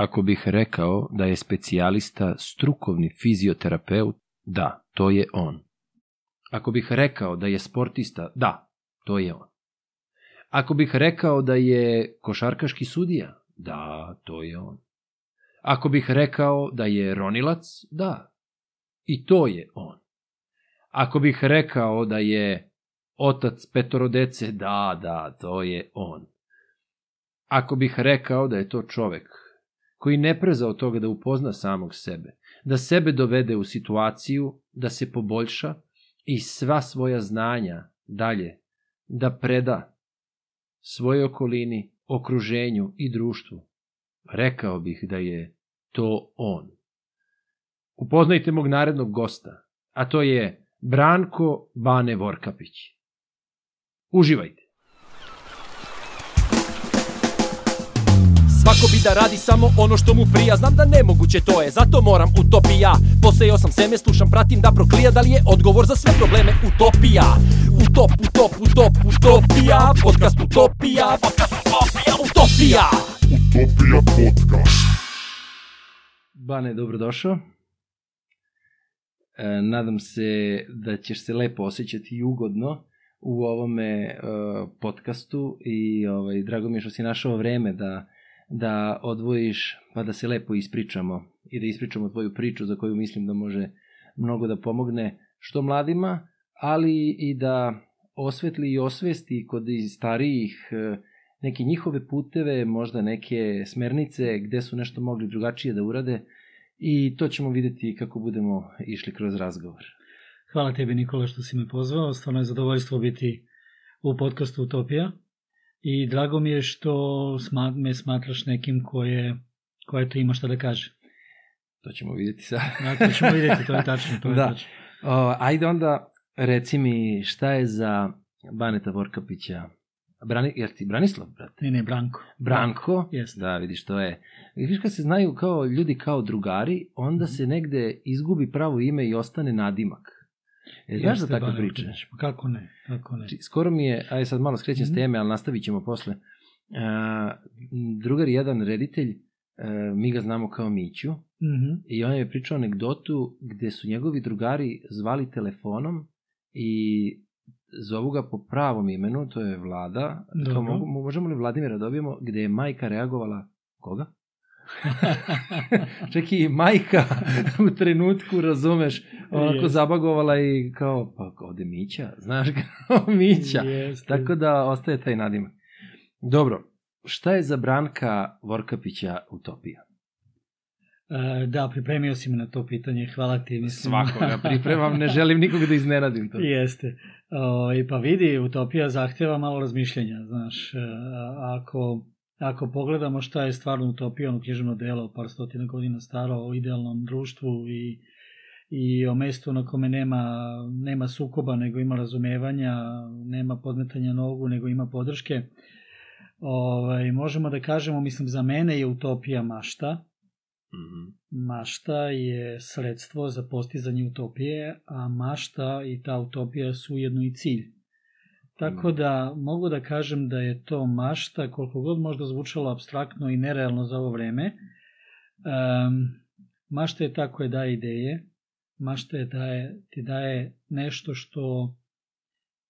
Ako bih rekao da je specijalista strukovni fizioterapeut, da, to je on. Ako bih rekao da je sportista, da, to je on. Ako bih rekao da je košarkaški sudija, da, to je on. Ako bih rekao da je ronilac, da, i to je on. Ako bih rekao da je otac petoro dece, da, da, to je on. Ako bih rekao da je to čovek koji ne preza od toga da upozna samog sebe, da sebe dovede u situaciju da se poboljša i sva svoja znanja dalje da preda svojoj okolini, okruženju i društvu, rekao bih da je to on. Upoznajte mog narednog gosta, a to je Branko Bane Vorkapić. Uživajte! Svako bi da radi samo ono što mu prija. Znam da nemoguće to je, zato moram utopija. Posejao sam seme, slušam, pratim da proklija. Da li je odgovor za sve probleme utopija? Utop, utop, utop, utopija. Podcast utopija, podcast utopija, utopija. Utopija podcast. Bane, dobrodošao. E, nadam se da ćeš se lepo osjećati i ugodno u ovome e, podcastu i ovaj, drago mi je što si našao vreme da, da odvojiš pa da se lepo ispričamo i da ispričamo tvoju priču za koju mislim da može mnogo da pomogne što mladima, ali i da osvetli i osvesti kod i starijih e, neke njihove puteve, možda neke smernice gde su nešto mogli drugačije da urade i to ćemo videti kako budemo išli kroz razgovor. Hvala tebi Nikola što si me pozvao, stvarno je zadovoljstvo biti u podcastu Utopija i drago mi je što sma, me smatraš nekim koje, koje to ima šta da kaže. To ćemo videti sad. Ja, to ćemo videti, to je tačno. To je Da. tačno. O, ajde onda, reci mi šta je za Baneta Vorkapića Brani, jer ti Branislav, brate? Ne, ne, Branko. Branko, Jeste. da vidiš to je. Vidiš kad se znaju kao ljudi kao drugari, onda Mhm. se negde izgubi pravo ime i ostane nadimak. E, znaš za takve priče? Pa Kako ne, kako ne. Skoro mi je, aj sad malo skrećem s Mhm. teme, ali nastavit ćemo posle. A, drugar je jedan reditelj, a, mi ga znamo kao Miću, Mhm. i on je pričao anegdotu gde su njegovi drugari zvali telefonom i zovu ga po pravom imenu, to je Vlada. Dobro. Kao, mogu, možemo li Vladimira da dobijemo, gde je majka reagovala, koga? Čak i majka u trenutku, razumeš, onako Jeste. zabagovala i kao, pa ovde Mića, znaš, kao Mića. Jeste. Tako da ostaje taj nadimak. Dobro, šta je za Branka Vorkapića utopija? E, Da, pripremio si me na to pitanje, hvala ti. Mislim. Svakoga pripremam, ne želim nikog da iznenadim to. Jeste. O, I pa vidi, utopija zahteva malo razmišljenja, znaš, e, ako, ako pogledamo šta je stvarno utopija, ono književno delo, par stotina godina staro, o idealnom društvu i, i o mestu na kome nema, nema sukoba, nego ima razumevanja, nema podmetanja nogu, nego ima podrške, ovaj, možemo da kažemo, mislim, za mene je utopija mašta, Mhm. Mašta je sredstvo za postizanje utopije, a mašta i ta utopija su ujedno i cilj. Tako da mogu da kažem da je to mašta, koliko god možda zvučalo abstraktno i nerealno za ovo vreme. Um, mašta je ta koja daje ideje, mašta je daje, ti daje nešto što,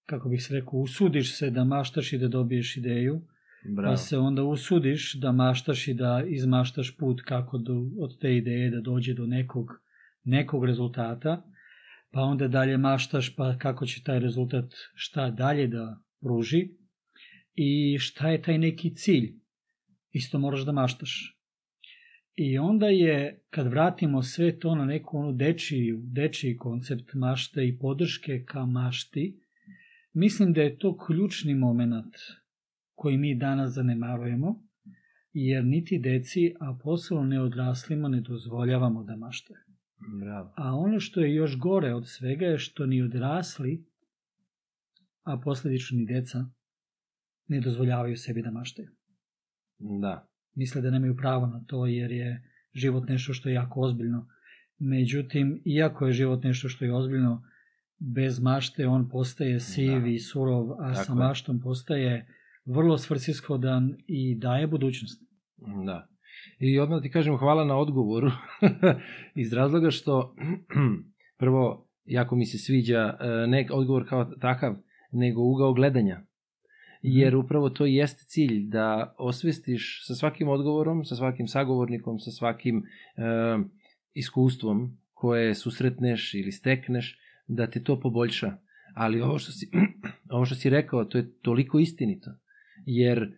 kako bih se rekao, usudiš se da maštaš i da dobiješ ideju, Bravo. pa se onda usudiš da maštaš i da izmaštaš put kako do, od te ideje da dođe do nekog, nekog rezultata, pa onda dalje maštaš pa kako će taj rezultat šta dalje da pruži i šta je taj neki cilj. Isto moraš da maštaš. I onda je, kad vratimo sve to na neku onu dečiju, dečiji koncept mašte i podrške ka mašti, mislim da je to ključni moment koji mi danas zanemarujemo, jer niti deci, a posebno ne odraslima, ne dozvoljavamo da maštaju. Bravo. A ono što je još gore od svega je što ni odrasli, a posledično ni deca, ne dozvoljavaju sebi da maštaju. Da. Misle da nemaju pravo na to jer je život nešto što je jako ozbiljno. Međutim, iako je život nešto što je ozbiljno, bez mašte on postaje siv Da. i surov, a Tako sa maštom postaje vrlo svrsishodan i daje budućnost. Da. I odmah ti kažem hvala na odgovoru, iz razloga što, prvo, jako mi se sviđa e, ne odgovor kao takav, nego ugao gledanja. Jer upravo to jeste cilj, da osvestiš sa svakim odgovorom, sa svakim sagovornikom, sa svakim e, iskustvom koje susretneš ili stekneš, da te to poboljša. Ali ovo što si, ovo što si rekao, to je toliko istinito. Jer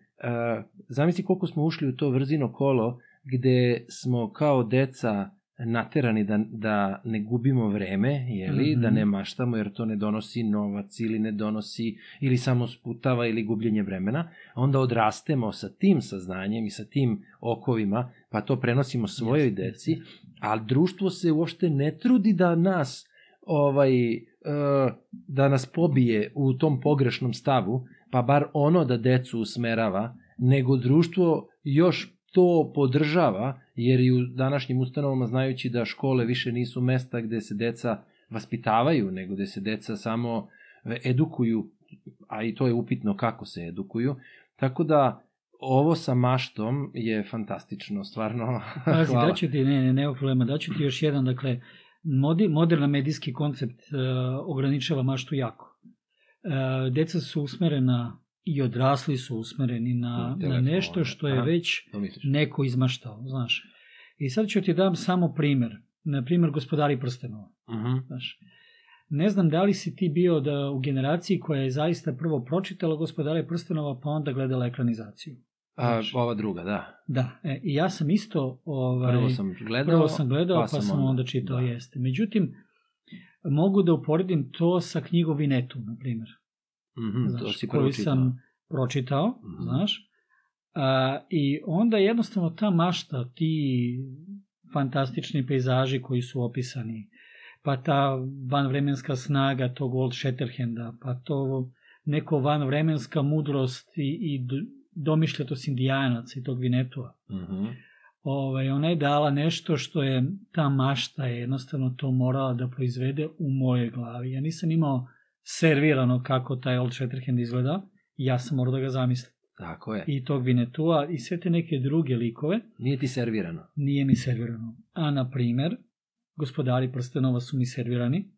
zamisli koliko smo ušli u to vrzino kolo gde smo kao deca naterani da, da ne gubimo vreme, jeli, mm -hmm. da Mhm. ne maštamo jer to ne donosi novac ili ne donosi ili samo sputava ili gubljenje vremena, a onda odrastemo sa tim saznanjem i sa tim okovima, pa to prenosimo svojoj Jeste, deci, a društvo se uopšte ne trudi da nas ovaj e, da nas pobije u tom pogrešnom stavu, pa bar ono da decu usmerava, nego društvo još to podržava, jer i u današnjim ustanovama znajući da škole više nisu mesta gde se deca vaspitavaju, nego gde se deca samo e, edukuju, a i to je upitno kako se edukuju. Tako da ovo sa maštom je fantastično, stvarno. Pazi, daću ti, ne, ne, nema problema, daću ti još jedan, dakle, modi, moderna medijski koncept uh, ograničava maštu jako. Uh, deca su usmerena i odrasli su usmereni na, Na na nešto što je već neko izmaštao, znaš. I sad ću ti dam samo primer. Na primer, gospodari prstenova. Mhm. Znaš. Ne znam da li si ti bio da u generaciji koja je zaista prvo pročitala gospodare prstenova, pa onda gledala ekranizaciju. A, ova druga, da. Da, e, i ja sam isto... Ovaj, Prvo sam gledao, Prvo sam gledao, pa, sam onda, čitao, da. jeste. Međutim, mogu da uporedim to sa knjigom Vinetu, na primjer. Mhm, to Znaš, si prvo koju čitao. sam pročitao, Mhm. znaš. A, I onda jednostavno ta mašta, ti fantastični pejzaži koji su opisani, pa ta vanvremenska snaga tog Old Shatterhanda, pa to neko vanvremenska mudrost i, i domišljatost indijanaca i tog Vinetua. Mhm. Ovaj, ona je dala nešto što je, ta mašta je jednostavno to morala da proizvede u mojoj glavi. Ja nisam imao servirano kako taj Old Shatterhand izgleda, ja sam morao da ga zamislim. Tako je. I tog Vinetua i sve te neke druge likove Nije ti servirano. nije mi servirano. A na primer, gospodari prstenova su mi servirani.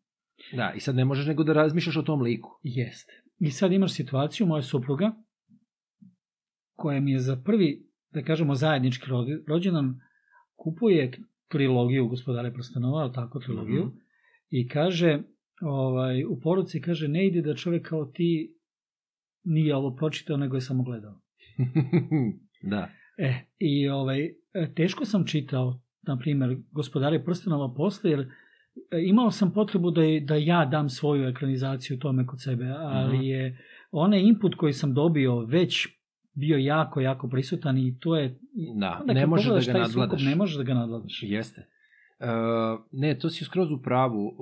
Da, i sad ne možeš nego da razmišljaš o tom liku. Jeste. I sad imaš situaciju, moja supruga, koja mi je za prvi, da kažemo, zajednički rođendan, kupuje trilogiju gospodare prstenova, ali tako trilogiju, Mhm. i kaže, ovaj, u poruci kaže, ne ide da čovek kao ti nije ovo pročitao, nego je samo gledao. da. E, i ovaj, e, teško sam čitao, na primjer, gospodare prstenova posle, jer e, imao sam potrebu da, je- da ja dam svoju ekranizaciju tome kod sebe, ali Mhm. je onaj input koji sam dobio već bio jako, jako prisutan i to je... Da, onda ne možeš da pogledaš ga sukob, nadvladaš. Ne možeš da ga nadvladaš. Jeste. Uh, ne, to si skroz u pravu.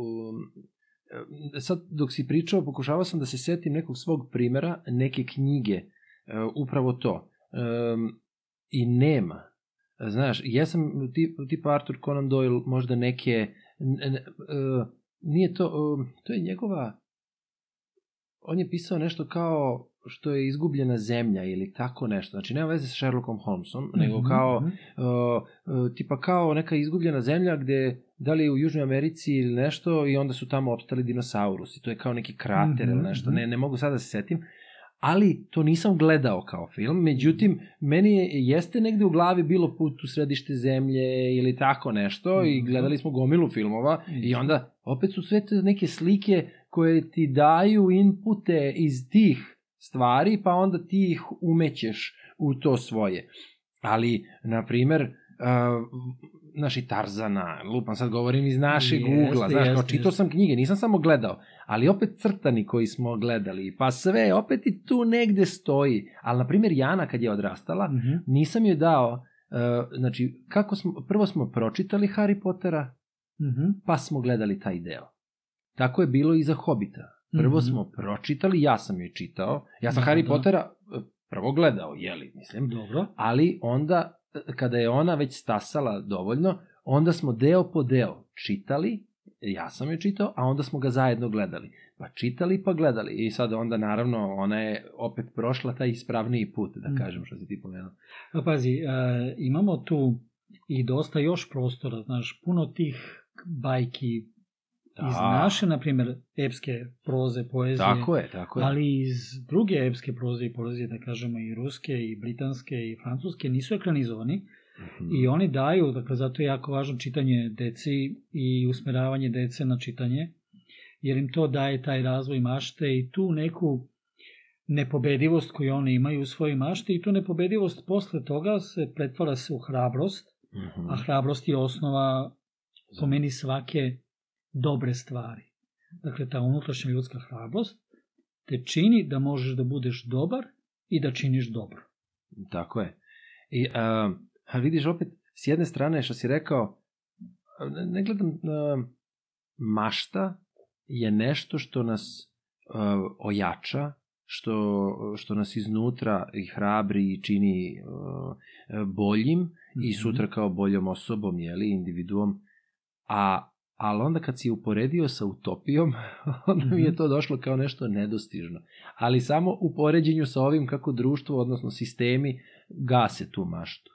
E, sad, dok si pričao, pokušavao sam da se setim nekog svog primera, neke knjige, uh, upravo to. Um, I nema. Znaš, jesam tip, tipa Arthur Conan Doyle, možda neke... n- n- uh, nije to... Um, to je njegova... On je pisao nešto kao što je izgubljena zemlja ili tako nešto. Znači, nema veze sa Sherlockom Holmesom, nego Mhm, kao mhm. uh, uh, tipa kao neka izgubljena zemlja gde da li je u Južnoj Americi ili nešto i onda su tamo opstali dinosaurusi. To je kao neki krater ili Mhm, nešto. mhm. Ne, ne mogu sada da se setim. Ali to nisam gledao kao film, međutim, meni je, jeste negde u glavi bilo put u središte zemlje ili tako nešto i Mhm. gledali smo gomilu filmova i Isto. onda opet su sve te neke slike koje ti daju inpute iz tih stvari, pa onda ti ih umećeš u to svoje. Ali, na primer, uh, naši Tarzana, lupam sad govorim iz našeg Jeste, ugla, znaš, kao jeste, čitao jeste. sam knjige, nisam samo gledao, ali opet crtani koji smo gledali, pa sve, opet i tu negde stoji. Ali, na primjer, Jana kad je odrastala, Mhm. nisam joj dao, uh, znači, kako smo, prvo smo pročitali Harry Pottera, Mhm. pa smo gledali taj deo. Tako je bilo i za Hobita. Prvo Mhm. smo pročitali, ja sam joj čitao, ja sam Da, Harry da. Pottera e, prvo gledao, jeli, mislim, Dobro. ali onda, e, kada je ona već stasala dovoljno, onda smo deo po deo čitali, ja sam joj čitao, a onda smo ga zajedno gledali. pa čitali pa gledali. I sad onda naravno ona je opet prošla taj ispravniji put, da Mm. kažem što si ti pomenuo. A pazi, e, imamo tu i dosta još prostora, znaš, puno tih bajki iz naše, na primjer, epske proze, poezije, Tako je, tako je. ali iz druge epske proze i poezije, da kažemo i ruske, i britanske, i francuske, nisu ekranizovani Mhm. i oni daju, dakle, zato je jako važno čitanje deci i usmeravanje dece na čitanje, jer im to daje taj razvoj mašte i tu neku nepobedivost koju oni imaju u svojoj mašti i tu nepobedivost posle toga se pretvara se u hrabrost, Mhm. a hrabrost je osnova po meni svake dobre stvari. Dakle, ta unutrašnja ljudska hrabrost te čini da možeš da budeš dobar i da činiš dobro. Tako je. I, a, a vidiš opet, s jedne strane što si rekao, ne- gledam, a, mašta je nešto što nas a, ojača, što, što nas iznutra i hrabri i čini a, boljim i Mhm. sutra kao boljom osobom, jeli, individuom. A, ali onda kad si uporedio sa utopijom, onda mi je Mhm. to došlo kao nešto nedostižno. Ali samo u poređenju sa ovim kako društvo, odnosno sistemi, gase tu maštu.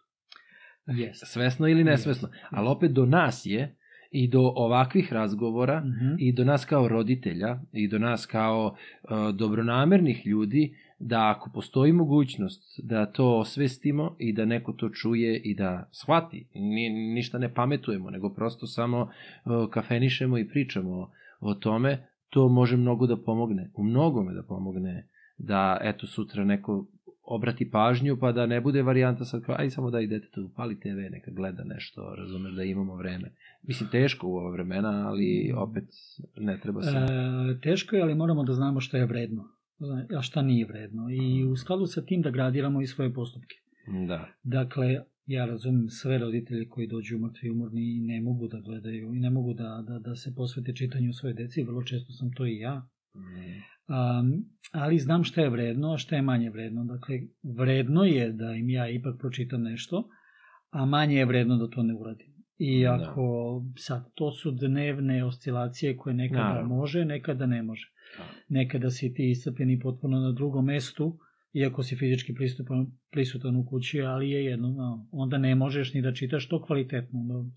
Yes. Svesno ili nesvesno. Ali opet do nas je i do ovakvih razgovora Mhm. i do nas kao roditelja i do nas kao uh, dobronamernih ljudi da ako postoji mogućnost da to osvestimo i da neko to čuje i da shvati, ni, ništa ne pametujemo, nego prosto samo kafenišemo i pričamo o, tome, to može mnogo da pomogne, u mnogome da pomogne da eto sutra neko obrati pažnju pa da ne bude varijanta sad kao aj samo daj detetu upali TV neka gleda nešto razumeš da imamo vreme. Mislim teško u ova vremena ali opet ne treba se. E, teško je, ali moramo da znamo šta je vredno, a šta nije vredno. I u skladu sa tim da gradiramo i svoje postupke. da Dakle, ja razumem sve roditelje koji dođu mrtvi umorni i ne mogu da gledaju i ne mogu da, da, da se posvete čitanju svoje deci, vrlo često sam to i ja. Mm, Um, ali znam šta je vredno, a šta je manje vredno. Dakle, vredno je da im ja ipak pročitam nešto, a manje je vredno da to ne uradim. I Da. ako, sad, to su dnevne oscilacije koje nekada Naravno. može, nekada ne može. Da. Nekada si ti iscrpljeni potpuno na drugom mestu, iako si fizički pristupan, prisutan u kući, ali je jedno, no, onda ne možeš ni da čitaš to kvalitetno. Da,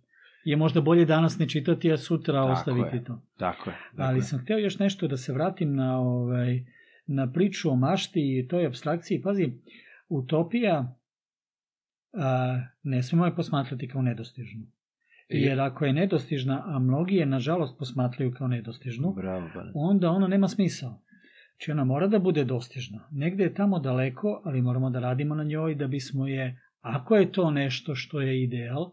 je možda bolje danas ne čitati, a sutra Tako ostaviti je. to. tako je tako Ali je. sam hteo još nešto da se vratim na, ovaj, na priču o mašti i toj abstrakciji. Pazi, utopija a, ne smemo je posmatrati kao nedostižnu. I- Jer ako je nedostižna, a mnogi je nažalost posmatraju kao nedostižnu, bravo onda ona nema smisao. Znači ona mora da bude dostižna. Negde je tamo daleko, ali moramo da radimo na njoj da bismo je, ako je to nešto što je ideal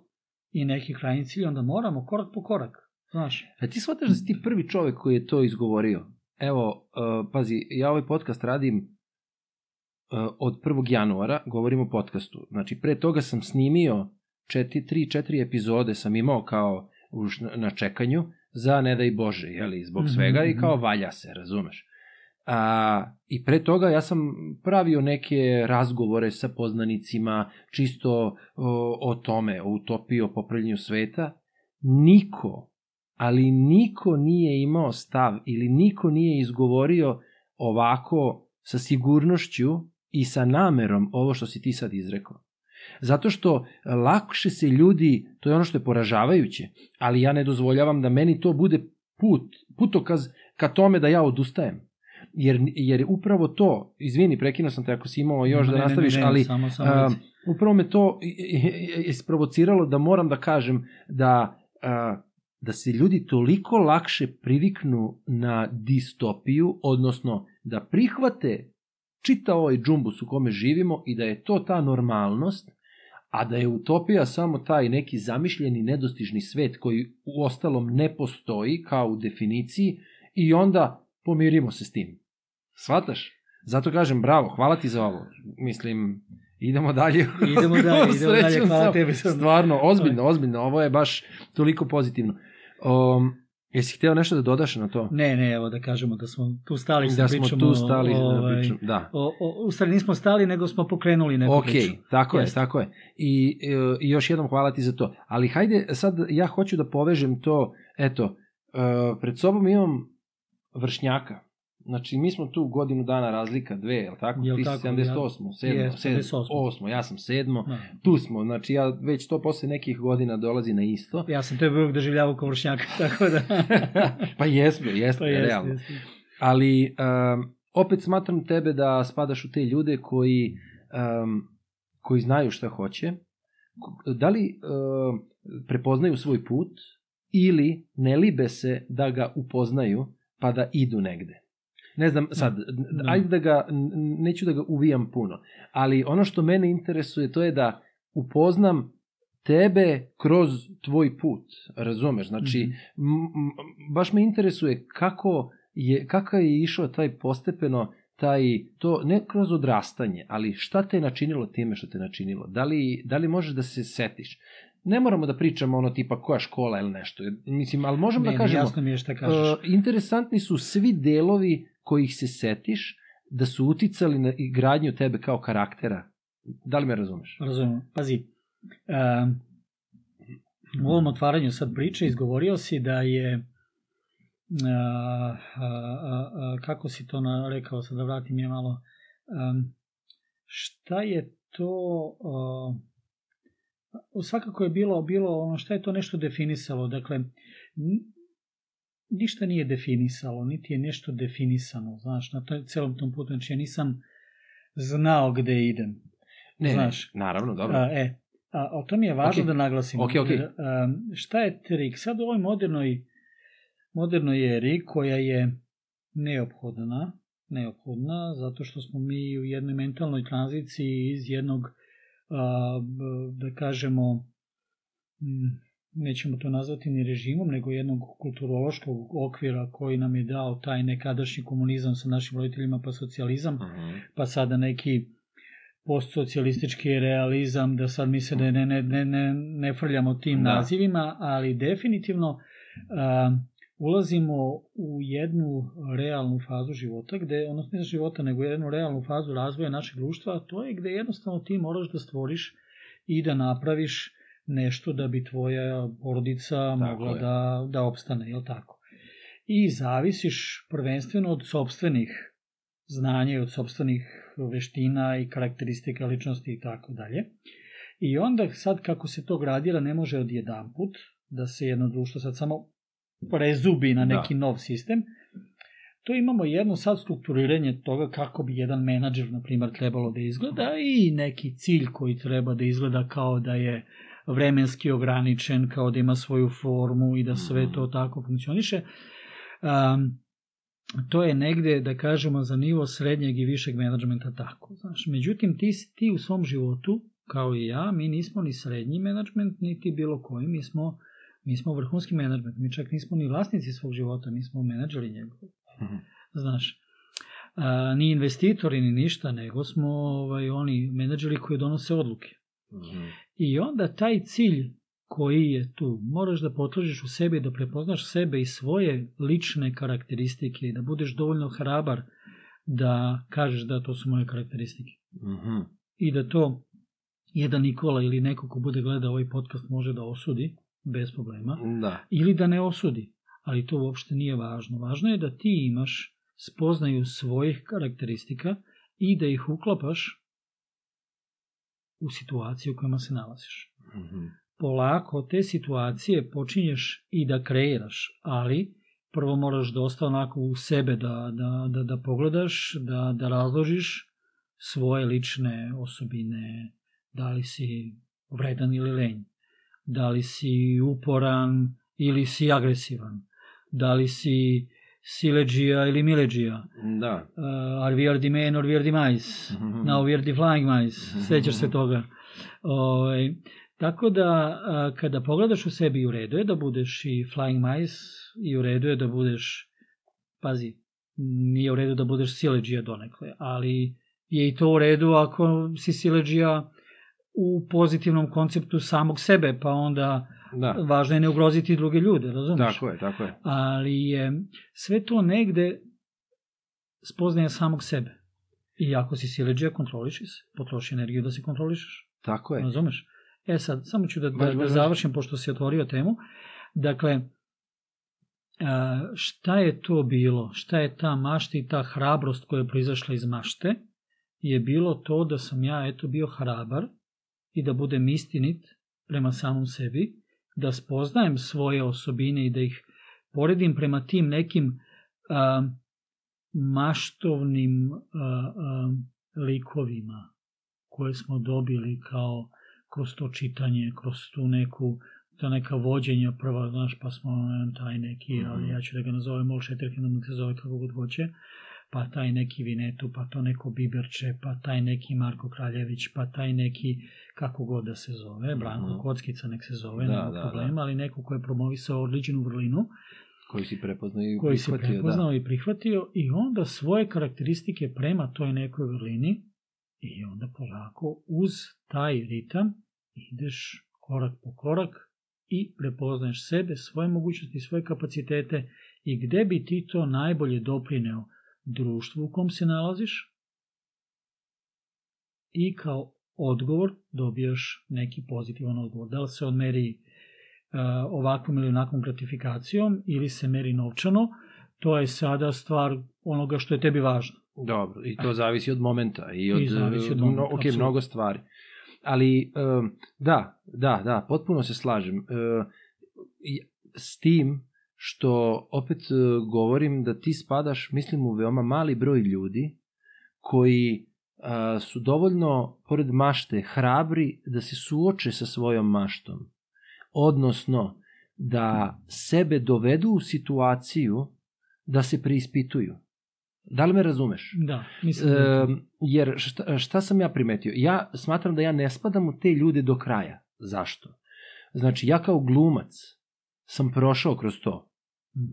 i neki krajnji cilj, onda moramo korak po korak. Znaš, A ti shvataš da si ti prvi čovek koji je to izgovorio? Evo, uh, pazi, ja ovaj podcast radim uh, od 1. januara, govorim o podcastu. Znači, pre toga sam snimio 3-4 epizode sam imao kao už na- čekanju za ne daj Bože, jeli, zbog Mhm, svega i mhm. kao valja se, razumeš? A, I pre toga ja sam pravio neke razgovore sa poznanicima čisto o, o tome, o utopiji, o popravljanju sveta. Niko, ali niko nije imao stav ili niko nije izgovorio ovako sa sigurnošću i sa namerom ovo što si ti sad izrekao. Zato što lakše se ljudi, to je ono što je poražavajuće, ali ja ne dozvoljavam da meni to bude put, putokaz ka tome da ja odustajem. Jer, jer upravo to, izvini, prekinuo sam te ako si imao još Ne, da ne, ne, nastaviš, ne, ali samo, samo a, reci. upravo me to isprovociralo da moram da kažem da, a, da se ljudi toliko lakše priviknu na distopiju, odnosno da prihvate čita ovaj džumbus u kome živimo i da je to ta normalnost, a da je utopija samo taj neki zamišljeni nedostižni svet koji u ostalom ne postoji kao u definiciji i onda pomirimo se s tim. Svataš? Zato kažem bravo, hvala ti za ovo. Mislim, idemo dalje. Idemo dalje, idemo dalje, hvala tebi. Stvarno, ozbiljno, ozbiljno, ovo je baš toliko pozitivno. Um, jesi hteo nešto da dodaš na to? Ne, ne, evo da kažemo da smo tu stali sa Da smo tu stali ovaj, priču. Da. O, o, u stvari nismo stali, nego smo pokrenuli neku Ok, priču. tako je, Jeste. tako je. I, e, I još jednom hvala ti za to. Ali hajde, sad ja hoću da povežem to, eto, e, pred sobom imam vršnjaka. Znači, mi smo tu godinu dana razlika, dve, je li tako? Jel Ti tako, si 78, 7, Je, 7, 78. 8, ja sam 7. Da. Tu smo, znači ja već to posle nekih godina dolazi na isto. Ja sam tebe uvijek doživljavao kao vršnjaka, tako da... pa jesmo, jesmo, pa jeste, realno. jeste. Ali um, opet smatram tebe da spadaš u te ljude koji, um, koji znaju šta hoće. Da li um, prepoznaju svoj put ili ne libe se da ga upoznaju pa da idu negde. Ne znam, sad, Da. ajde da ga, neću da ga uvijam puno, ali ono što mene interesuje to je da upoznam tebe kroz tvoj put, razumeš? Znači, Mhm. m, m, baš me interesuje kako je, kakav je išao taj postepeno, taj, to ne kroz odrastanje, ali šta te je načinilo time što te je načinilo? Da li, da li možeš da se setiš? Ne moramo da pričamo ono tipa koja škola ili nešto, mislim, ali možemo Ne, da ne, kažemo, jasno mi je šta kažeš. uh, interesantni su svi delovi kojih se setiš da su uticali na gradnju tebe kao karaktera. Da li me razumeš? Razumem. Pazi, um, u ovom otvaranju sad priče izgovorio si da je a, a, a, a, kako si to na, rekao sad da vratim je malo um, šta je to uh, svakako je bilo bilo ono šta je to nešto definisalo dakle ništa nije definisalo niti je nešto definisano znaš na toj, celom tom putu znači ja nisam znao gde idem Ne, Znaš. ne, naravno, dobro. A, e, a, a to mi je važno Ok. da naglasim. Ok, ok. Jer, a, šta je trik? Sad u ovoj modernoj, modernoj eri koja je neophodna, neophodna, zato što smo mi u jednoj mentalnoj tranziciji iz jednog, da kažemo, nećemo to nazvati ni režimom, nego jednog kulturološkog okvira koji nam je dao taj nekadašnji komunizam sa našim roditeljima, pa socijalizam, Mhm. pa sada neki postsocijalistički realizam, da sad misle da ne, ne, ne, ne, ne frljamo tim Da. nazivima, ali definitivno a, ulazimo u jednu realnu fazu života, gde, odnosno ne života, nego jednu realnu fazu razvoja našeg društva, a to je gde jednostavno ti moraš da stvoriš i da napraviš nešto da bi tvoja porodica mogla je. da, da opstane, je tako? I zavisiš prvenstveno od sobstvenih znanja i od sobstvenih veština i karakteristika ličnosti i tako dalje. I onda sad kako se to gradira ne može odjedan put da se jedno društvo sad samo prezubi na neki Da. nov sistem. To imamo jedno sad strukturiranje toga kako bi jedan menadžer, na primjer, trebalo da izgleda i neki cilj koji treba da izgleda kao da je vremenski ograničen, kao da ima svoju formu i da sve Mhm. to tako funkcioniše. Um, to je negde, da kažemo, za nivo srednjeg i višeg menadžmenta tako. Znaš. Međutim, ti, ti u svom životu, kao i ja, mi nismo ni srednji menadžment, niti bilo koji, mi smo, mi smo vrhunski menadžment, mi čak nismo ni vlasnici svog života, mi smo menadžeri njegovi. Mhm. Znaš, a, ni investitori, ni ništa, nego smo ovaj, oni menadžeri koji donose odluke. Mhm. I onda taj cilj koji je tu, moraš da potražiš u sebi, da prepoznaš sebe i svoje lične karakteristike i da budeš dovoljno hrabar da kažeš da to su moje karakteristike. Mhm. I da to jedan Nikola ili neko ko bude gledao ovaj podcast može da osudi bez problema Da. ili da ne osudi, ali to uopšte nije važno. Važno je da ti imaš spoznaju svojih karakteristika i da ih uklapaš u situaciju u kojima se nalaziš. Mhm. Polako te situacije počinješ i da kreiraš, ali prvo moraš dosta onako u sebe da, da, da, da pogledaš, da, da razložiš svoje lične osobine, da li si vredan ili lenj, da li si uporan ili si agresivan, da li si sileđija ili mileđija, Da. uh, are we are the men or we are the mice, now we are the flying mice, sećaš se toga. Ovaj, tako da, a, kada pogledaš u sebi, u redu je da budeš i flying mice, i u redu je da budeš, pazi, nije u redu da budeš sileđija donekle, ali je i to u redu ako si sileđija u pozitivnom konceptu samog sebe, pa onda Da. važno je ne ugroziti druge ljude, razumiješ? Tako je, tako je. ali je sve to negde spoznaje samog sebe. I ako si sileđija, kontroliši se, potroši energiju da se kontrolišeš. Tako je. Razumeš? E sad, samo ću da, da, da završim, pošto si otvorio temu. Dakle, šta je to bilo, šta je ta mašta i ta hrabrost koja je proizašla iz mašte, je bilo to da sam ja eto bio hrabar i da budem istinit prema samom sebi, da spoznajem svoje osobine i da ih poredim prema tim nekim a, maštovnim a, a, likovima koje smo dobili kao kroz to čitanje, kroz tu neku ta neka vođenja prva, znaš, pa smo taj neki, ali ja ću da ga nazovem Mol Šeterkin, da se zove kako god hoće, pa taj neki Vinetu, pa to neko Biberče, pa taj neki Marko Kraljević, pa taj neki, kako god da se zove, Branko mm -hmm. Kockica nek se zove, da, nema da, problema, da. ali neko ko je promovisao odličenu vrlinu, koji si prepoznao i koji prihvatio. si prepoznao da. i prihvatio i onda svoje karakteristike prema toj nekoj vrlini i onda polako uz taj ritam ideš korak po korak i prepoznaješ sebe, svoje mogućnosti, svoje kapacitete i gde bi ti to najbolje doprineo društvu u kom se nalaziš i kao odgovor dobijaš neki pozitivan odgovor. Da li se odmeri uh, ovakvom ili onakvom gratifikacijom ili se meri novčano, to je sada stvar onoga što je tebi važno. Dobro, i to zavisi od momenta i od, I zavisi od momenta, ok, mnogo stvari. Ali, da, da, da, potpuno se slažem. S tim što opet govorim da ti spadaš, mislim, u veoma mali broj ljudi koji su dovoljno, pored mašte, hrabri da se suoče sa svojom maštom. Odnosno, da sebe dovedu u situaciju da se preispituju. Da li me razumeš? Da, mislim da... E, jer šta, šta sam ja primetio? Ja smatram da ja ne spadam u te ljude do kraja. Zašto? Znači, ja kao glumac sam prošao kroz to.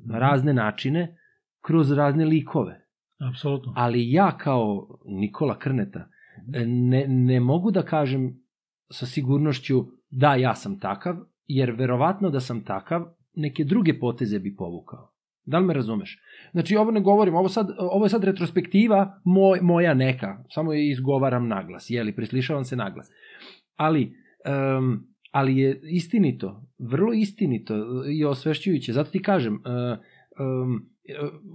Na razne načine, kroz razne likove. Apsolutno. Ali ja kao Nikola Krneta ne, ne mogu da kažem sa sigurnošću da ja sam takav, jer verovatno da sam takav, neke druge poteze bi povukao. Da li me razumeš? Znači, ovo ne govorim, ovo, sad, ovo je sad retrospektiva moj, moja neka, samo je izgovaram naglas, jeli, preslišavam se naglas. Ali, um, ali je istinito, vrlo istinito i osvešćujuće. Zato ti kažem, uh, um,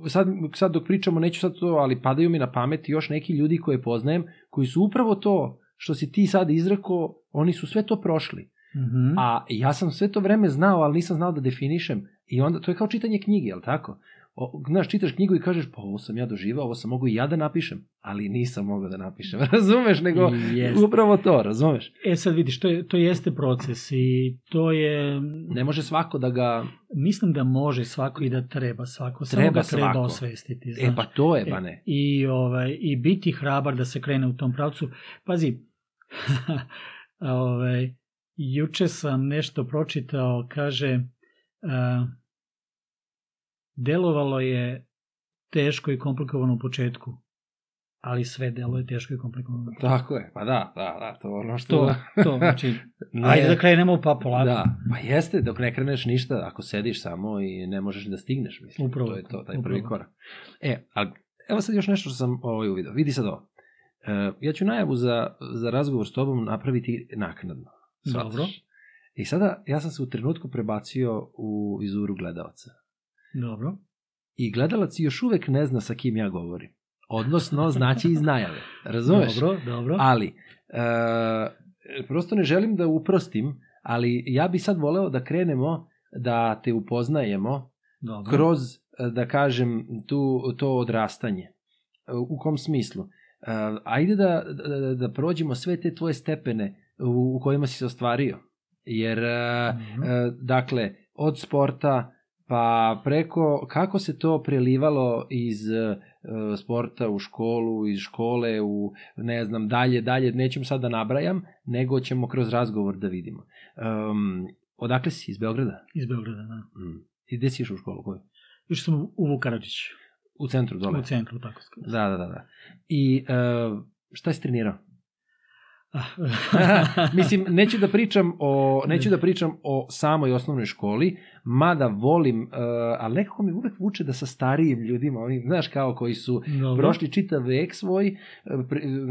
sad, sad dok pričamo, neću sad to, ali padaju mi na pamet još neki ljudi koje poznajem, koji su upravo to što si ti sad izrekao, oni su sve to prošli. Mm -hmm. A ja sam sve to vreme znao, ali nisam znao da definišem. I onda, to je kao čitanje knjige, jel tako? O, znaš, čitaš knjigu i kažeš, pa ovo sam ja doživao, ovo sam mogu i ja da napišem, ali nisam mogao da napišem, razumeš, nego Jest. upravo to, razumeš? E sad vidiš, to, je, to jeste proces i to je... Ne može svako da ga... Mislim da može svako i da treba svako, samo treba ga treba svako. osvestiti. Znaš. E pa to je, pa ne. E, i, ovaj, I biti hrabar da se krene u tom pravcu. Pazi, ovaj, juče sam nešto pročitao, kaže... Uh, Delovalo je teško i komplikovano u početku, ali sve delo je teško i komplikovano. Tako je, pa da, da, da, to ono što... To, to, znači, ne, ajde da krenemo pa polako. Da, pa jeste, dok ne kreneš ništa, ako sediš samo i ne možeš da stigneš, mislim, upravo, to je to, taj upravo. prvi korak. E, ali evo sad još nešto što sam ovaj uvidio, vidi sad ovo. E, ja ću najavu za, za razgovor s tobom napraviti naknadno. Svataš. Dobro. I sada, ja sam se u trenutku prebacio u vizuru gledalca. Dobro. I gledalac još uvek ne zna sa kim ja govorim. Odnosno, znači iz najave. Razumeš? Dobro, dobro. Ali, e, prosto ne želim da uprostim, ali ja bi sad voleo da krenemo da te upoznajemo dobro. kroz, da kažem, tu, to odrastanje. U kom smislu? E, ajde da, da, da prođemo sve te tvoje stepene u, u kojima si se ostvario. Jer, mm -hmm. dakle, od sporta, pa preko kako se to prelivalo iz uh, sporta u školu, iz škole u ne znam dalje, dalje, nećemo sad da nabrajam, nego ćemo kroz razgovor da vidimo. Um, odakle si, iz Beograda? Iz Beograda, da. Mm. I gde si išao u školu, koju? Išao sam u Vukaračić. U centru dole? U centru, tako skoro. Da, da, da. da. I uh, šta si trenirao? Mislim, neću da pričam o neću da pričam o samoj osnovnoj školi, mada volim, uh, ali nekako mi uvek vuče da sa starijim ljudima, oni, znaš, kao koji su Dobro. prošli čitav vek svoj,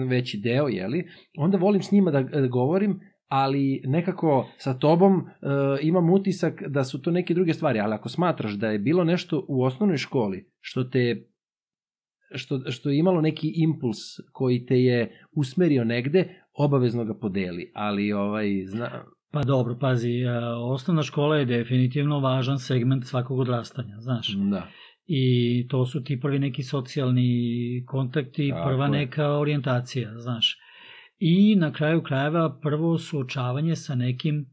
veći deo, jeli, onda volim s njima da, da govorim, ali nekako sa tobom uh, imam utisak da su to neke druge stvari, ali ako smatraš da je bilo nešto u osnovnoj školi što te što, što je imalo neki impuls koji te je usmerio negde, obavezno ga podeli, ali ovaj, zna... Pa dobro, pazi, e, osnovna škola je definitivno važan segment svakog odrastanja, znaš. Da. I to su ti prvi neki socijalni kontakti, Tako prva je. neka orijentacija, znaš. I na kraju krajeva prvo suočavanje sa nekim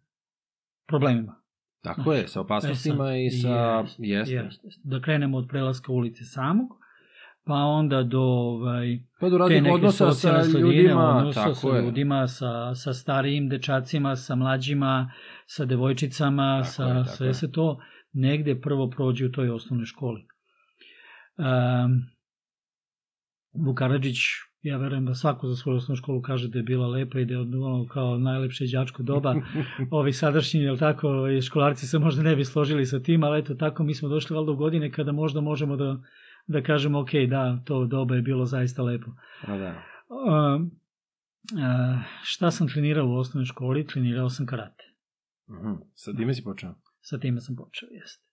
problemima. Tako je, sa opasnostima i sa... Jest, Jeste. jest, jest. Da krenemo od prelaska ulice samog, pa onda do ovaj, Pa do raznih odnosa sa sredine, ljudima, odnosa tako sa je. ljudima, sa, sa starijim dečacima, sa mlađima, sa devojčicama, Tako sa, je, sve je. se to negde prvo prođe u toj osnovnoj školi. Um, Vukarađić, ja verujem da svako za svoju osnovnu školu kaže da je bila lepa i da je ono kao najlepše đačko doba. Ovi sadašnji, jel tako, školarci se možda ne bi složili sa tim, ali eto tako mi smo došli valjda u godine kada možda možemo da, da kažemo ok, da, to doba je bilo zaista lepo. A da. Uh, uh, šta sam trenirao u osnovnoj školi? Trenirao sam karate. Mhm. Sa time si počeo? Sa time sam počeo, jeste.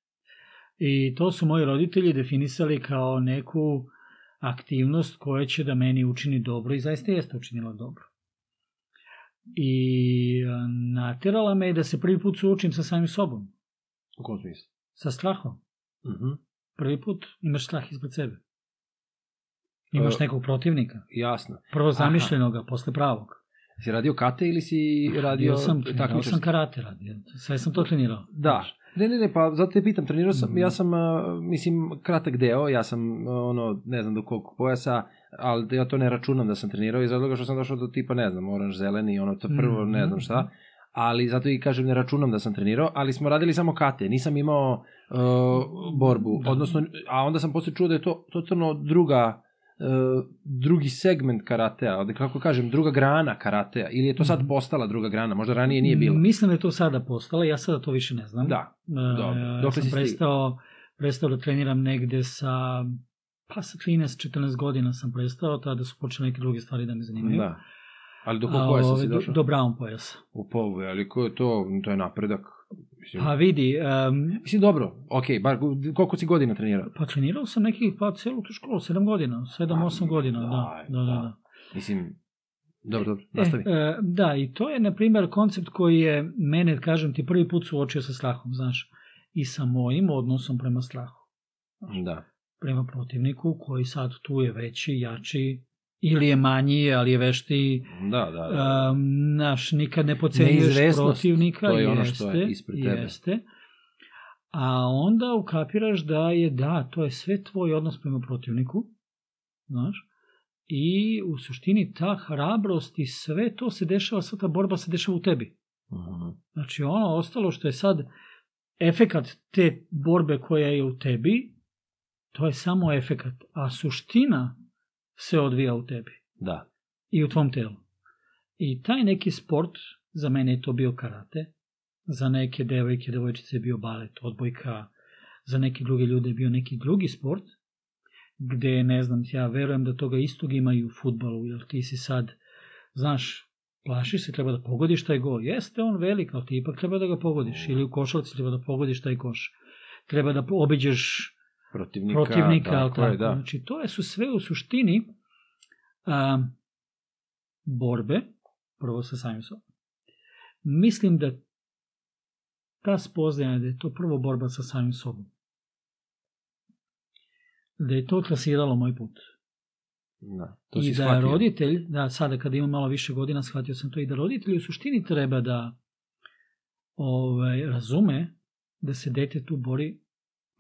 I to su moji roditelji definisali kao neku aktivnost koja će da meni učini dobro i zaista jeste učinila dobro. I a, naterala me da se prvi put suočim sa samim sobom, U kom smislu? sa strahom. Mhm. Prvi put imaš strah ispred sebe. Imaš E, nekog protivnika. Jasno. Prvo zamišljenoga, posle pravog. Si radio kate ili si radio Radio sam, trenirao sam karate radio. Sve sam to trenirao. Da. Ne, ne, ne, pa zato te pitam, trenirao sam, Mhm. ja sam, a, mislim, kratak deo, ja sam, ono, ne znam do kog pojasa, ali ja to ne računam da sam trenirao iz razloga što sam došao do tipa, ne znam, oranž, zeleni, ono, to prvo, ne znam šta, ali zato i kažem ne računam da sam trenirao, ali smo radili samo kate, nisam imao uh, borbu, Da. odnosno, a onda sam posle čuo da je to totalno druga, uh, drugi segment karatea, ovde kako kažem, druga grana karatea, ili je to sad Mhm. postala druga grana, možda ranije nije bila. Mislim da je to sada postala, ja sada to više ne znam. Da, E, dobro. Ja Dokle sam prestao, prestao da treniram negde sa, pa sa 13-14 godina sam prestao, tada su počele neke druge stvari da me zanimaju. Da. Ali do kog pojasa si do, došao? do brown pojasa. U polu, ali ko je to, to je napredak. Mislim, Pa vidi, um, mislim dobro, ok, bar koliko si godina trenirao? pa trenirao sam nekih, pa celu tu školu, 7 godina, 7-8 godina, da, da, da. da. da. Mislim, dobro, dobro, nastavi. E, e, da, i to je, na primjer, koncept koji je mene, kažem ti, prvi put suočio sa strahom, znaš, i sa mojim odnosom prema strahu. da. Prema protivniku koji sad tu je veći, jači, ili je manji, ali je vešti, Da, da, da. um, naš, nikad ne pocenjuješ protivnika, to je ono jeste, što je ispred tebe. jeste. A onda ukapiraš da je, da, to je sve tvoj odnos prema protivniku, znaš, i u suštini ta hrabrost i sve to se dešava, sva ta borba se dešava u tebi. Mhm. Znači ono ostalo što je sad efekat te borbe koja je u tebi, to je samo efekat, a suština se odvija u tebi Da. i u tvom telu. I taj neki sport, za mene je to bio karate, za neke devojke, devojčice je bio balet, odbojka, za neke druge ljude je bio neki drugi sport, gde, ne znam, ja verujem da toga istog ima i u futbalu, jer ti si sad, znaš, plašiš se, treba da pogodiš taj gol. Jeste on velik, ali ti ipak treba da ga pogodiš. Ili u košarci treba da pogodiš taj koš. Treba da obiđeš Protivnika, protivnika, ali tako da. Znači, to je su sve u suštini a, borbe, prvo sa samim sobom. Mislim da ta spoznaja da je to prvo borba sa samim sobom. Da je to trasiralo moj put. da. To I si da shvatio. roditelj, da sada kada imam malo više godina shvatio sam to i da roditelj u suštini treba da ovaj, razume da se dete tu bori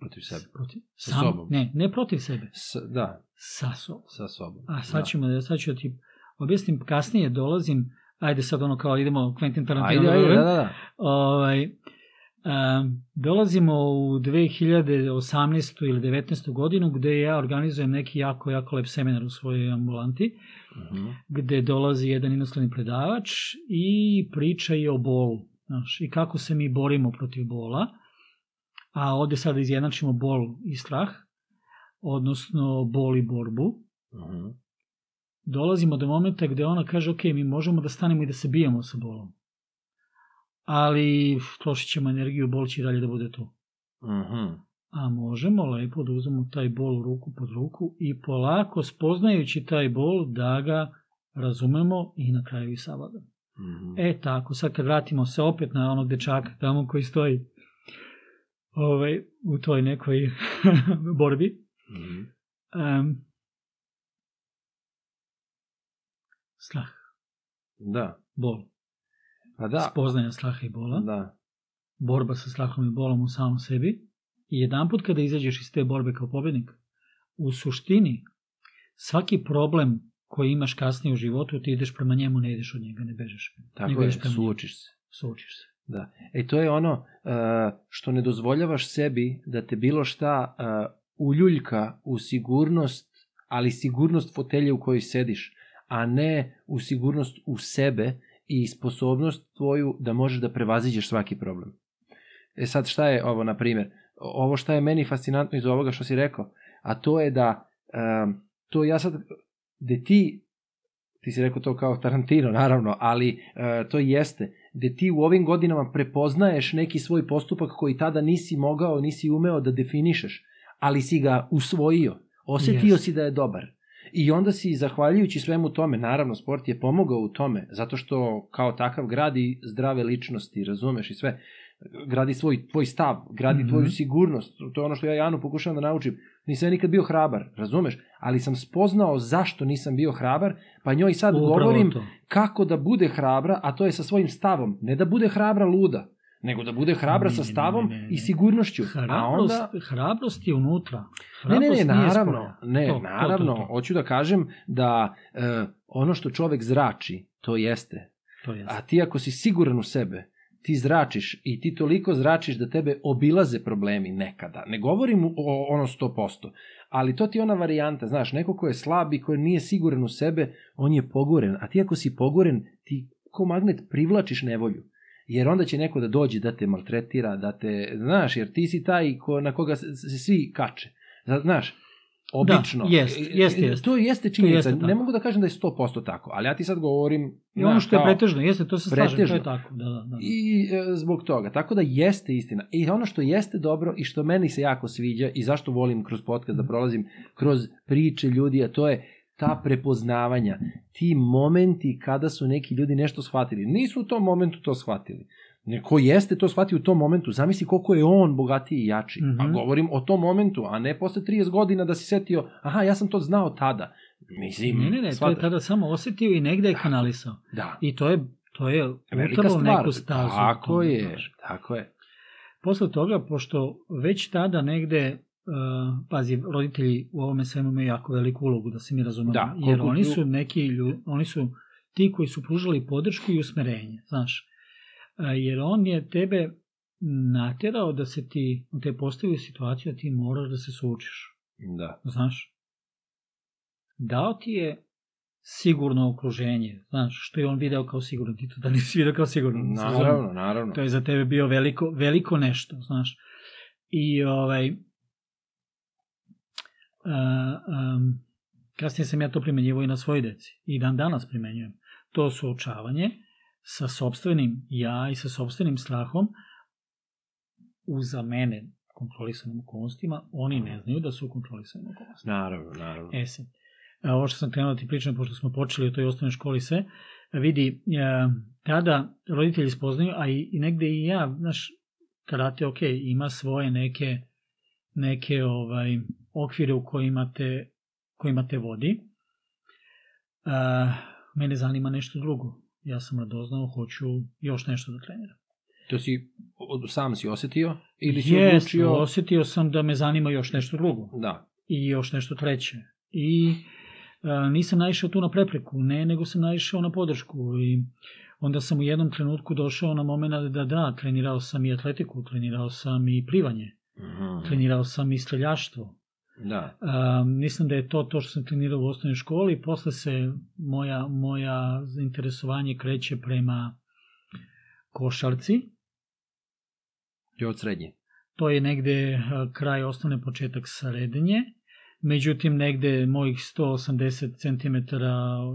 Protiv sebe. protiv, Sa sam, sobom. Ne, ne protiv sebe, S, da, sa sobom. sa sobom. A sad da. ćemo da sad ću da ti objasnim kasnije dolazim ajde sad ono kao idemo Quentin Tarantino Ajde, ajde, da, da, da. ovaj um, dolazimo u 2018. ili 19. godinu gde ja organizujem neki jako, jako lep seminar u svojoj ambulanti Mhm. gde dolazi jedan inostrani predavač i priča i o bolu znaš, i kako se mi borimo protiv bola a ovde sada izjednačimo bol i strah odnosno bol i borbu Mhm. dolazimo do momenta gde ona kaže ok, mi možemo da stanemo i da se bijemo sa bolom. ali trošit ćemo energiju, bol će i dalje da bude tu. Mhm. A možemo lepo da uzmemo taj bol ruku pod ruku i polako spoznajući taj bol da ga razumemo i na kraju i savladamo. Mhm. E tako, sad kad vratimo se opet na onog dečaka tamo koji stoji ovaj, u toj nekoj borbi. Mhm. Um, strah, Da. bol, Pa da. spoznaja straha i bola, Da. borba sa strahom i bolom u samom sebi i jedan put kada izađeš iz te borbe kao pobednik, u suštini svaki problem koji imaš kasnije u životu, ti ideš prema njemu, ne ideš od njega, ne bežeš, Tako je, suočiš se. suočiš se. Da. E to je ono uh, što ne dozvoljavaš sebi da te bilo šta uh, uljuljka u sigurnost, ali sigurnost fotelje u kojoj sediš, a ne u sigurnost u sebe i sposobnost tvoju da možeš da prevaziđeš svaki problem. E sad šta je ovo, na primjer? Ovo šta je meni fascinantno iz ovoga što si rekao, a to je da um, to ja sad, gde ti ti si rekao to kao Tarantino, naravno, ali e, to jeste, gde ti u ovim godinama prepoznaješ neki svoj postupak koji tada nisi mogao, nisi umeo da definišeš, ali si ga usvojio, osetio Jeste. si da je dobar. I onda si, zahvaljujući svemu tome, naravno, sport je pomogao u tome, zato što kao takav gradi zdrave ličnosti, razumeš i sve, gradi svoj tvoj stav, gradi Mhm. tvoju sigurnost, to je ono što ja Janu pokušavam da naučim. Nisam ja nikad bio hrabar, razumeš? Ali sam spoznao zašto nisam bio hrabar, pa njoj sad Upravo govorim to. kako da bude hrabra, a to je sa svojim stavom. Ne da bude hrabra luda, nego da bude hrabra Ne, sa ne, ne, stavom ne, ne, i ne. sigurnošću. A Hrabrost, onda... hrabrost je unutra. Ne, ne, ne, Hrabrost nije naravno, ne, To, to, naravno, to, to. hoću da kažem da e, ono što čovek zrači, to jeste. To je. A ti ako si siguran u sebe, ti zračiš i ti toliko zračiš da tebe obilaze problemi nekada. Ne govorim o ono 100%, ali to ti je ona varijanta, znaš, neko ko je slab i ko nije siguran u sebe, on je pogoren, a ti ako si pogoren, ti ko magnet privlačiš nevolju. Jer onda će neko da dođe da te maltretira, da te, znaš, jer ti si taj ko, na koga se, se svi kače. Znaš, obično. jest, jest, jest. To jeste činjenica. jeste tako. ne mogu da kažem da je 100% tako, ali ja ti sad govorim... I ono što je pretežno, jeste, to se slažem, to je tako. Da, da, da. I e, zbog toga. Tako da jeste istina. I ono što jeste dobro i što meni se jako sviđa i zašto volim kroz podcast da prolazim kroz priče ljudi, a to je ta prepoznavanja, ti momenti kada su neki ljudi nešto shvatili. Nisu u tom momentu to shvatili. Neko jeste to shvatio u tom momentu, zamisli koliko je on bogatiji i jači. Mhm. A govorim o tom momentu, a ne posle 30 godina da si setio, aha, ja sam to znao tada. Mislim, Ne, ne, ne, to je shvataš? tada samo osetio i negde je kanalisao. Da, I to je, to je stvar. neku stazu. Tako je, tako je. Posle toga, pošto već tada negde, uh, pazi, roditelji u ovome svemu imaju jako veliku ulogu, da se mi razumemo. Da, jer oni su- su neki ljudi, oni su ti koji su pružali podršku i usmerenje, znaš. Uh, jer on je tebe naterao da se ti, on te postavio situaciju da ti moraš da se suučiš, Da. znaš. Dao ti je sigurno okruženje, znaš, što je on video kao sigurno, ti to da nisi video kao sigurno. Naravno, naravno. To je za tebe bio veliko, veliko nešto, znaš. I ovaj, a, um, kasnije sam ja to primenjivo i na svojoj deci. I dan danas primenjujem. To suočavanje sa sobstvenim ja i sa sobstvenim strahom u za mene kontrolisanim okolnostima, oni ne znaju da su u kontrolisanim okolnostima. Naravno, naravno. E sad, a, ovo što sam krenuo da ti pričam, pošto smo počeli u toj osnovnoj školi sve, vidi, e, tada roditelji spoznaju, a i, i negde i ja, znaš, karate, ok, ima svoje neke, neke ovaj, okvire u kojima te, kojima te vodi. A, mene zanima nešto drugo. Ja sam radoznao, hoću još nešto da treniram. To si, sam si osetio ili si Jest, odlučio... osetio sam da me zanima još nešto drugo. Da. i još nešto treće. I a, nisam naišao tu na prepreku, ne, nego sam naišao na podršku i onda sam u jednom trenutku došao na moment da da, trenirao sam i atletiku, trenirao sam i plivanje, Mhm. trenirao sam i streljaštvo. Da. A, mislim da je to to što sam trenirao u osnovnoj školi, posle se moja, moja zainteresovanje kreće prema košarci, I od srednje. to je negde a, kraj osnovne početak srednje, međutim negde mojih 180 cm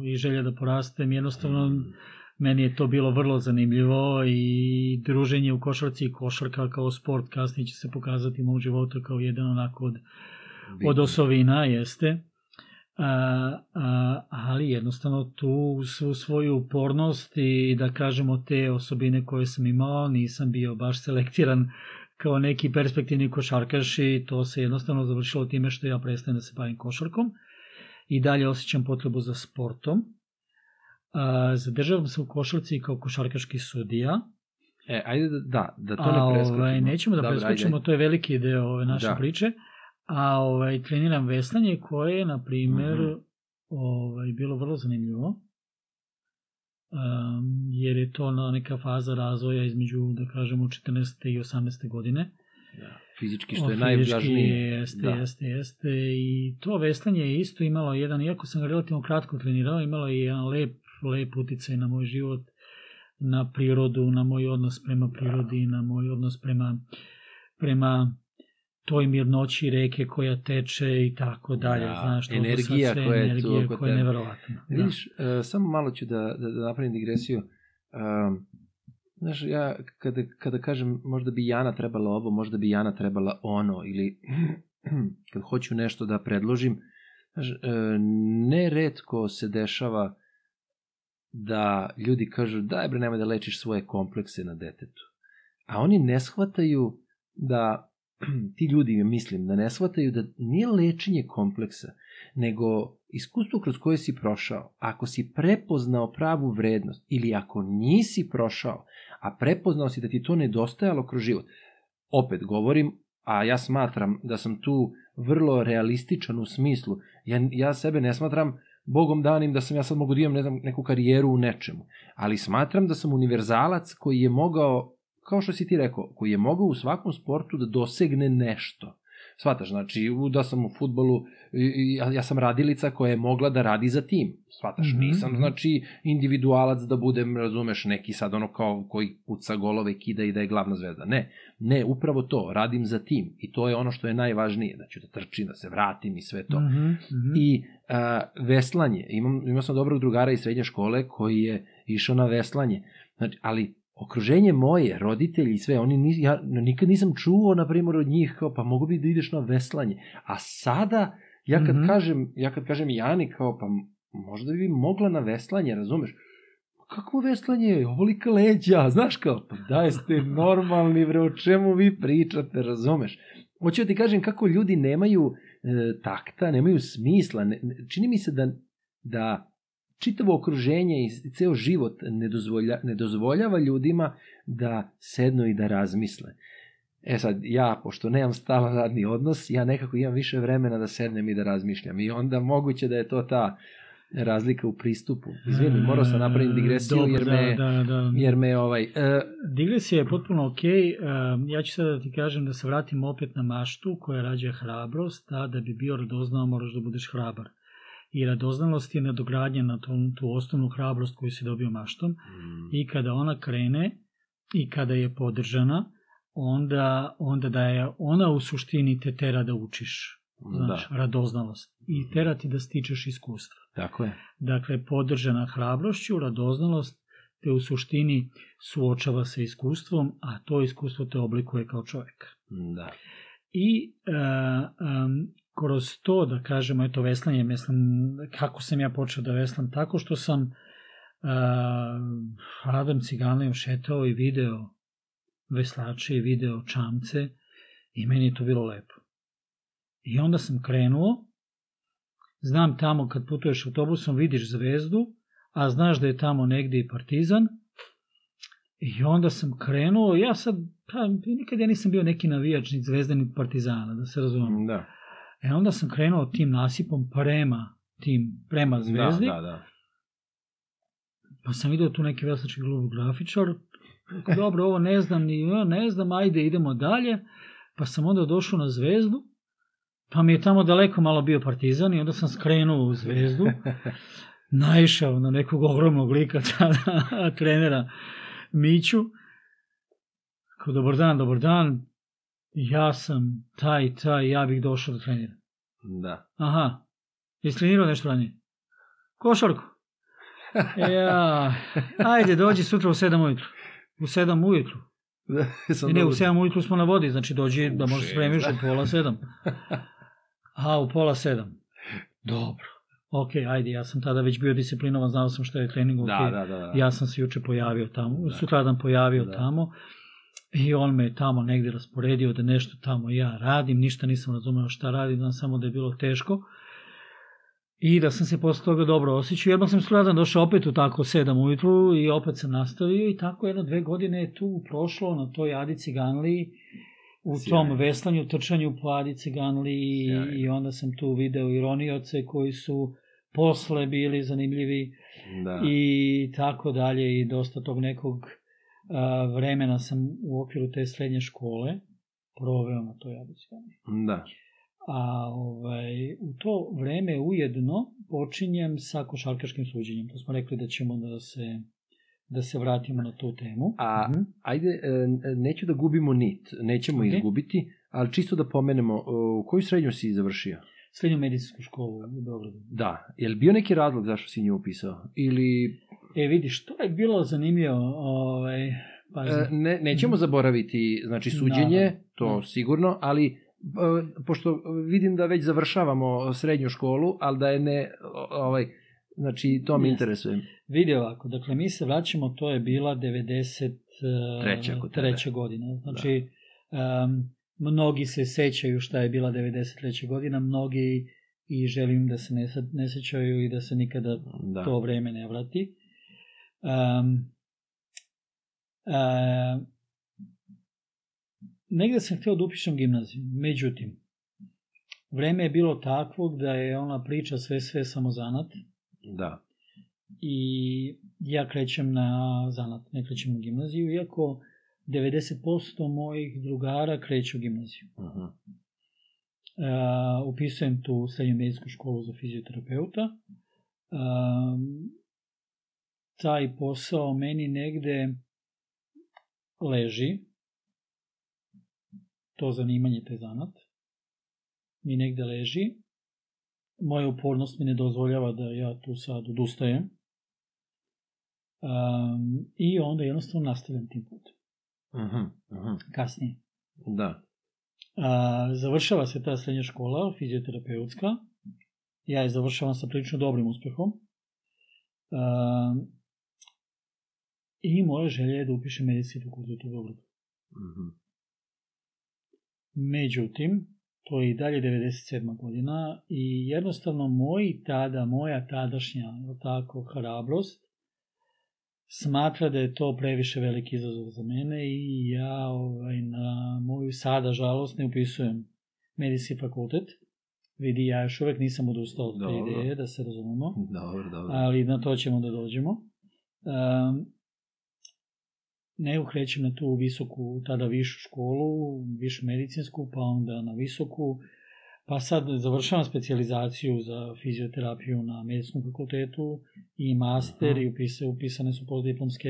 i želja da porastem jednostavno Meni je to bilo vrlo zanimljivo i druženje u košarci i košarka kao sport kasnije će se pokazati u mom životu kao jedan onako od, od osovina, jeste. A, a, ali jednostavno tu svu svoju upornost i da kažemo te osobine koje sam imao, nisam bio baš selektiran kao neki perspektivni košarkaš i to se jednostavno završilo time što ja prestajem da se bavim košarkom i dalje osjećam potrebu za sportom. A, zadržavam se u košarci kao košarkaški sudija. E, ajde da, da, to ne preskočimo. ovaj, nećemo da Dobro, preskočimo, ajde. to je veliki deo ove naše Da. priče. A ovaj, treniram veslanje koje je, na primer, Mhm. ovaj, bilo vrlo zanimljivo. Um, jer je to na neka faza razvoja između, da kažemo, 14. i 18. godine. Da. Fizički što je O, najvažnije. Jeste, Da. jeste, jeste. I to veslanje je isto imalo jedan, iako sam ga relativno kratko trenirao, imalo je jedan lep, lep uticaj na moj život, na prirodu, na moj odnos prema prirodi, na moj odnos prema, prema toj mirnoći reke koja teče i tako dalje. Da, Znaš, to energija sve koja je tu koja je tebe. neverovatna. Da. Vidiš, e, samo malo ću da, da, da napravim digresiju. Um, znaš, ja kada, kada kažem možda bi Jana trebala ovo, možda bi Jana trebala ono, ili kad hoću nešto da predložim, znaš, e, neretko se dešava da ljudi kažu daj bre nemoj da lečiš svoje komplekse na detetu. A oni ne shvataju da ti ljudi, mislim, da ne shvataju da nije lečenje kompleksa, nego iskustvo kroz koje si prošao. Ako si prepoznao pravu vrednost ili ako nisi prošao, a prepoznao si da ti to nedostajalo kroz život, opet govorim, a ja smatram da sam tu vrlo realističan u smislu, ja, ja sebe ne smatram bogom danim da sam ja sad mogu da imam ne znam, neku karijeru u nečemu, ali smatram da sam univerzalac koji je mogao, kao što si ti rekao, koji je mogao u svakom sportu da dosegne nešto. Svataš, znači u- da sam u futbolu, ja, ja sam radilica koja je mogla da radi za tim. Svataš, Mhm, nisam mhm. znači individualac da budem, razumeš, neki sad ono kao koji puca golove, kida i da je glavna zvezda. Ne, ne, upravo to, radim za tim i to je ono što je najvažnije, da ću da trčim, da se vratim i sve to. Mhm, mhm. I a, veslanje, imam, imao sam dobrog drugara iz srednje škole koji je išao na veslanje, znači, ali okruženje moje, roditelji i sve, oni nis, ja nikad nisam čuo, na primjer, od njih, kao, pa mogu bi da ideš na veslanje. A sada, ja kad, Mhm. kažem, ja kad kažem Jani, kao, pa možda bi mogla na veslanje, razumeš? Kakvo veslanje? Ovolika leđa, znaš kao, pa da jeste normalni, bre, o čemu vi pričate, razumeš? Hoću da ti kažem kako ljudi nemaju e, takta, nemaju smisla. Ne- čini mi se da, da čitavo okruženje i ceo život ne, dozvolja, ne dozvoljava ljudima da sednu i da razmisle. E sad, ja, pošto nemam stalan radni odnos, ja nekako imam više vremena da sednem i da razmišljam. I onda moguće da je to ta razlika u pristupu. Izvini, morao sam napraviti digresiju Dobro, jer da, me, da, da. jer me ovaj... E, Digresija je potpuno ok. Ja ću sada da ti kažem da se vratim opet na maštu koja rađa hrabrost, a da bi bio radoznao moraš da budeš hrabar. I radoznalost je nadogradnja na tu, tu osnovnu hrabrost koju si dobio maštom i kada ona krene i kada je podržana, onda, onda da je ona u suštini te tera da učiš. Znači, da, radoznalost. I tera ti da stičeš iskustva. tako je. Dakle, podržana hrabrošću, radoznalost te u suštini suočava sa iskustvom, a to iskustvo te oblikuje kao čovjek. Da. I e, em, kroz to, da kažemo, eto, veslanje, mislim, kako sam ja počeo da veslam, tako što sam e, Adam Ciganlijom šetao i video veslače i video čamce i meni je to bilo lepo. I onda sam krenuo, znam tamo kad putuješ autobusom vidiš zvezdu, a znaš da je tamo negde i partizan, i onda sam krenuo, ja sad, pa, nikad ja nisam bio neki navijač ni zvezda ni partizana, da se razumem. Da. E onda sam krenuo tim nasipom prema tim, prema zvezdi, Da, da, da. pa sam vidio tu neki veslački klub grafičar, dobro, ovo ne znam, ni, ne znam, ajde, idemo dalje, pa sam onda došao na zvezdu, pa mi je tamo daleko malo bio partizan i onda sam skrenuo u zvezdu, naišao na nekog ogromnog lika tada, trenera Miću, kao dobar dan, dobar dan, ja sam taj, taj, ja bih došao da treniram. Da. Aha, jesi trenirao nešto ranije? Košarku. Ja, ajde, dođi sutra u 7 ujutru. U 7 ujutru. Sam I ne, u dobro- 7 ujutru smo na vodi, znači dođi da U možeš šest, spremiš da. u pola 7. A, u pola 7. Dobro. Ok, ajde, ja sam tada već bio disciplinovan, znao sam šta je trening, ok. Da, da, da. da. Ja sam se juče pojavio tamo, Da. sutradan pojavio Da. tamo i on me je tamo negde rasporedio da nešto tamo ja radim, ništa nisam razumeo šta radim, znam samo da je bilo teško. I da sam se posle toga dobro osjećao. Jednog sam sutradan došao opet u tako sedam ujutru i opet sam nastavio i tako jedno dve godine je tu prošlo na toj Adi Ciganliji u Sjajno. tom veslanju, trčanju po Adi Ciganliji i, Sjajno. i onda sam tu video ironioce koji su posle bili zanimljivi Da. i tako dalje i dosta tog nekog vremena sam u okviru te srednje škole proveo na toj Abucijani. Da. A ovaj, u to vreme ujedno počinjem sa košarkaškim suđenjem. To smo rekli da ćemo da se da se vratimo na tu temu. A Mhm. ajde, e, neću da gubimo nit, nećemo Ok. izgubiti, ali čisto da pomenemo, u koju srednju si završio? Srednju medicinsku školu u Beogradu. Da. Je li bio neki razlog zašto si nju upisao? Ili... E, vidiš, to je bilo zanimljivo. Ovaj, pazi. E, ne, nećemo zaboraviti, znači, suđenje, Naravno. to Da. sigurno, ali e, pošto vidim da već završavamo srednju školu, ali da je ne, ovaj, znači, to me interesuje. Vidi ovako, dakle mi se vraćamo, to je bila 93. Treća kod tebe. treća godina. Znači, um, mnogi se sećaju šta je bila 93. godina, mnogi i želim da se ne, ne sećaju i da se nikada Da. to vreme ne vrati. Um, uh, negde sam hteo da upišem gimnaziju, međutim, vreme je bilo takvog da je ona priča sve sve samo zanat Da. i ja krećem na zanat, ne krećem u gimnaziju, iako 90% mojih drugara kreću u gimnaziju. Uh -huh. Uh, upisujem tu srednju medicinsku školu za fizioterapeuta. Um, taj posao meni negde leži, to zanimanje, taj zanat, mi negde leži. Moja upornost mi ne dozvoljava da ja tu sad odustajem. Um, I onda jednostavno nastavljam tim putem. Uh -huh. Uh -huh. Kasnije. Da. A, završava se ta srednja škola, fizioterapeutska. Ja je završavam sa prilično dobrim uspehom. A, I moja želja je da upišem medicinski fakultet u Beogradu. -huh. Međutim, to je i dalje 97. godina i jednostavno moj tada, moja tadašnja, tako, hrabrost smatra da je to previše veliki izazov za mene i ja ovaj, na moju sada žalost ne upisujem medicinski fakultet. Vidi, ja još uvek nisam odustao od te ideje, da se razumemo, Dobro, dobro. ali na to ćemo da dođemo. Um, nego krećem na tu visoku, tada višu školu, višu medicinsku, pa onda na visoku, pa sad završavam specijalizaciju za fizioterapiju na medicinskom fakultetu i master Aha. i upise, upisane su postdiplomske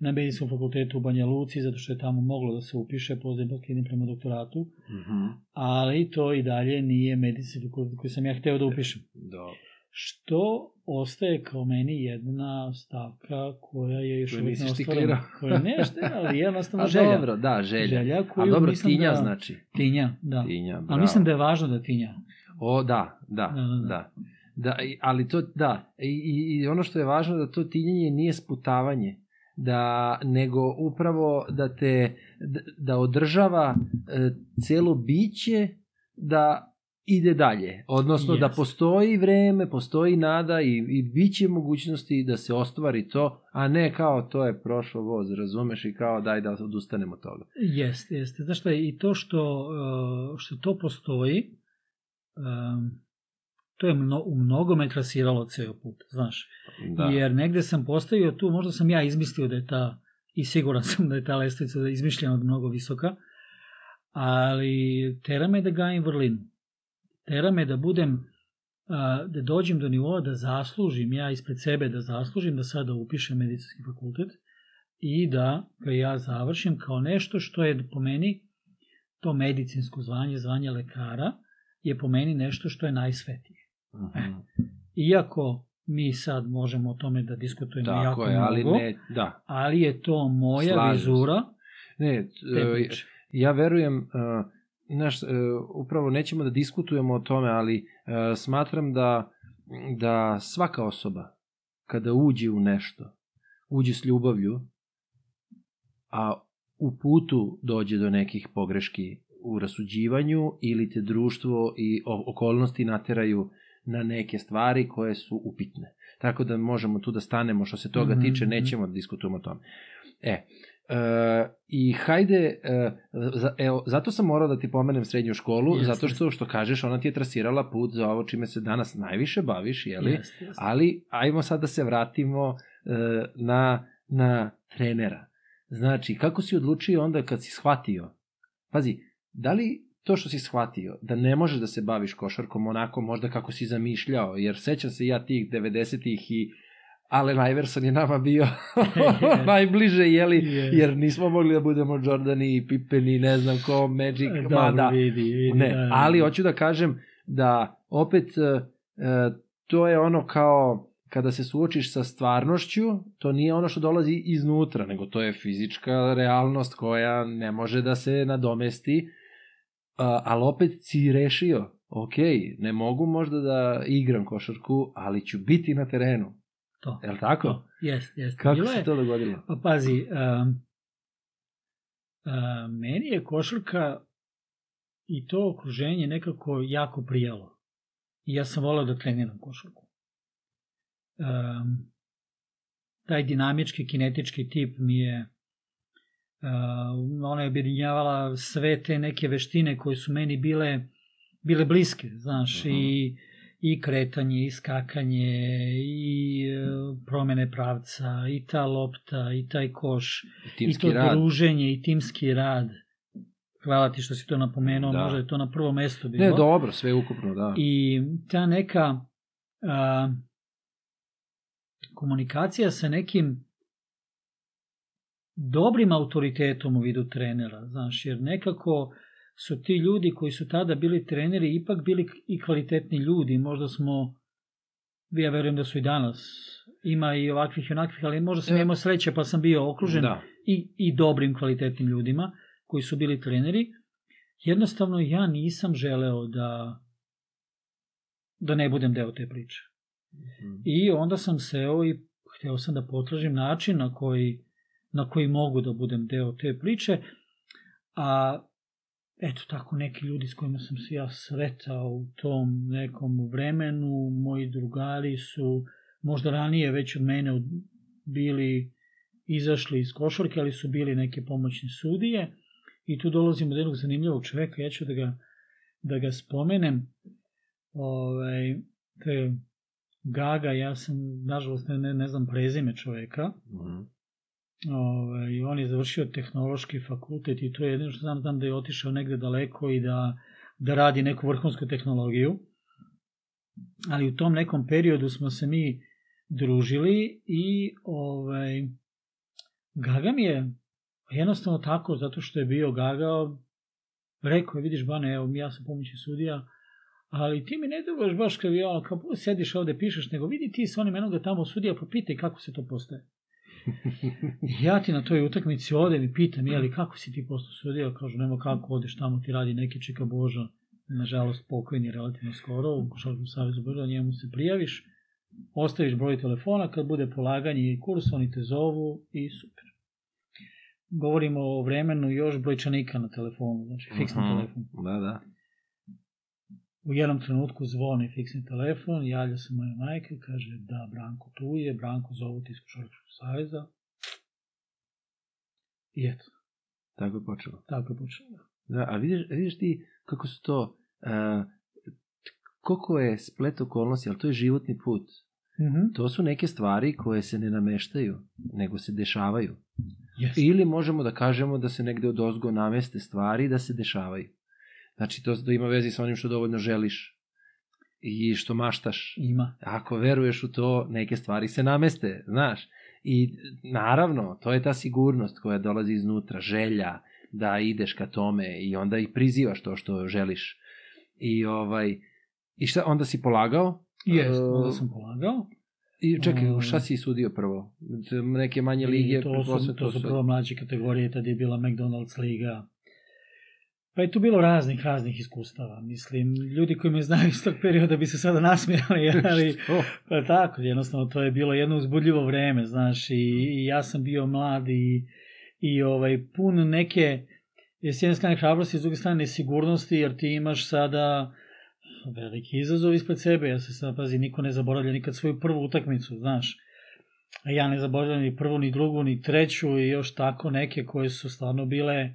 na medicinskom fakultetu u Banja Luci, zato što je tamo moglo da se upiše postdiplomski idem prema doktoratu, Uh -huh. ali to i dalje nije medicinski fakultet koji sam ja hteo da upišem Dobro. Što ostaje kao meni jedna stavka koja je još uvijek štiklirao. Koja ne šte, ali jednostavno A želja. dobro, da, želja. Želja koju A dobro, tinja da- znači. Tinja, da. Tinja, bravo. Ali mislim da je važno da tinja. O, da, da, Da, da, da. da. Da, ali to, da, i, i- ono što je važno da to tinjenje nije sputavanje, da, nego upravo da te, da, da održava e, celo biće da ide dalje. Odnosno da Jest. postoji vreme, postoji nada i, i biće mogućnosti da se ostvari to, a ne kao to je prošlo voz, razumeš, i kao daj da odustanemo od toga. Jeste, jeste. Znaš šta, i to što, uh, što to postoji, um, to je mno, u mnogome trasiralo ceo put, znaš. Da. Jer negde sam postavio tu, možda sam ja izmislio da je ta, i siguran sam da je ta lestvica izmišljena od mnogo visoka, ali tera me da gajim vrlinu. Tera me da budem, da dođem do nivoa da zaslužim, ja ispred sebe da zaslužim da sada upišem medicinski fakultet i da ga ja završim kao nešto što je po meni to medicinsko zvanje, zvanje lekara, je po meni nešto što je najsvetije. Mhm. Iako mi sad možemo o tome da diskutujemo Tako jako je, ali mnogo, ne, da. ali je to moja Slažem se. vizura Ne, e, ja verujem, uh, znaš, uh, upravo nećemo da diskutujemo o tome, ali uh, smatram da, da svaka osoba kada uđe u nešto, uđe s ljubavlju, a u putu dođe do nekih pogreški u rasuđivanju ili te društvo i okolnosti nateraju na neke stvari koje su upitne. Tako da možemo tu da stanemo što se toga Mhm, tiče, mhm. nećemo da diskutujemo o tome. E, e, i hajde, e, za, evo, zato sam morao da ti pomenem srednju školu, Jeste. zato što, što kažeš, ona ti je trasirala put za ovo čime se danas najviše baviš, jeli? Jeste, jeste. Ali, ajmo sad da se vratimo e, na, na trenera. Znači, kako si odlučio onda kad si shvatio? Pazi, da li to što si shvatio, da ne možeš da se baviš košarkom onako možda kako si zamišljao, jer sećam se ja tih 90-ih i Allen Iverson je nama bio najbliže, jeli, Yes. jer nismo mogli da budemo Jordani i Pippen i ne znam ko, Magic, Dobro, mada, vidi, vidi, ne, da, da. ali hoću da kažem da opet e, e, to je ono kao kada se suočiš sa stvarnošću, to nije ono što dolazi iznutra, nego to je fizička realnost koja ne može da se nadomesti, a, ali opet si rešio, ok, ne mogu možda da igram košarku, ali ću biti na terenu. To. Je li tako? To, jest, jest. Kako Bilo se je, to dogodilo? Pa pazi, um, uh, meni je košarka i to okruženje nekako jako prijalo. I ja sam volao da treniram košarku. Um, taj dinamički, kinetički tip mi je uh, ona je objedinjavala sve te neke veštine koje su meni bile bile bliske, znaš, Mhm. i i kretanje, i skakanje, i e, promene pravca, i ta lopta, i taj koš, Timski i to rad. druženje, i timski rad. Hvala ti što si to napomenuo, Da. možda je to na prvo mesto bilo. Ne, dobro, sve ukupno, da. I ta neka a, komunikacija sa nekim dobrim autoritetom u vidu trenera, znaš, jer nekako su ti ljudi koji su tada bili treneri ipak bili i kvalitetni ljudi, možda smo, ja verujem da su i danas, ima i ovakvih i onakvih, ali možda sam E. imao sreće pa sam bio okružen Da. i, i dobrim kvalitetnim ljudima koji su bili treneri. Jednostavno ja nisam želeo da da ne budem deo te priče. Mhm. I onda sam seo i hteo sam da potražim način na koji, na koji mogu da budem deo te priče, a eto tako neki ljudi s kojima sam se ja sretao u tom nekom vremenu, moji drugari su možda ranije već od mene bili izašli iz košarke, ali su bili neke pomoćne sudije. I tu dolazimo do jednog zanimljivog čoveka, ja ću da ga, da ga spomenem, ovaj, to je Gaga, ja sam, nažalost, ne, ne, ne znam prezime čoveka, Mhm. Ovaj, on je završio tehnološki fakultet i to je jedino što znam, znam da je otišao negde daleko i da, da radi neku vrhunsku tehnologiju. Ali u tom nekom periodu smo se mi družili i ovaj, Gaga mi je jednostavno tako, zato što je bio Gaga, rekao je, vidiš Bane, evo ja sam pomoćni sudija, ali ti mi ne deluješ baš kao kao sediš ovde pišeš, nego vidi ti sa onim enoga tamo sudija, pa pitaj kako se to postaje. Ja ti na toj utakmici odem i pitam, jeli, kako si ti postao sudija? Kažu, nema kako, odeš tamo, ti radi neki čika Boža, nažalost pokojni relativno skoro, u Košarkom savezu Boža, njemu se prijaviš, ostaviš broj telefona, kad bude polaganje i kurs, oni te zovu i super. Govorimo o vremenu još brojčanika na telefonu, znači fiksni Mhm. telefon. Da, da. U jednom trenutku zvoni fiksni telefon, javlja se moja majka i kaže da, Branko tu je, Branko zovu ti iz Košarkaškog saveza. I eto, Tako je počelo. tako je počelo. Da, a vidiš, vidiš ti kako su to, uh, koliko je splet okolnosti, ali to je životni put. Mhm. To su neke stvari koje se ne nameštaju, nego se dešavaju. Jeste. Ili možemo da kažemo da se negde od ozgo nameste stvari da se dešavaju. Znači, to da ima vezi sa onim što dovoljno želiš i što maštaš. Ima. Ako veruješ u to, neke stvari se nameste, znaš. I naravno, to je ta sigurnost koja dolazi iznutra, želja da ideš ka tome i onda i prizivaš to što želiš. I ovaj i šta onda si polagao? Jest, E, onda sam polagao. I čekaj, Ovaj. šta si sudio prvo? Neke manje lige, to su, to su prvo mlađe kategorije, tad je bila McDonald's liga. Pa je tu bilo raznih, raznih iskustava. Mislim, ljudi koji me znaju iz tog perioda bi se sada nasmijali, ali Pa tako, jednostavno to je bilo jedno uzbudljivo vreme, znaš, i, i ja sam bio mlad i, i ovaj, pun neke, s jedne strane hrabrosti, s druge strane nesigurnosti, jer ti imaš sada veliki izazov ispred sebe, ja se sad, pazi, niko ne zaboravlja nikad svoju prvu utakmicu, znaš, a ja ne zaboravljam ni prvu, ni drugu, ni treću i još tako neke koje su stvarno bile,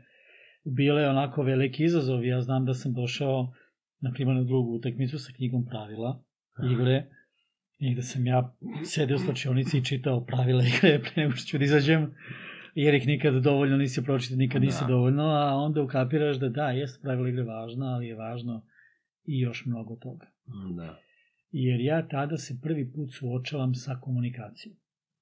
bile onako veliki izazov. Ja znam da sam došao, na primjer, na drugu utakmicu sa knjigom pravila igre, i gde sam ja sedeo u slačionici i čitao pravila igre pre nego što ću da izađem, jer ih nikad dovoljno nisi pročitao, nikad nisi Da. dovoljno, a onda ukapiraš da da, jeste pravila igre važna, ali je važno i još mnogo toga. Da, Jer ja tada se prvi put suočavam sa komunikacijom.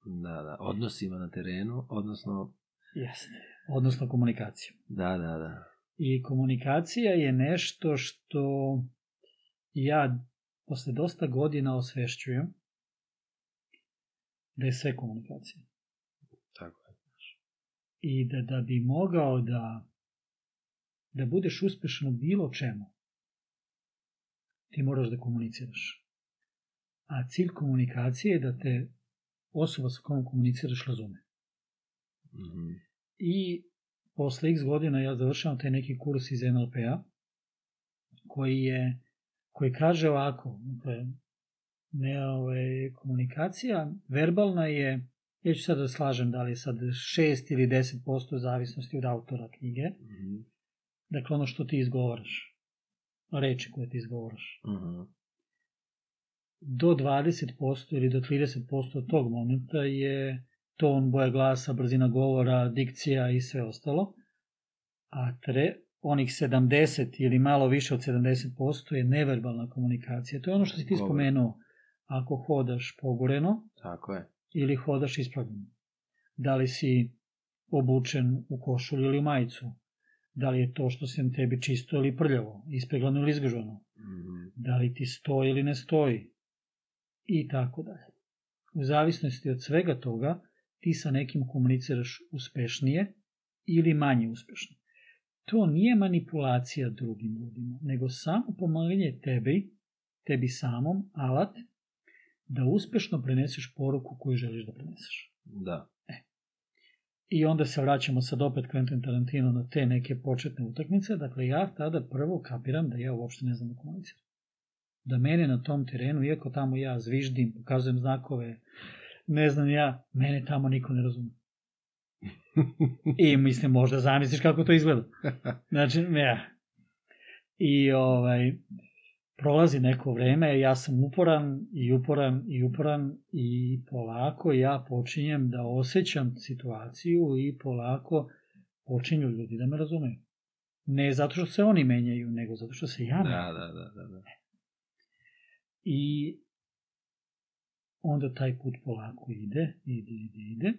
da, da. Odnosima na terenu, odnosno, Jeste. Odnosno komunikacijom. da, da, da. I komunikacija je nešto što ja posle dosta godina osvešćujem da je sve komunikacija. Tako je. I da, da bi mogao da, da budeš uspešan u bilo čemu, ti moraš da komuniciraš. A cilj komunikacije je da te osoba sa kojom komuniciraš razume. Mhm. I posle x godina ja završavam taj neki kurs iz NLP-a koji je koji kaže ovako, dakle, ne, ovaj, komunikacija verbalna je, ja ću sad da slažem da li je sad 6 ili 10% zavisnosti od autora knjige, Mhm. dakle ono što ti izgovaraš, reči koje ti izgovaraš. Mhm. Do 20% ili do 30% od tog momenta je ton, boja glasa, brzina govora, dikcija i sve ostalo. A tre, onih 70 ili malo više od 70% je neverbalna komunikacija. To je ono što si ti Govor. spomenuo. Ako hodaš pogoreno Tako je. ili hodaš ispravljeno. Da li si obučen u košulju ili u majicu. Da li je to što se tebi čisto ili prljavo, ispeglano ili izgažano. Mhm. Da li ti stoji ili ne stoji. I tako dalje. U zavisnosti od svega toga, ti sa nekim komuniciraš uspešnije ili manje uspešno. To nije manipulacija drugim ljudima, nego samo pomaganje tebi, tebi samom, alat, da uspešno preneseš poruku koju želiš da preneseš. Da. I onda se vraćamo sad opet Quentin Tarantino na te neke početne utakmice. Dakle, ja tada prvo kapiram da ja uopšte ne znam da komuniciram. Da mene na tom terenu, iako tamo ja zviždim, pokazujem znakove, ne znam ja, mene tamo niko ne razume. I mislim, možda zamisliš kako to izgleda. Znači, ja. I ovaj, prolazi neko vreme, ja sam uporan i uporan i uporan i polako ja počinjem da osjećam situaciju i polako počinju ljudi da me razumeju. Ne zato što se oni menjaju, nego zato što se ja. Da, da, da, da, da. I onda taj put polako ide, ide, ide, ide.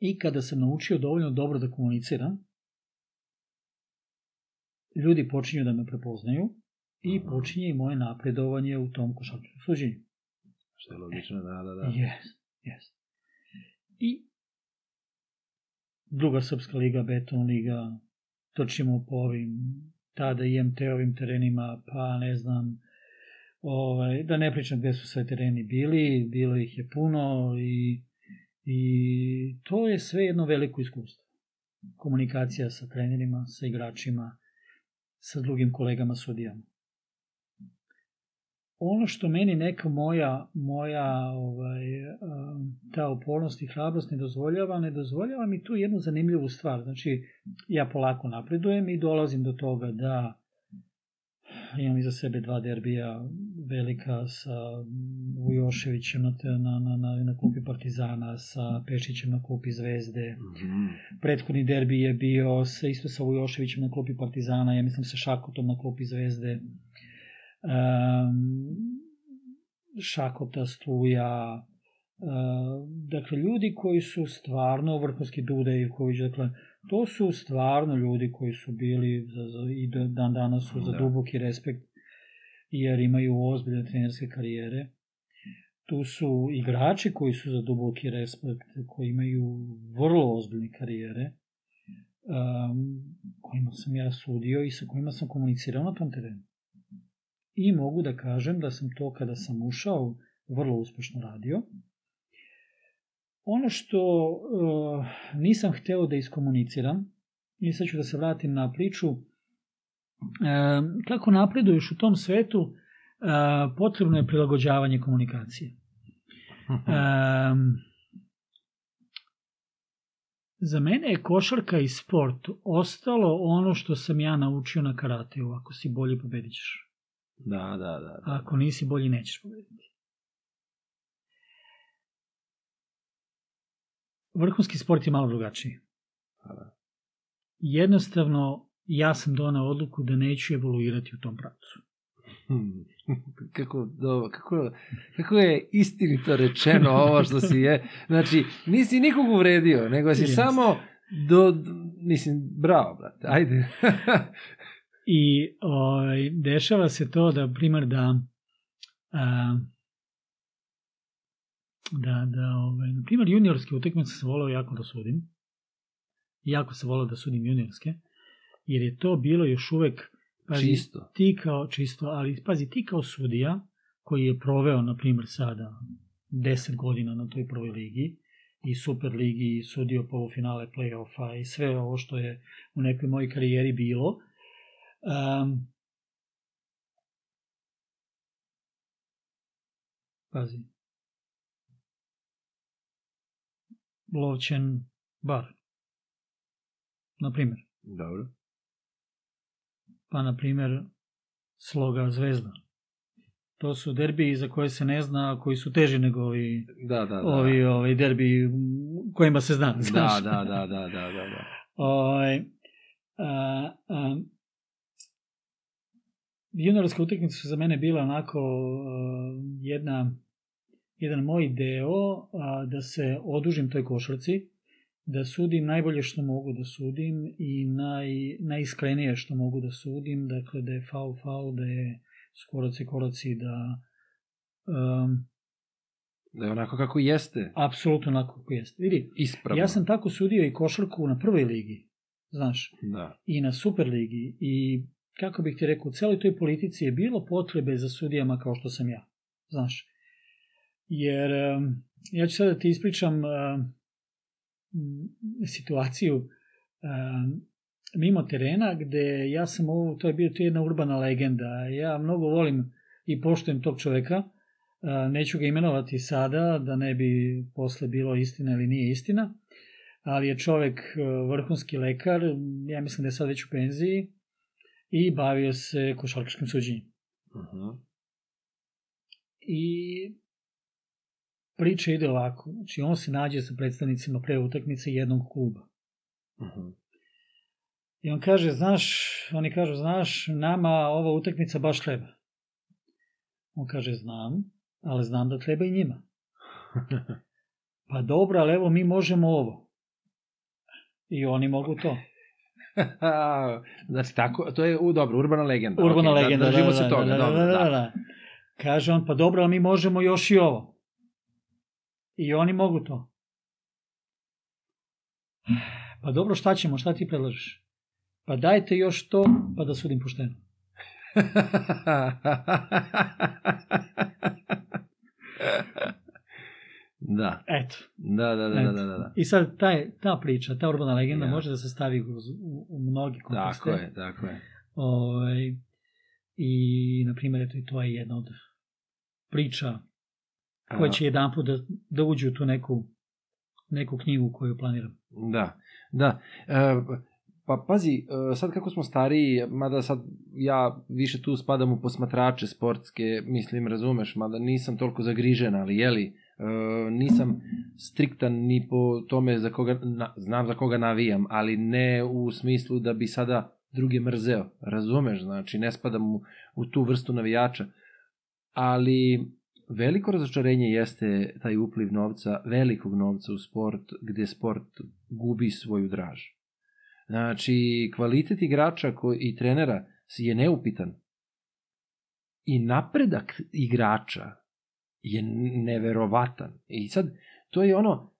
I kada sam naučio dovoljno dobro da komuniciram, ljudi počinju da me prepoznaju i počinje i moje napredovanje u tom košarkaškom suđenju. Što je logično, da, da, da. Yes, yes. I druga srpska liga, beton liga, trčimo po ovim tada IMT-ovim terenima, pa ne znam, ovaj, da ne pričam gde su sve tereni bili, bilo ih je puno i, i to je sve jedno veliko iskustvo. Komunikacija sa trenerima, sa igračima, sa drugim kolegama sudijama ono što meni neka moja, moja ovaj, ta upornost i hrabrost ne dozvoljava, ne dozvoljava mi tu jednu zanimljivu stvar. Znači, ja polako napredujem i dolazim do toga da imam iza sebe dva derbija velika sa Vujoševićem na, na, na, na, na klupi Partizana, sa Pešićem na klupi Zvezde. Mhm. Prethodni derbi je bio sa, isto sa Vujoševićem na klupi Partizana, ja mislim sa Šakotom na klupi Zvezde. Um, Šakota, Struja, uh, dakle ljudi koji su stvarno vrhunski Duda Ivković, dakle to su stvarno ljudi koji su bili i dan danas su za Da. duboki respekt jer imaju ozbiljne trenerske karijere. tu su igrači koji su za duboki respekt, koji imaju vrlo ozbiljne karijere, um, kojima sam ja sudio i sa kojima sam komunicirao na tom terenu. I mogu da kažem da sam to kada sam ušao vrlo uspešno radio. Ono što uh, nisam hteo da iskomuniciram, i sad ću da se vratim na priču, uh, kako napreduješ u tom svetu, uh, potrebno je prilagođavanje komunikacije. Um, za mene je košarka i sport ostalo ono što sam ja naučio na karateu. Ako si bolji, pobedit ćeš. Da, da, da. da. Ako nisi bolji, nećeš pobediti. Vrhunski sport je malo drugačiji. Da. Jednostavno, ja sam donao odluku da neću evoluirati u tom pravcu. Hmm. kako, do, kako, kako je istinito rečeno ovo što si je. Znači, nisi nikog uvredio, nego si Jeste. samo do, mislim, bravo, brate, ajde. I ovaj, dešava se to da, primar, da a, da, da ovaj, na primjer, juniorske utakmice sam volao jako da sudim. Jako sam volao da sudim juniorske, jer je to bilo još uvek pazi, Čisto. ti kao čisto, ali pazi, ti kao sudija koji je proveo, na primjer, sada 10 godina na toj prvoj ligi i super ligi i sudio polufinale play-offa i sve ovo što je u nekoj mojoj karijeri bilo, um, pazi, Lovćen bar, na primjer, Dobro. pa na primjer Sloga Zvezda. To su derbiji za koje se ne zna, koji su teži nego ovi, Da, da, da. ovi, ovi derbi m, kojima se zna. Da, znaš. da, da, da, da, da, da. Ovaj, a, a, juniorska utakmica su za mene bila onako a, jedna, jedan moj deo a, da se odužim toj košarci, da sudim najbolje što mogu da sudim i naj, najiskrenije što mogu da sudim, dakle da je faul faul, da je skoraci koraci, da um, Da je onako kako jeste. apsolutno onako kako jeste. Vidi, Ispravno. ja sam tako sudio i košarku na prvoj ligi, znaš, Da. i na Superligi i kako bih ti rekao, u celoj toj politici je bilo potrebe za sudijama kao što sam ja, znaš. Jer ja ću sada da ti ispričam situaciju mimo terena gde ja sam ovo, to je bio to je jedna urbana legenda, ja mnogo volim i poštujem tog čoveka, neću ga imenovati sada, da ne bi posle bilo istina ili nije istina, ali je čovek uh, vrhunski lekar, ja mislim da je sad već u penziji, i bavio se košarkaškim suđenjem. Uh -huh. I priča ide ovako, znači on se nađe sa predstavnicima pre utakmice jednog kluba. Uh -huh. I on kaže, znaš, oni kažu, znaš, nama ova utakmica baš treba. On kaže, znam, ali znam da treba i njima. Pa dobro, ali evo mi možemo ovo. I oni mogu to. znači, tako, to je u, dobro, urbana legenda. Urbana Okej, legenda, Da, držimo da, se da, toga, da, da, da, da. da, da. Kaže on, pa dobro, ali mi možemo još i ovo. I oni mogu to. Pa dobro, šta ćemo, šta ti predlažeš? Pa dajte još to, pa da sudim pošteno. da, Eto. da, da, da, da, da, da. I sad taj, ta priča, ta urbana legenda Ja. može da se stavi u, u, u mnogi kontekste. Tako je, tako je. Ovaj, I, na primjer, eto, i to je jedna od priča koja će jedan put da, da uđe u tu neku, neku knjigu koju planiram. Da, da. E, pa pazi, e, sad kako smo stariji, mada sad ja više tu spadam u posmatrače sportske, mislim, razumeš, mada nisam toliko zagrižen, ali jeli, e, nisam striktan ni po tome za koga, na, znam za koga navijam, ali ne u smislu da bi sada druge mrzeo, razumeš, znači ne spadam u, u tu vrstu navijača, ali veliko razočarenje jeste taj upliv novca, velikog novca u sport, gde sport gubi svoju draž. Znači, kvalitet igrača i trenera je neupitan. I napredak igrača je neverovatan. I sad, to je ono,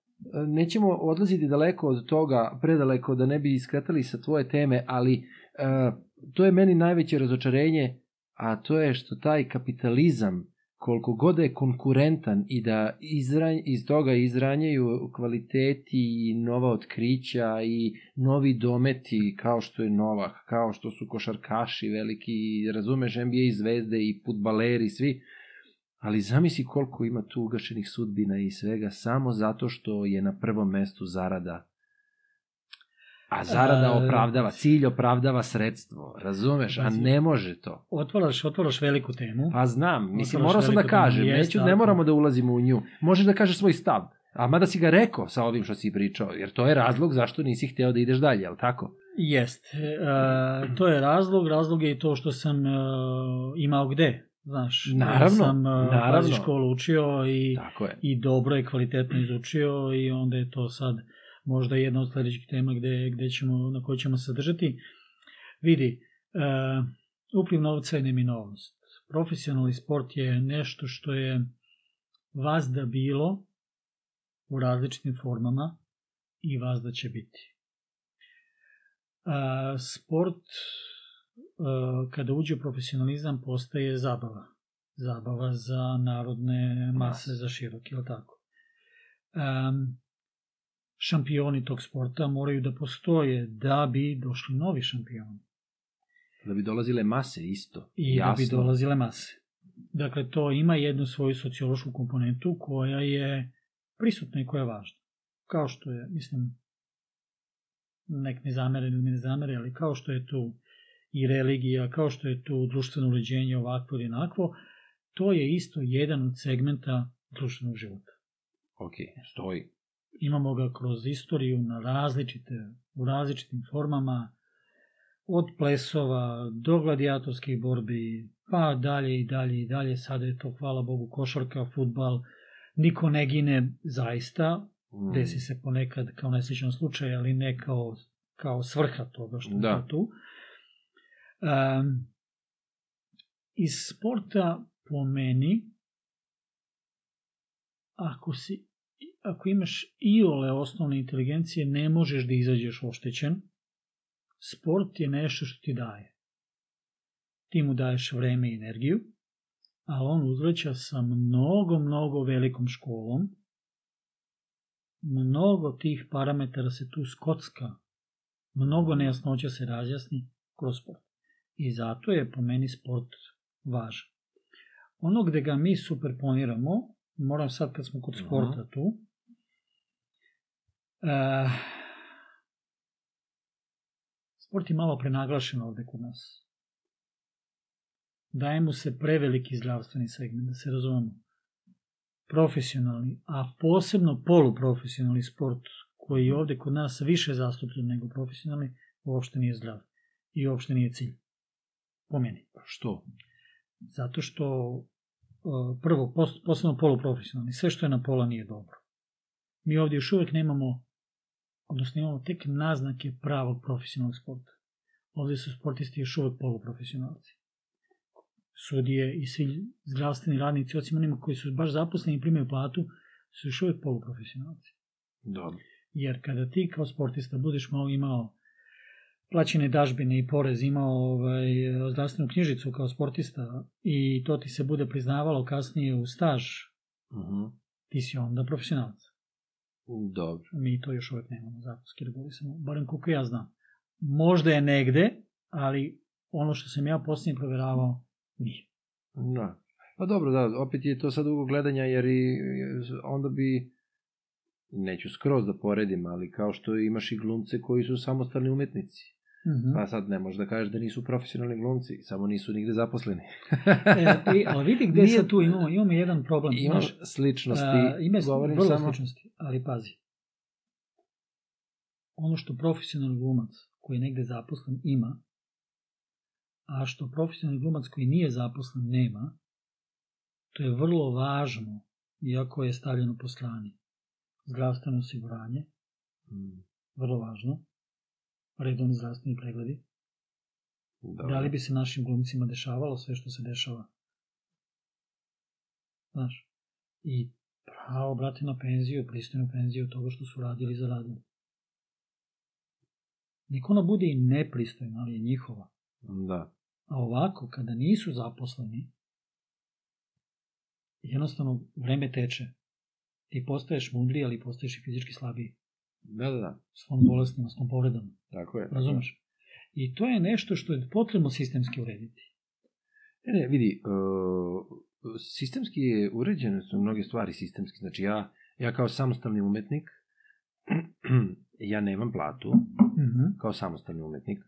nećemo odlaziti daleko od toga, predaleko da ne bi iskretali sa tvoje teme, ali uh, to je meni najveće razočarenje, a to je što taj kapitalizam, koliko god da je konkurentan i da izranj, iz toga izranjaju kvaliteti i nova otkrića i novi dometi kao što je Novak, kao što su košarkaši veliki, razumeš NBA zvezde i futbaleri, svi, ali zamisli koliko ima tu ugašenih sudbina i svega samo zato što je na prvom mestu zarada A zarada opravdava, cilj opravdava sredstvo, razumeš, a ne može to. Otvaraš, otvaraš veliku temu. Pa znam, mislim, morao sam da kažem, neću, ne moramo da ulazimo u nju. Možeš da kažeš svoj stav, a mada si ga rekao sa ovim što si pričao, jer to je razlog zašto nisi hteo da ideš dalje, je li tako? Jest, e, to je razlog, razlog je i to što sam e, imao gde, znaš. Naravno, sam e, naravno. školu učio i, i dobro je kvalitetno izučio i onda je to sad možda jedna od sledećih tema gde, gde ćemo, na kojoj ćemo se držati. Vidi, uh, upliv novca je neminovnost. Profesionalni sport je nešto što je vas da bilo u različitim formama i vas da će biti. Uh, sport, uh, kada uđe u profesionalizam, postaje zabava. Zabava za narodne mase, za široki, ili tako? Um, šampioni tog sporta moraju da postoje da bi došli novi šampioni. Da bi dolazile mase isto. I Jasno. da bi dolazile mase. Dakle, to ima jednu svoju sociološku komponentu koja je prisutna i koja je važna. Kao što je, mislim, nek ne zamere ili ne zamere, ali kao što je tu i religija, kao što je tu društveno uređenje ovakvo ili onakvo, to je isto jedan od segmenta društvenog života. Ok, stoji. Imamo ga kroz istoriju na različite, u različitim formama, od plesova do gladijatorskih borbi, pa dalje i dalje i dalje. Sada je to, hvala Bogu, košarka, futbal. Niko ne gine zaista, Mm. desi se ponekad kao nesličan slučaj, ali ne kao, kao svrha toga što Da. je tu. Um, iz sporta po meni, ako si ako imaš iole osnovne inteligencije, ne možeš da izađeš oštećen. Sport je nešto što ti daje. Ti mu daješ vreme i energiju, ali on uzvraća sa mnogo, mnogo velikom školom. Mnogo tih parametara se tu skocka. Mnogo nejasnoća se razjasni kroz sport. I zato je po meni sport važan. Ono gde ga mi superponiramo, moram sad kad smo kod sporta tu, e, sport je malo prenaglašen ovde kod nas. Daje mu se preveliki zdravstveni segment, da se razumemo. Profesionalni, a posebno poluprofesionalni sport, koji je ovde kod nas više zastupljen nego profesionalni, uopšte nije zdrav. I uopšte nije cilj. Po meni. Što? Zato što e, prvo, pos- posebno poluprofesionalni, sve što je na pola nije dobro. Mi ovdje još uvek nemamo, odnosno imamo tek naznake pravog profesionalnog sporta. Ovdje su sportisti još uvek poluprofesionalci. Sudije i svi zdravstveni radnici, osim onima koji su baš zaposleni i primaju platu, su još uvek poluprofesionalci. Dobro. Jer kada ti kao sportista budeš malo imao plaćene dažbine i porez, imao ovaj, zdravstvenu knjižicu kao sportista i to ti se bude priznavalo kasnije u staž, Mhm. ti si onda profesionalac. Dobro. Mi to još uvek nemamo zakonski regulisano, barem koliko ja znam. Možda je negde, ali ono što sam ja posljednje proveravao, nije. Da. Pa dobro, da, opet je to sad ugo gledanja, jer i onda bi, neću skroz da poredim, ali kao što imaš i glumce koji su samostalni umetnici. Mhm. Pa sad ne možeš da kažeš da nisu profesionalni glumci, samo nisu nigde zaposleni. e, i, ali vidi gde Nije- sad tu imamo, imamo jedan problem. Ima znaš, sličnosti, a, ima govorim vrlo samo... sličnosti, ali pazi. Ono što profesionalni glumac koji je negde zaposlen ima, a što profesionalni glumac koji nije zaposlen nema, to je vrlo važno, iako je stavljeno po strani. Zdravstveno osiguranje, Mm, vrlo važno, redovni zdravstveni pregledi. Dobro. Da li bi se našim glumcima dešavalo sve što se dešava? Znaš, i pravo, brate, na penziju, pristojnu penziju toga što su radili i zaradili. Nek ona bude i nepristojna, ali je njihova. Da. A ovako, kada nisu zaposleni, jednostavno vreme teče. Ti postaješ mudriji, ali postaješ i fizički slabiji. Da, da, da. S tom bolestima, s tom povredama. Tako je. Razumeš? I to je nešto što je potrebno sistemski urediti. Ne, ne, vidi, uh, sistemski je uređene su mnoge stvari sistemski. Znači ja, ja kao samostalni umetnik, ja nemam platu Mm -hmm. kao samostalni umetnik,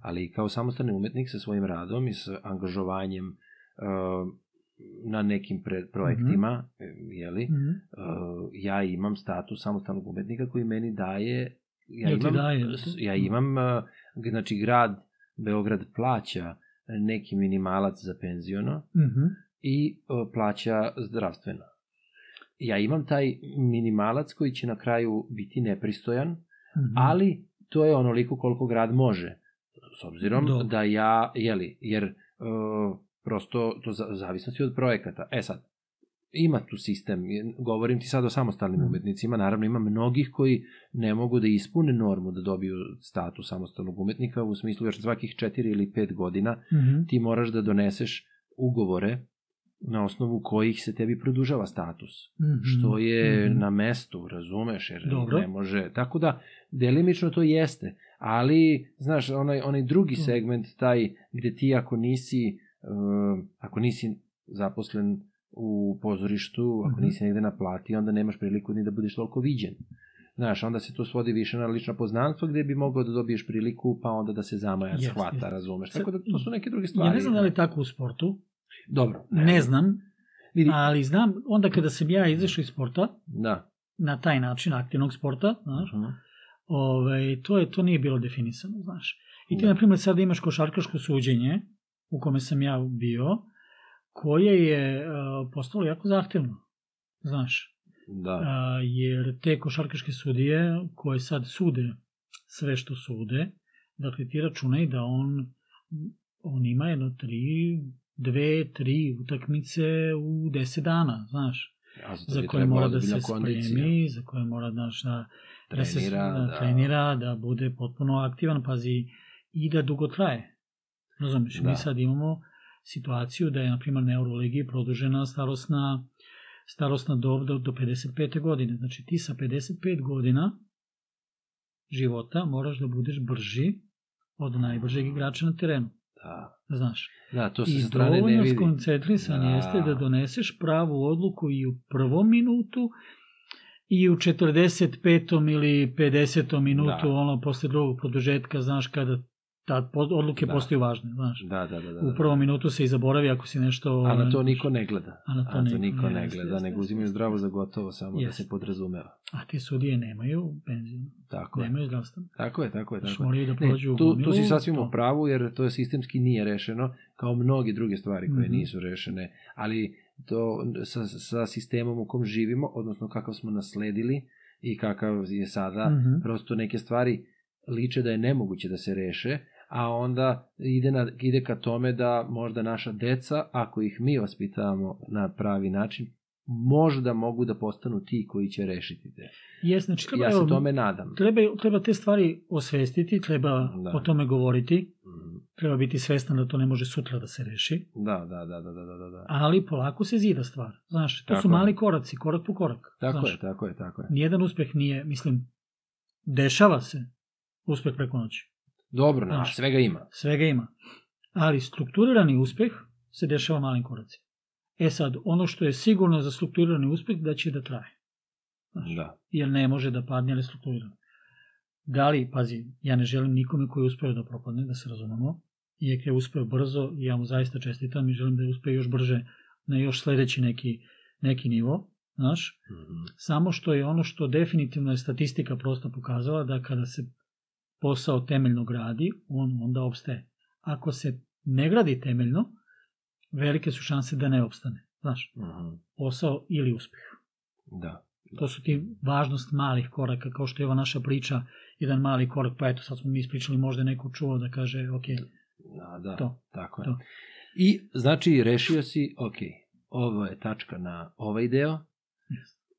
ali kao samostalni umetnik sa svojim radom i sa angažovanjem uh, na nekim pre, projektima, mm -hmm. jeli, Mm -hmm. uh, ja imam status samostalnog umetnika koji meni daje ja Jel imam, daje? ja imam uh, znači grad Beograd plaća neki minimalac za penziono Mm -hmm. i uh, plaća zdravstveno. Ja imam taj minimalac koji će na kraju biti nepristojan, Mm -hmm. ali to je onoliko koliko grad može. S obzirom Dobro. da ja, jeli, jer uh, prosto to za, zavisnosti od projekata. E sad, ima tu sistem, govorim ti sad o samostalnim Mhm. umetnicima, naravno ima mnogih koji ne mogu da ispune normu da dobiju status samostalnog umetnika, u smislu jer svakih 4 ili 5 godina Mm -hmm. ti moraš da doneseš ugovore na osnovu kojih se tebi produžava status Mhm. što je Mhm. na mestu, razumeš, jer Dobro. ne može. Tako da, delimično to jeste, ali, znaš, onaj, onaj drugi Mm. segment, taj gde ti ako nisi, ako nisi zaposlen u pozorištu, ako Mhm. nisi negde na plati, onda nemaš priliku ni da budeš toliko viđen. Znaš, onda se to svodi više na lično poznanstvo gde bi mogao da dobiješ priliku, pa onda da se zamajac Jeste, hvata, jeste. razumeš. Tako da to su neke druge stvari. Ja ne znam da li je tako u sportu, Dobro. ne znam, Vidi, ali znam, onda kada sam ja izašao iz sporta, da. na taj način, aktivnog sporta, znaš, Mhm. ovaj, to, je, to nije bilo definisano, znaš. I ti, Da. na primjer, sada imaš košarkaško suđenje, u kome sam ja bio, koje je uh, postalo jako zahtevno, znaš. Da. A, jer te košarkaške sudije koje sad sude sve što sude, dakle ti računaj da on, on ima jedno tri, dve, tri utakmice u deset dana, znaš, A to za koje mora da se ozbiljna kondicija. spremi, za koje mora znaš, da, da se Trenira, da, da. trenira, da bude potpuno aktivan, pazi, i da dugo traje. Razumiješ, Da. mi sad imamo situaciju da je, na primjer, na Euroligi produžena starosna, starosna dob do, do 55. godine. Znači, ti sa 55 godina života moraš da budeš brži od najbržeg igrača na terenu. Da. Znaš. Da, to se I strane ne vidi. skoncentrisan Da. jeste da doneseš pravu odluku i u prvom minutu i u 45. ili 50. minutu, Da. ono, posle drugog produžetka, znaš, kada pod- odluke Da. postaju važne, znaš. Da, da, da. da, U prvom minutu se i zaboravi ako si nešto... A na to ovaj, niko ne gleda. A na to A to niko ne- gleda, jeste, nego uzimaju zdravo za gotovo, samo da Jeste. se podrazumeva. A ti sudije nemaju penziju, Tako je. nemaju zdravstveno. Tako je, tako je, tako je. moraju da Ne, prođu tu, tu gomilu, si sasvim to. u pravu, jer to je sistemski nije rešeno, kao mnoge druge stvari koje Mhm. nisu rešene, ali to sa, sa sistemom u kom živimo, odnosno kakav smo nasledili i kakav je sada, Mhm. prosto neke stvari liče da je nemoguće da se reše, a onda ide, na, ide ka tome da možda naša deca, ako ih mi ospitavamo na pravi način, možda mogu da postanu ti koji će rešiti te. Jes, znači, treba, Ja se evo, tome nadam. treba, treba te stvari osvestiti, treba Da. o tome govoriti, Mhm. treba biti svestan da to ne može sutra da se reši, Da, da, da, da, da, da, da. ali polako se zida stvar. Znaš, to Tako su mali koraci, korak po korak. Tako znaš, je, tako je, tako je. Nijedan uspeh nije, mislim, dešava se uspeh preko noći. Dobro, na, Znaš. svega ima. Svega ima. Ali strukturirani uspeh se dešava malim koracima. E sad, ono što je sigurno za strukturirani uspeh da će da traje. Znaš, Da. Jer ne može da padne, ali strukturirano. Da li, pazi, ja ne želim nikome koji je uspeo da propadne, da se razumemo, iako je uspeo brzo i ja mu zaista čestitam i želim da je uspeo još brže na još sledeći neki, neki nivo, znaš, Mhm. samo što je ono što definitivno je statistika prosto pokazala da kada se posao temeljno gradi, on onda opstaje. Ako se ne gradi temeljno, velike su šanse da ne opstane. Znaš, Mhm. posao ili uspeh. Da. To su ti važnost malih koraka, kao što je ova naša priča, jedan mali korak, pa eto sad smo mi ispričali, možda neko čuo da kaže, ok, Da, da. To, Tako je. to. I, znači, rešio si, ok, ovo je tačka na ovaj deo,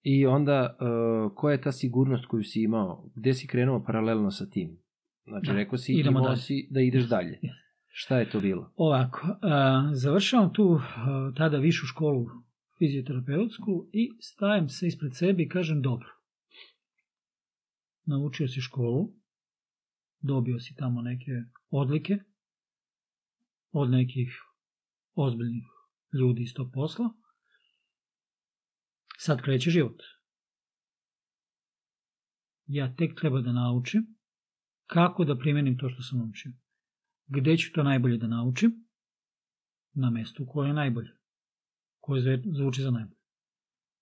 I onda, uh, koja je ta sigurnost koju si imao? Gde si krenuo paralelno sa tim? Znači, Da, rekao si, idemo imao dalje. si da ideš dalje. Šta je to bilo? Ovako, a, završavam tu a, tada višu školu fizioterapeutsku i stajem se ispred sebe i kažem dobro. Naučio si školu, dobio si tamo neke odlike od nekih ozbiljnih ljudi iz tog posla. Sad kreće život. Ja tek treba da naučim kako da primenim to što sam naučio. Gde ću to najbolje da naučim? Na mestu koje je najbolje. Koje zvuči za najbolje.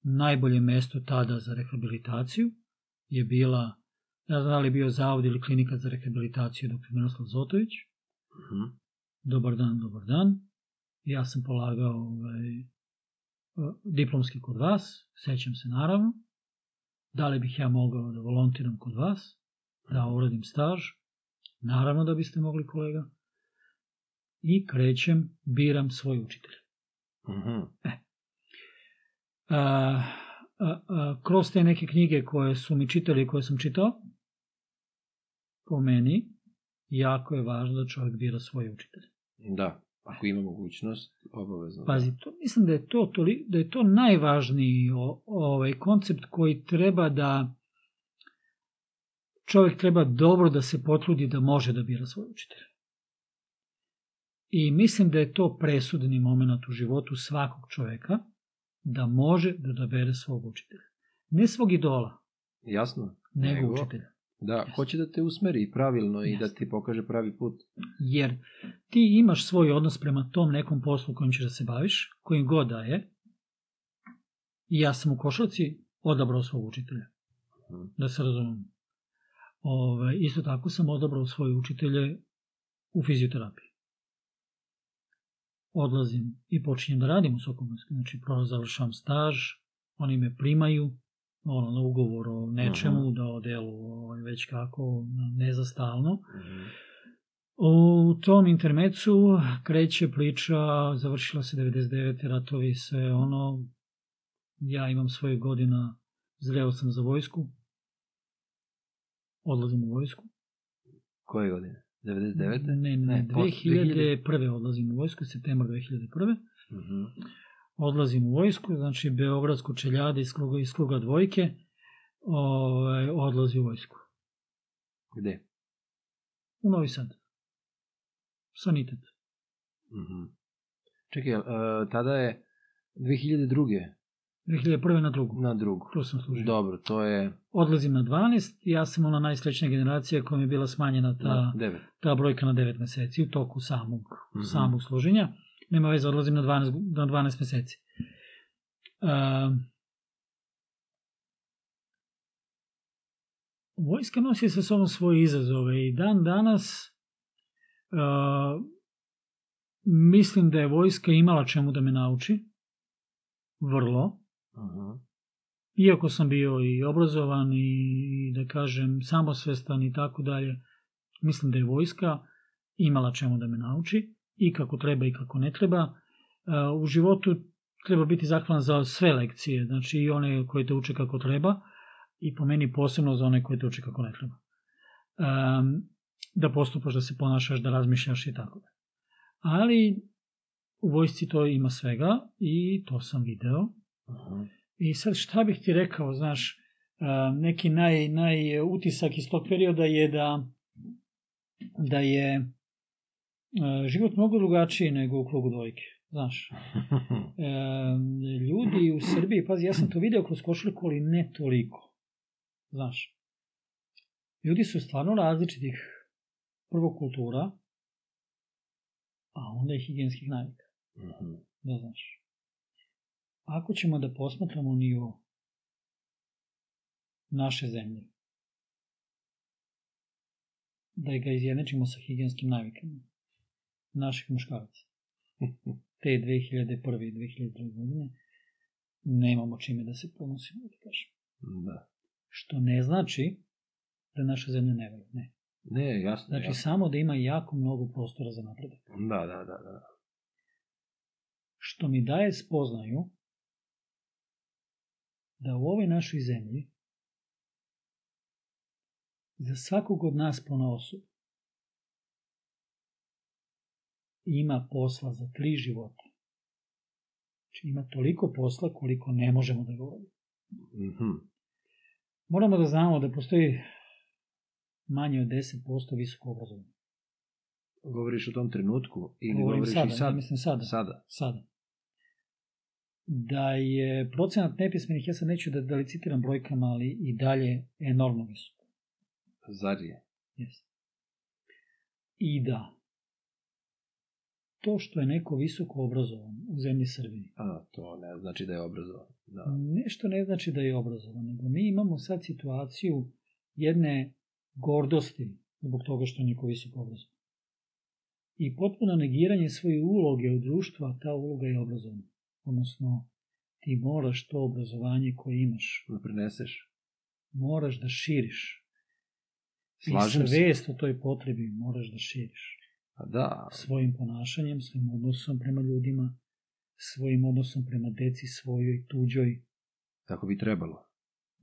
Najbolje mesto tada za rehabilitaciju je bila, ne znam da li je bio zavod ili klinika za rehabilitaciju dr. Miroslav Zotović. Mhm. Dobar dan, dobar dan. Ja sam polagao ovaj, e, diplomski kod vas, sećam se naravno. Da li bih ja mogao da volontiram kod vas, da uradim staž? Naravno da biste mogli, kolega. I krećem, biram svoj učitelj. Mhm. A, a, a, kroz te neke knjige koje su mi čitali i koje sam čitao, po meni, jako je važno da čovjek bira svoj učitelj. Da, ako ima mogućnost, obavezno. Pazi, to, mislim da je to, toli, da je to najvažniji ovaj koncept koji treba da čovjek treba dobro da se potrudi da može da bira svoj učitelj. I mislim da je to presudni moment u životu svakog čoveka da može da dobere svog učitelja. Ne svog idola, Jasno? nego, učitelja. Da, hoće da te usmeri pravilno i da Jasno. ti pokaže pravi put. Jer ti imaš svoj odnos prema tom nekom poslu kojim ćeš da se baviš, kojim god da je. I ja sam u košarci odabrao svog učitelja. Mhm. Da se razumemo. Ove, isto tako sam odabrao svoje učitelje u fizioterapiji. Odlazim i počinjem da radim u Sokolmanskoj. Znači, završavam staž, oni me primaju, ono, na ugovor o nečemu, Mhm. da o delu ovaj, već kako, ne za stalno. Mhm. U tom intermecu kreće priča, završila se 99. ratovi, sve ono, ja imam svoje godina, zreo sam za vojsku, odlazim u vojsku. Koje godine? 99. Ne, ne, ne, posle 2001. odlazim u vojsku, septembar 2001. Mhm. Odlazim u vojsku, znači Beogradsko čeljade iz kruga, iz kruga dvojke, ovaj, odlazi u vojsku. Gde? U Novi Sad. Sanitet. Mhm. Čekaj, uh, tada je 2002. 2001. na drugu. na drugu. Tu sam služio. Dobro, to je odlazim na 12, ja sam ona najsrećnija generacija kojom je bila smanjena ta, na 9. ta brojka na 9 meseci u toku samog, Mhm. samog služenja. Nema veze, odlazim na 12, na 12 meseci. Uh, vojska nosi sa sobom svoje izazove i dan danas uh, mislim da je vojska imala čemu da me nauči. Vrlo Iako sam bio i obrazovan i da kažem samosvestan i tako dalje, mislim da je vojska imala čemu da me nauči i kako treba i kako ne treba. E, U životu treba biti zahvalan za sve lekcije, znači i one koje te uče kako treba i po meni posebno za one koje te uče kako ne treba. Um, da postupaš, da se ponašaš, da razmišljaš i tako dalje. Ali u vojsci to ima svega i to sam video I sad šta bih ti rekao, znaš, a, neki naj, naj utisak iz tog perioda je da, da je a, život mnogo drugačiji nego u krugu dvojke, znaš. E, ljudi u Srbiji, pazi, ja sam to video kroz košarku, ali ne toliko, znaš. Ljudi su stvarno različitih prvo kultura, a onda i higijenskih navika Mhm. da znaš. Ako ćemo da posmatramo nivo naše zemlje, da ga izjednačimo sa higijenskim navikama naših muškaraca, te 2001. i 2002. godine, nemamo čime da se ponosimo, da kažem. Da. Što ne znači da naša zemlja ne valja, ne. Ne, jasno. Znači jasno. samo da ima jako mnogo prostora za napredak. Da, da, da, da. što mi daje spoznaju da u ovoj našoj zemlji za svakog od nas ponosu ima posla za tri života. Znači ima toliko posla koliko ne možemo da govorimo. Mhm. Moramo da znamo da postoji manje od 10% visoko obrazovanja. Govoriš o tom trenutku ili Govorim govoriš sada, i sad? mislim sada. Sada. Sada. Da je procenat nepismenih, ja sad neću da, da licitiram brojkama, ali i dalje enormno visok. Zar je? Yes. I da, to što je neko visoko obrazovan u zemlji Srbiji, A, to ne znači da je obrazovan. Da. nešto ne znači da je obrazovan, nego mi imamo sad situaciju jedne gordosti zbog toga što je neko visoko obrazovan. I potpuno negiranje svoje uloge u društvu, a ta uloga je obrazovna. Odnosno, ti moraš to obrazovanje koje imaš, Da preneseš. moraš da širiš. Slažem I se. svest o toj potrebi moraš da širiš. Pa da, svojim ponašanjem, svojim odnosom prema ljudima, svojim odnosom prema deci svojoj, tuđoj. tako bi trebalo.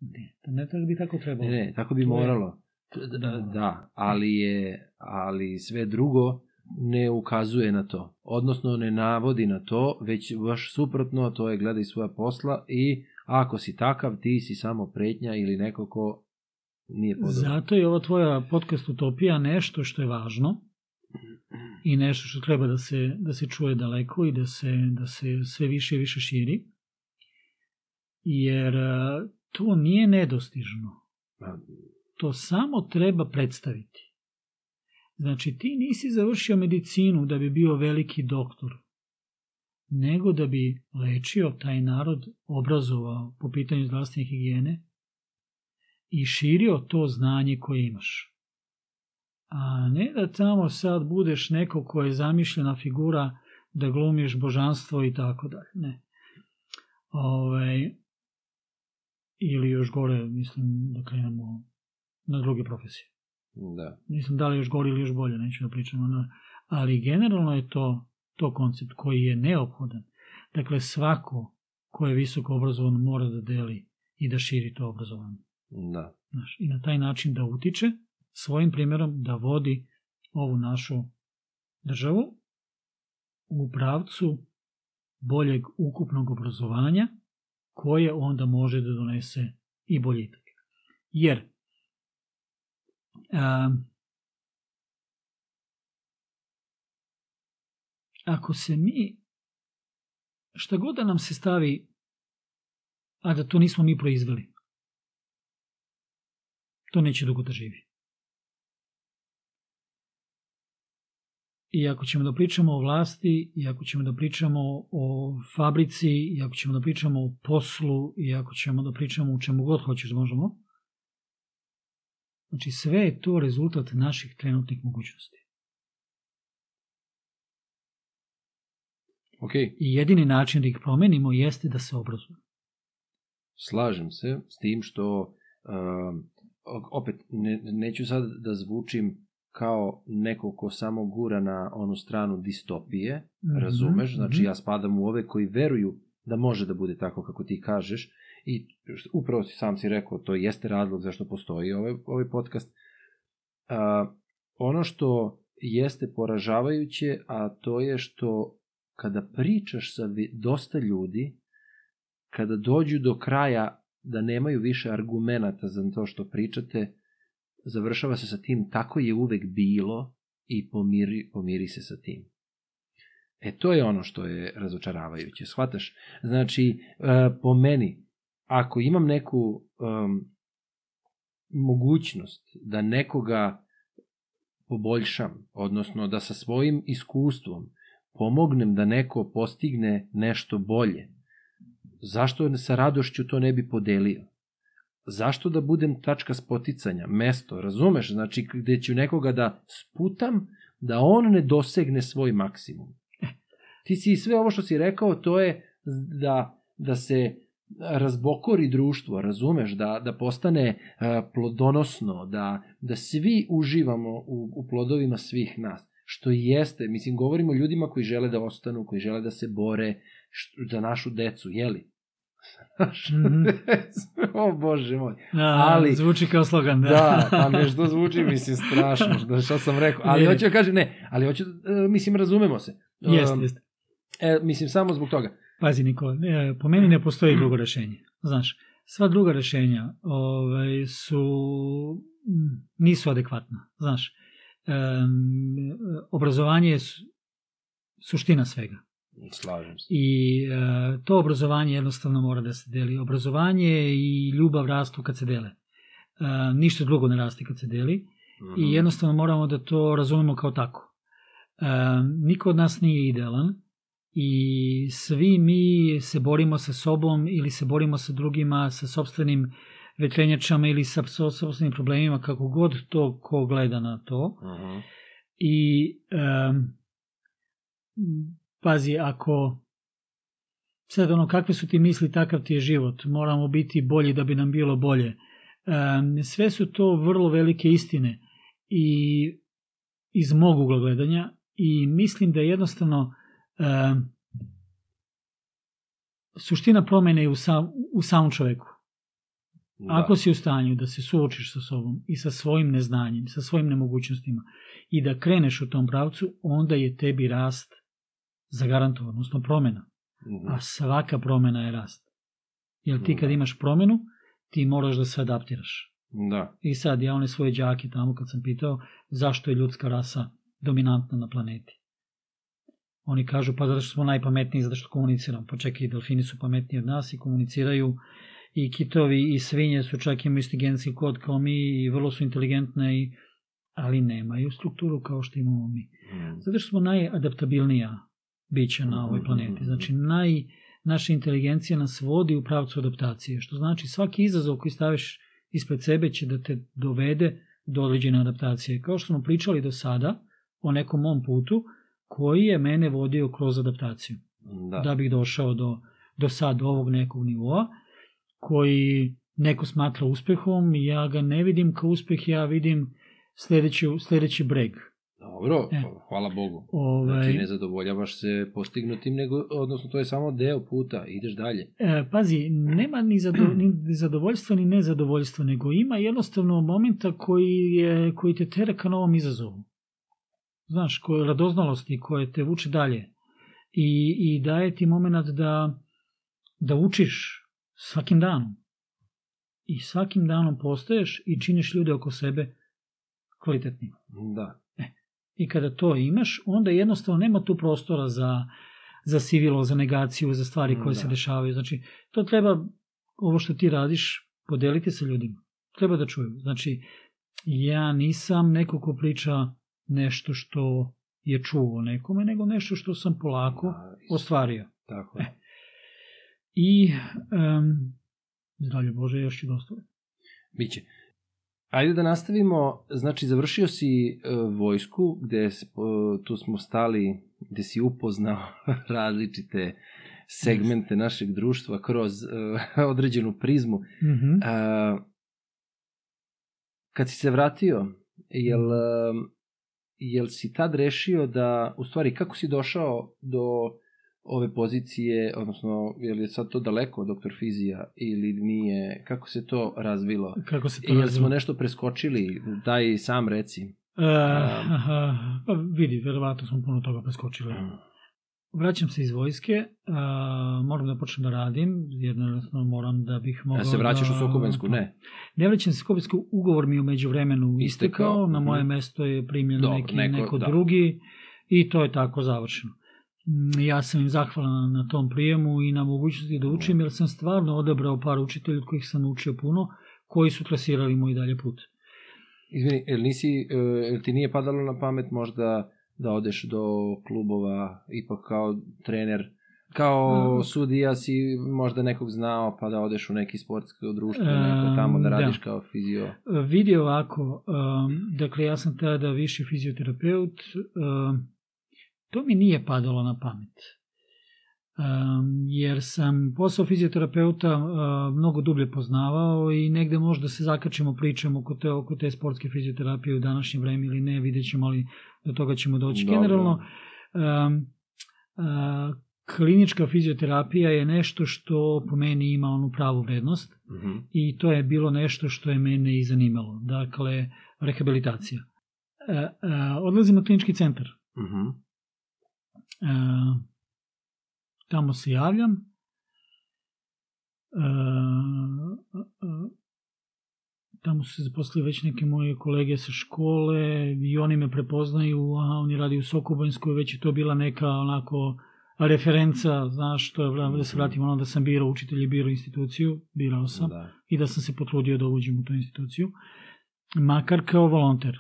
Ne, to ne tako bi tako trebalo. Ne, ne, tako bi To je- moralo. Da, da, da, ali je, ali sve drugo ne ukazuje na to. Odnosno ne navodi na to, već baš suprotno, to je gledaj svoja posla i ako si takav, ti si samo pretnja ili neko ko nije podoban. Zato je ova tvoja podcast utopija nešto što je važno i nešto što treba da se, da se čuje daleko i da se, da se sve više i više širi. Jer a, to nije nedostižno. Ma, To samo treba predstaviti. Znači, ti nisi završio medicinu da bi bio veliki doktor, nego da bi lečio taj narod, obrazovao po pitanju zdravstvene higijene i širio to znanje koje imaš. A ne da tamo sad budeš neko ko je zamišljena figura da glumiš božanstvo i tako dalje. Ne. Ove, ili još gore, mislim da krenemo na druge profesije. Da. Mislim da li još gore ili još bolje, neću da pričam. Ono, ali generalno je to, to koncept koji je neophodan. Dakle, svako ko je visoko obrazovan mora da deli i da širi to obrazovanje. Da. Znaš, I na taj način da utiče svojim primjerom da vodi ovu našu državu u pravcu boljeg ukupnog obrazovanja koje onda može da donese i boljitak. Jer a, ako se mi šta god da nam se stavi a da to nismo mi proizveli to neće dugo da živi. I ako ćemo da pričamo o vlasti, i ako ćemo da pričamo o fabrici, i ako ćemo da pričamo o poslu, i ako ćemo da pričamo o čemu god hoćeš da možemo, znači sve je to rezultat naših trenutnih mogućnosti. Ok, I jedini način da ih promenimo jeste da se obrazujemo. slažem se s tim što um, opet ne, neću sad da zvučim kao neko ko samo gura na onu stranu distopije, Mhm, razumeš? Znači mhm. ja spadam u ove koji veruju da može da bude tako kako ti kažeš i upravo si sam si rekao, to jeste razlog zašto postoji ovaj, ovaj podcast. A, ono što jeste poražavajuće, a to je što kada pričaš sa dosta ljudi, kada dođu do kraja da nemaju više argumenata za to što pričate, završava se sa tim tako je uvek bilo i pomiri, pomiri se sa tim. E to je ono što je razočaravajuće, shvataš? Znači, e, po meni, ako imam neku um, mogućnost da nekoga poboljšam, odnosno da sa svojim iskustvom pomognem da neko postigne nešto bolje, zašto sa radošću to ne bi podelio? Zašto da budem tačka spoticanja, mesto, razumeš? Znači, gde ću nekoga da sputam, da on ne dosegne svoj maksimum. Ti si sve ovo što si rekao, to je da, da se razbokori društvo, razumeš, da, da postane uh, plodonosno, da, da svi uživamo u, u plodovima svih nas. Što jeste, mislim, govorimo o ljudima koji žele da ostanu, koji žele da se bore št, za našu decu, jeli? Znaš, Mhm. o bože moj. Da, Ali- zvuči kao slogan. Da, Da, pa nešto zvuči, mislim, strašno, što, što sam rekao. Ali Je. hoću da kažem, ne, ali hoću, e, mislim, razumemo se. Jeste, Um, jeste. E, mislim, samo zbog toga. Pazi Nikola, e, po meni ne postoji drugo rešenje. Znaš, sva druga rešenja ovaj, su nisu adekvatna. Znaš, em, obrazovanje je su- suština svega. Slažem se. I e, to obrazovanje jednostavno mora da se deli. Obrazovanje i ljubav rastu kad se dele. E, ništa drugo ne raste kad se deli. Mhm. i jednostavno moramo da to razumemo kao tako. E, niko od nas nije idealan i svi mi se borimo sa sobom ili se borimo sa drugima, sa sobstvenim vetrenjačama ili sa so- sobstvenim problemima, kako god to ko gleda na to. Mhm. I em, pazi, ako sad ono, kakve su ti misli, takav ti je život, moramo biti bolji da bi nam bilo bolje. Em, sve su to vrlo velike istine i iz mog ugla gledanja i mislim da jednostavno em, suština promene je u, sam, u samom čoveku. Da. Ako si u stanju da se suočiš sa sobom i sa svojim neznanjem, sa svojim nemogućnostima i da kreneš u tom pravcu, onda je tebi rast zagarantovan, odnosno promena. Mhm. A svaka promena je rast. Jer ti kad Da. imaš promenu, ti moraš da se adaptiraš. Da. I sad ja one svoje đake tamo kad sam pitao zašto je ljudska rasa dominantna na planeti. Oni kažu pa zato što smo najpametniji, zato što komuniciramo. Pa čekaj, delfini su pametniji od nas i komuniciraju i kitovi i svinje su čak imaju isti genski kod kao mi i vrlo su inteligentne, i, ali nemaju strukturu kao što imamo mi. Mhm. Zato što smo najadaptabilnija bića na ovoj planeti. Znači, naj, naša inteligencija nas vodi u pravcu adaptacije, što znači svaki izazov koji staviš ispred sebe će da te dovede do određene adaptacije. Kao što smo pričali do sada o nekom mom putu koji je mene vodio kroz adaptaciju. Da. Da bih došao do, do sad ovog nekog nivoa koji neko smatra uspehom ja ga ne vidim kao uspeh, ja vidim sledeći, sledeći breg. Dobro, E. hvala Bogu. Ovaj, Znači, ne zadovoljavaš se postignutim, nego, odnosno, to je samo deo puta, ideš dalje. E, pazi, nema ni, zado, ni zadovoljstva ni nezadovoljstva, nego ima jednostavno momenta koji, je, koji te tera ka novom izazovu. Znaš, koje radoznalosti koje te vuče dalje. I, i daje ti moment da, da učiš svakim danom. I svakim danom postaješ i činiš ljude oko sebe kvalitetnim. Da. I kada to imaš, onda jednostavno nema tu prostora za, za sivilo, za negaciju, za stvari koje Da. se dešavaju. Znači, to treba, ovo što ti radiš, podeliti sa ljudima. Treba da čuju. Znači, ja nisam neko ko priča nešto što je čuo nekome, nego nešto što sam polako Da, ostvario. Tako je. I, um, zdravlje Bože, još ću dosta. Biće. Ajde da nastavimo, znači završio si e, vojsku, gde po- tu smo stali, gde si upoznao različite segmente našeg društva kroz e, određenu prizmu. Mhm. A, kad si se vratio, jel, um, jel si tad rešio da, u stvari, kako si došao do ove pozicije, odnosno, je li je sad to daleko, doktor fizija, ili nije, kako se to razvilo? Kako se to jel naziva? smo nešto preskočili, daj sam reci. E, aha, pa vidi, verovatno smo puno toga preskočili. Vraćam se iz vojske, a, moram da počnem da radim, jer jednostavno moram da bih mogao Ja se vraćaš da... u Sokobensku, ne? Ne vraćam se u Sokobensku, ugovor mi je umeđu vremenu Istekao, istekao, na moje mhm. mesto je primljen Dobro, neki, neko- neko, da. drugi i to je tako završeno. Mm, Ja sam im zahvalan na tom prijemu i na mogućnosti da učim, jer sam stvarno odabrao par učitelja od kojih sam učio puno, koji su trasirali moj dalje put. Izvini, jel, nisi, e, jel ti nije padalo na pamet možda da odeš do klubova, ipak kao trener, kao Mm. sudija si možda nekog znao, pa da odeš u neki sportsko društvo, E, neko tamo da da. radiš kao fizio. Vidi ovako, um, dakle ja sam tada viši fizioterapeut, um, to mi nije padalo na pamet. Jer sam posao fizioterapeuta uh, mnogo dublje poznavao i negde možda se zakačimo pričamo oko te, oko te sportske fizioterapije u današnje vreme ili ne, vidjet ćemo, ali do toga ćemo doći. Dobro. Generalno, uh, klinička fizioterapija je nešto što po meni ima onu pravu vrednost Mhm. i to je bilo nešto što je mene i zanimalo. Dakle, rehabilitacija. E, e, odlazim na klinički centar. Mhm. E, tamo se javljam. E, tamo su se zaposlili već neke moje kolege sa škole i oni me prepoznaju, a oni radi u Sokobanjskoj, već je to bila neka onako referenca, znaš, to je, da se vratimo ono da sam birao učitelj i birao instituciju, birao sam Da. i da sam se potrudio da uđem u tu instituciju, makar kao volonter.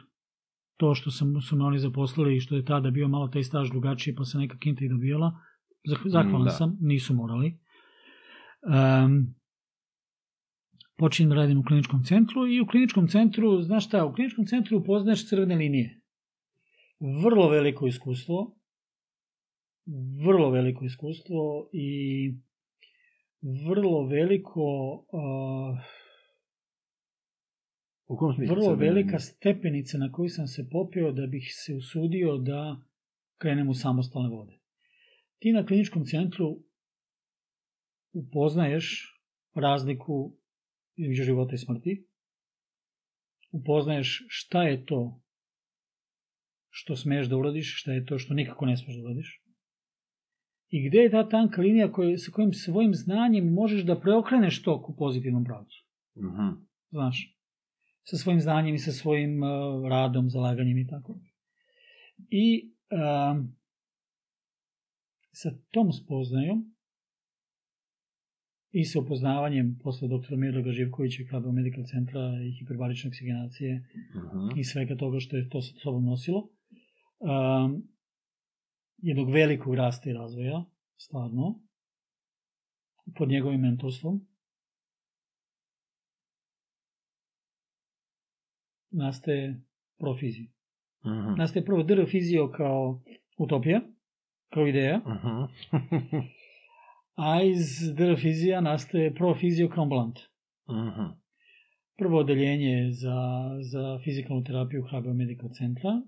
To što sam, su me oni zaposlili i što je tada bio malo taj staž drugačiji, pa se neka kinta i dobijala, zahvalan da. sam, nisu morali. Um, počinjem da radim u kliničkom centru i u kliničkom centru, znaš šta, u kliničkom centru upoznaješ crvene linije. Vrlo veliko iskustvo, vrlo veliko iskustvo i vrlo veliko uh, U kom smislu? vrlo velika linije? stepenica na koju sam se popeo da bih se usudio da krenem u samostalne vode. Ti na kliničkom centru upoznaješ razliku između života i smrti, upoznaješ šta je to što smeš da uradiš, šta je to što nikako ne smeš da uradiš, i gde je ta tanka linija koja, sa kojim svojim znanjem možeš da preokreneš tok u pozitivnom pravcu Mhm. znaš, sa svojim znanjem i sa svojim uh, radom, zalaganjem i tako. I um, sa tom spoznajom i sa upoznavanjem posle doktora Mirloga Živkovića i KBO Medical Centra i hiperbarične oksigenacije Mhm. i svega toga što je to sa sobom nosilo, um, jednog velikog rasta i razvoja, stvarno, pod njegovim mentorstvom, nastaje profizija. Mhm. Nastaje prvo DR fizio kao utopija, kao ideja, Mhm. a iz DR fizija nastaje profizio kao ambulant. Mhm. Prvo odeljenje za, za fizikalnu terapiju HBO Medical Centra,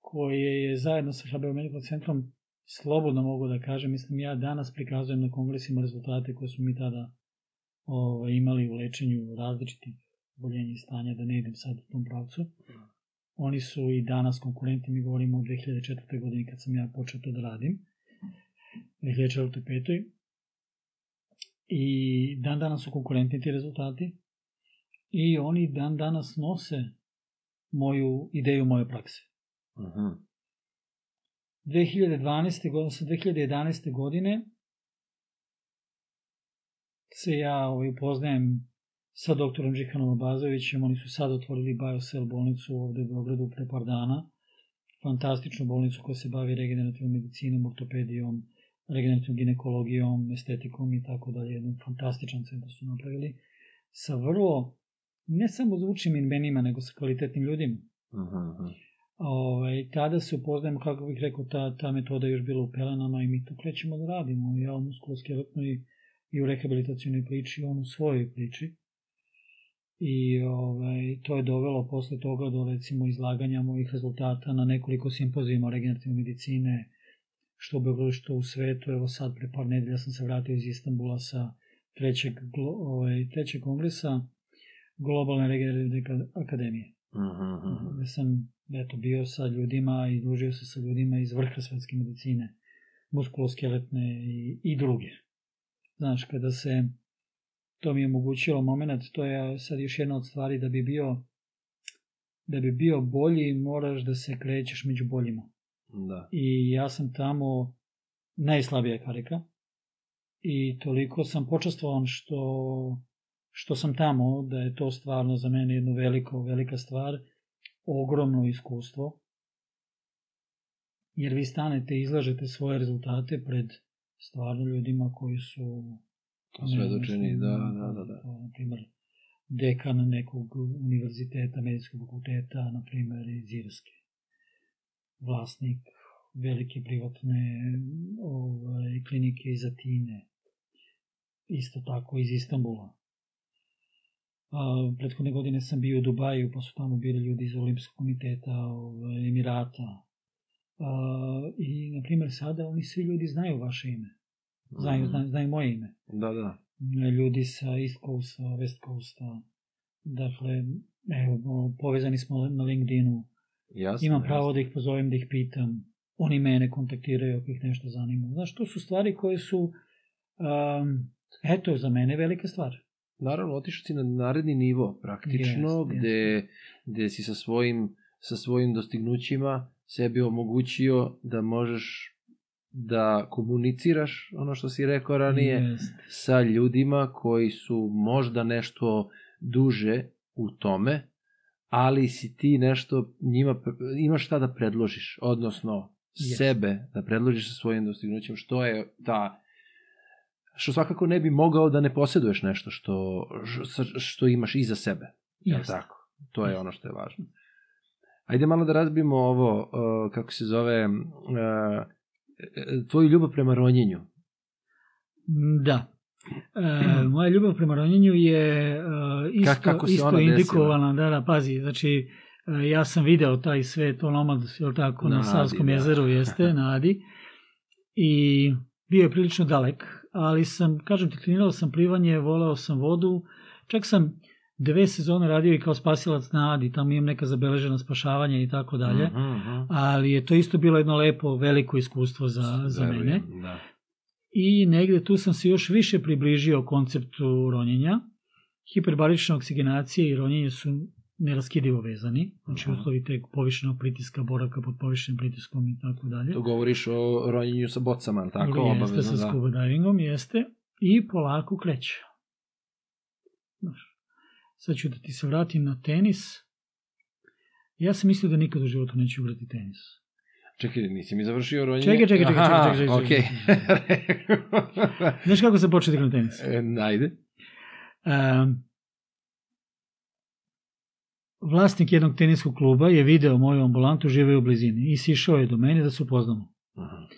koje je zajedno sa HBO Medical Centrom, slobodno mogu da kažem, mislim ja danas prikazujem na kongresima rezultate koje smo mi tada ovaj, imali u lečenju različitih boljenja i stanja, da ne idem sad u tom pravcu. Oni su i danas konkurenti, mi govorimo o 2004. godini kad sam ja počeo to da radim, 2004. 5. I dan danas su konkurentni ti rezultati i oni dan danas nose moju ideju moje prakse. Mhm. 2012. godine, sa 2011. godine se ja ovaj, upoznajem sa doktorom Džihanom Abazovićem, oni su sad otvorili BioCell bolnicu ovde u Beogradu pre par dana, fantastičnu bolnicu koja se bavi regenerativnom medicinom, ortopedijom, regenerativnom ginekologijom, estetikom i tako dalje, jedan fantastičan centar su napravili, sa vrlo, ne samo zvučnim imenima, nego sa kvalitetnim ljudima. Mhm. Ovaj, tada se upoznajemo, kako bih rekao, ta, ta metoda je još bila u pelenama i mi to krećemo da radimo. Ja u muskuloskeletnoj i u rehabilitacijnoj priči, on u svojoj priči. I ovaj, to je dovelo posle toga do recimo izlaganja mojih rezultata na nekoliko simpozijuma regenerativne medicine, što u Beogradu, što u svetu. Evo sad, pre par nedelja sam se vratio iz Istanbula sa trećeg, ovaj, trećeg kongresa Globalne regenerativne akademije Mhm. gde sam eto, bio sa ljudima i družio se sa ljudima iz vrha svetske medicine, muskuloskeletne i, i druge. Znaš, kada se to mi je omogućilo moment, to je sad još jedna od stvari da bi bio da bi bio bolji moraš da se krećeš među boljima. Da. I ja sam tamo najslabija karika i toliko sam počastvovan što, što sam tamo, da je to stvarno za mene jedno veliko, velika stvar, ogromno iskustvo, jer vi stanete i izlažete svoje rezultate pred stvarno ljudima koji su Svedočeni, ne znam, da, da, da, da. to, Na primer, dekan nekog univerziteta, medicinskog fakulteta, na primer iz Irske. Vlasnik velike privatne ovaj, klinike iz Atine. Isto tako iz Istambula. A, prethodne godine sam bio u Dubaju, pa su tamo bili ljudi iz Olimpijskog komiteta ovaj, Emirata. Uh, I, na primjer, sada oni svi ljudi znaju vaše ime. Znaju, Mhm. znaju, znaju moje ime. Da, da. Ljudi sa East Coasta, West Coasta. Dakle, evo, povezani smo na LinkedInu. Jasno, Imam pravo da ih pozovem, da ih pitam. Oni mene kontaktiraju ako ih nešto zanima. Znaš, to su stvari koje su, um, eto, za mene velika stvar. Naravno, otišao si na naredni nivo, praktično, Jest, gde, gde si sa svojim, sa svojim dostignućima sebi omogućio da možeš da komuniciraš, ono što si rekao ranije, Jest. sa ljudima koji su možda nešto duže u tome, ali si ti nešto njima, imaš šta da predložiš, odnosno Jest. sebe da predložiš sa svojim dostignućem, što je ta što svakako ne bi mogao da ne posjeduješ nešto što, što, imaš iza sebe. Jel tako? To je Jeste. ono što je važno. Ajde malo da razbijemo ovo, uh, kako se zove, uh, tvoju ljubav prema ronjenju. Da. E, moja ljubav prema ronjenju je e, isto, Ka- kako isto indikovana. Da, da, pazi, znači e, ja sam video taj svet onomad, jel tako, na, Na Savskom da. jezeru jeste, na Adi. I bio je prilično dalek, ali sam, kažem ti, trenirao sam plivanje, voleo sam vodu, čak sam dve sezone radio i kao spasilac na Adi, tamo imam neka zabeležena spašavanja i tako dalje. Mhm, mhm. Ali je to isto bilo jedno lepo, veliko iskustvo za, za mene. Da. I negde tu sam se još više približio konceptu ronjenja. Hiperbarična oksigenacija i ronjenje su neraskidivo vezani. Znači Aha. uslovi te povišenog pritiska, boravka pod povišenim pritiskom i tako dalje. To govoriš o ronjenju sa bocama, ali tako? jeste Obavezno, sa da. scuba divingom, jeste. I polako kreće. Sad ću da ti se vratim na tenis. Ja sam mislio da nikad u životu neću igrati tenis. Čekaj, nisi mi završio ronjenje? Čekaj, čekaj, čekaj, Aha, čekaj, čekaj, okej. Znaš kako sam počeo da igram tenis? E, Ajde. Um, vlasnik jednog teniskog kluba je video moju ambulantu, žive u blizini i sišao je do mene da se upoznamo. Aha.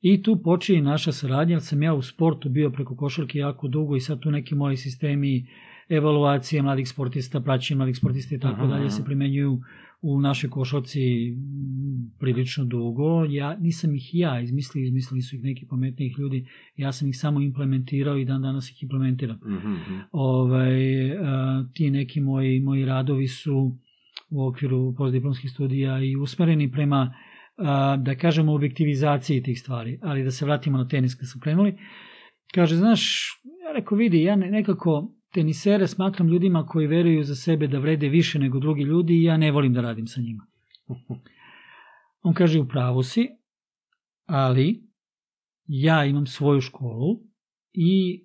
I tu počinje naša saradnja, jer sam ja u sportu bio preko košarke jako dugo i sad tu neki moji sistemi evaluacije mladih sportista, praćenje mladih sportista i tako dalje se primenjuju u našoj košarci mm, prilično dugo. Ja nisam ih ja izmislio, izmislili su ih neki pametnijih ljudi. Ja sam ih samo implementirao i dan danas ih implementiram. Mhm, mhm. ovaj, a, ti neki moji, moji radovi su u okviru postdiplomskih studija i usmereni prema, a, da kažemo, objektivizaciji tih stvari. Ali da se vratimo na tenis kad smo krenuli. Kaže, znaš, ja rekao, vidi, ja ne- nekako tenisere smatram ljudima koji veruju za sebe da vrede više nego drugi ljudi i ja ne volim da radim sa njima. On kaže, u pravu si, ali ja imam svoju školu i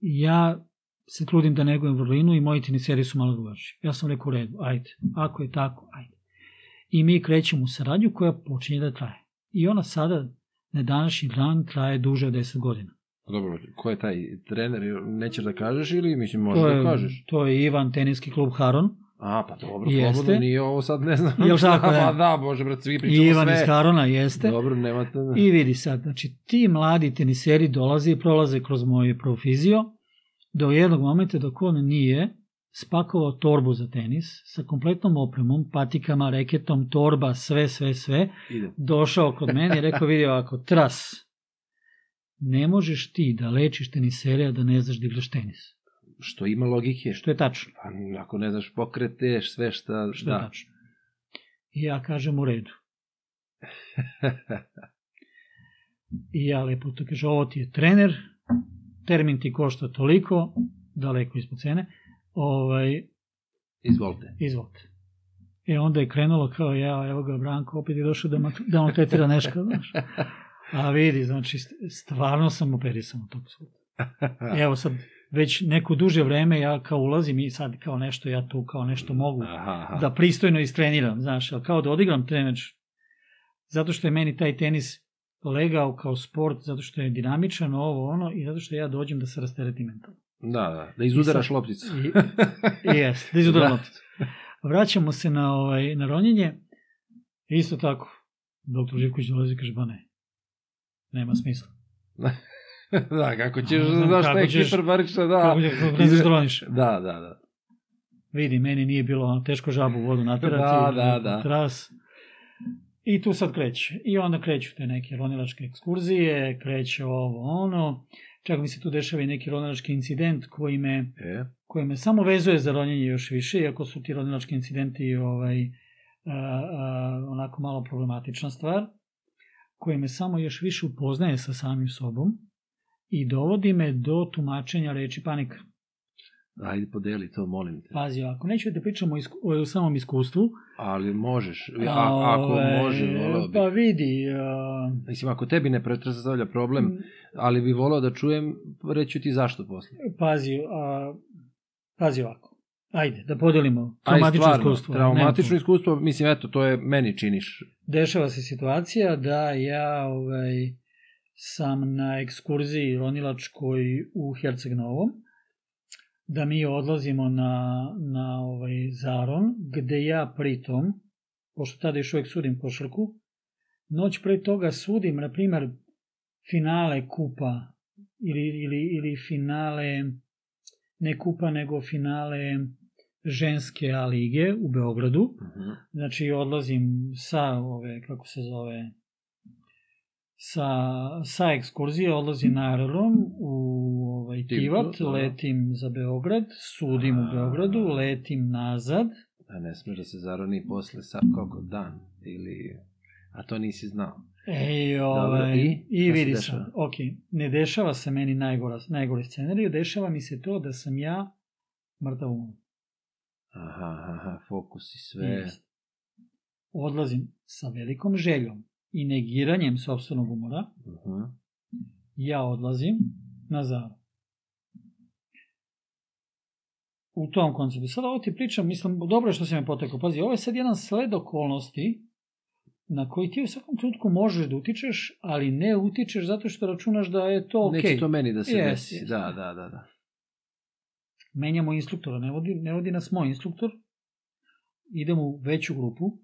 ja se trudim da negujem vrlinu i moji teniseri su malo drugačiji. Ja sam rekao u redu, ajde, ako je tako, ajde. I mi krećemo u saradnju koja počinje da traje. I ona sada, na današnji dan, traje duže od 10 godina. Dobro, ko je taj trener? Nećeš da kažeš ili mislim možeš da kažeš? to je Ivan, teniski klub Haron. A, pa dobro, Jeste. slobodno, nije ovo sad, ne znam. Jel tako, šta, da? Pa da, bože, brat, svi pričamo Ivan sve. iz Harona jeste. Dobro, nemate... I vidi sad, znači ti mladi teniseri dolaze i prolaze kroz moju profizio do jednog momenta dok on nije spakovao torbu za tenis sa kompletnom opremom, patikama, reketom, torba, sve, sve, sve, došao kod mene i rekao, vidi ovako, tras, ne možeš ti da lečiš tenisere, a da ne znaš da igraš tenis. Što ima logike. Što je tačno. Pa, ako ne znaš pokrete, sve šta... Što je da. tačno. I ja kažem u redu. I ja lepo to kaže, ovo ti je trener, termin ti košta toliko, daleko ispod cene, ovaj, Izvolite. izvolite. E onda je krenulo kao ja, evo ga Branko, opet je došao da, da on tretira nešto, znaš. A vidi, znači, st- stvarno sam operisan od tog suda. Evo sad, već neko duže vreme ja kao ulazim i sad kao nešto, ja tu kao nešto mogu Aha, aha. da pristojno istreniram, znaš, ali kao da odigram trenač, zato što je meni taj tenis legao kao sport, zato što je dinamičan, ovo, ono, i zato što ja dođem da se rasteretim mentalno. Da, da, da izudaraš lopticu. Jes, da izudaram Da. lopticu. Vraćamo se na, ovaj, na ronjenje, isto tako, doktor Živković dolazi i kaže, ba ne, nema smisla. da, kako ćeš, A, znam, znaš kako ćeš- da. Kako, kako ne znaš da roniš? Da, da, da. Vidi, meni nije bilo teško žabu u vodu naterati. Da, da, da. Tras. I tu sad kreće. I onda kreću te neke ronilačke ekskurzije, kreće ovo, ono. Čak mi se tu dešava i neki ronilački incident koji me, E, koji me samo vezuje za ronjenje još više, iako su ti ronilački incidenti ovaj, a, a, onako malo problematična stvar, koji me samo još više upoznaje sa samim sobom i dovodi me do tumačenja reči panika. ajde podeli to, molim te. Pazi, ako neću da pričamo o, isku, o samom iskustvu, Ali možeš, a, ako ovaj, može, voleo bi. Pa vidi, a, Mislim, ako tebi ne predstavlja Mm. problem, ali bi voleo da čujem, reću ti zašto posle. pazi, a, pazi ovako. Ajde, da podelimo traumatično stvarno, iskustvo. Traumatično iskustvo, mislim, eto, to je meni činiš. dešava se situacija da ja ovaj, sam na ekskurziji ronilačkoj u Herceg Novom, da mi odlazimo na, na ovaj Zaron, gde ja pritom, pošto tada još uvek sudim košarku, noć pre toga sudim, na primer, finale kupa ili, ili, ili finale, ne kupa, nego finale ženske A lige u Beogradu. Mhm. Znači, odlazim sa ove, kako se zove, sa, sa ekskurzije, odlazim na aerodrom u ovaj, Tivat, da. letim za Beograd, sudim u A. Beogradu, letim nazad. A ne smeš da se zaroni posle sa koliko dan ili... A to nisi znao. Ej, Dobro, ovaj, i? i, se vidi se, ok, ne dešava se meni najgora, najgori scenarij, dešava mi se to da sam ja mrtav umor. Aha, aha, fokus i sve. Odlazim sa velikom željom i negiranjem sobstvenog umora, Mhm. ja odlazim na Zaru. U tom konceptu. Sada ovo ti pričam, mislim, dobro je što si me potekao. Pazi, ovo je sad jedan sled okolnosti na koji ti u svakom trenutku možeš da utičeš, ali ne utičeš zato što računaš da je to okej. Neće to meni da se Jest, desi. jest. Da, da, da, da. Menjamo instruktora, ne vodi, ne vodi nas moj instruktor. Idemo u veću grupu,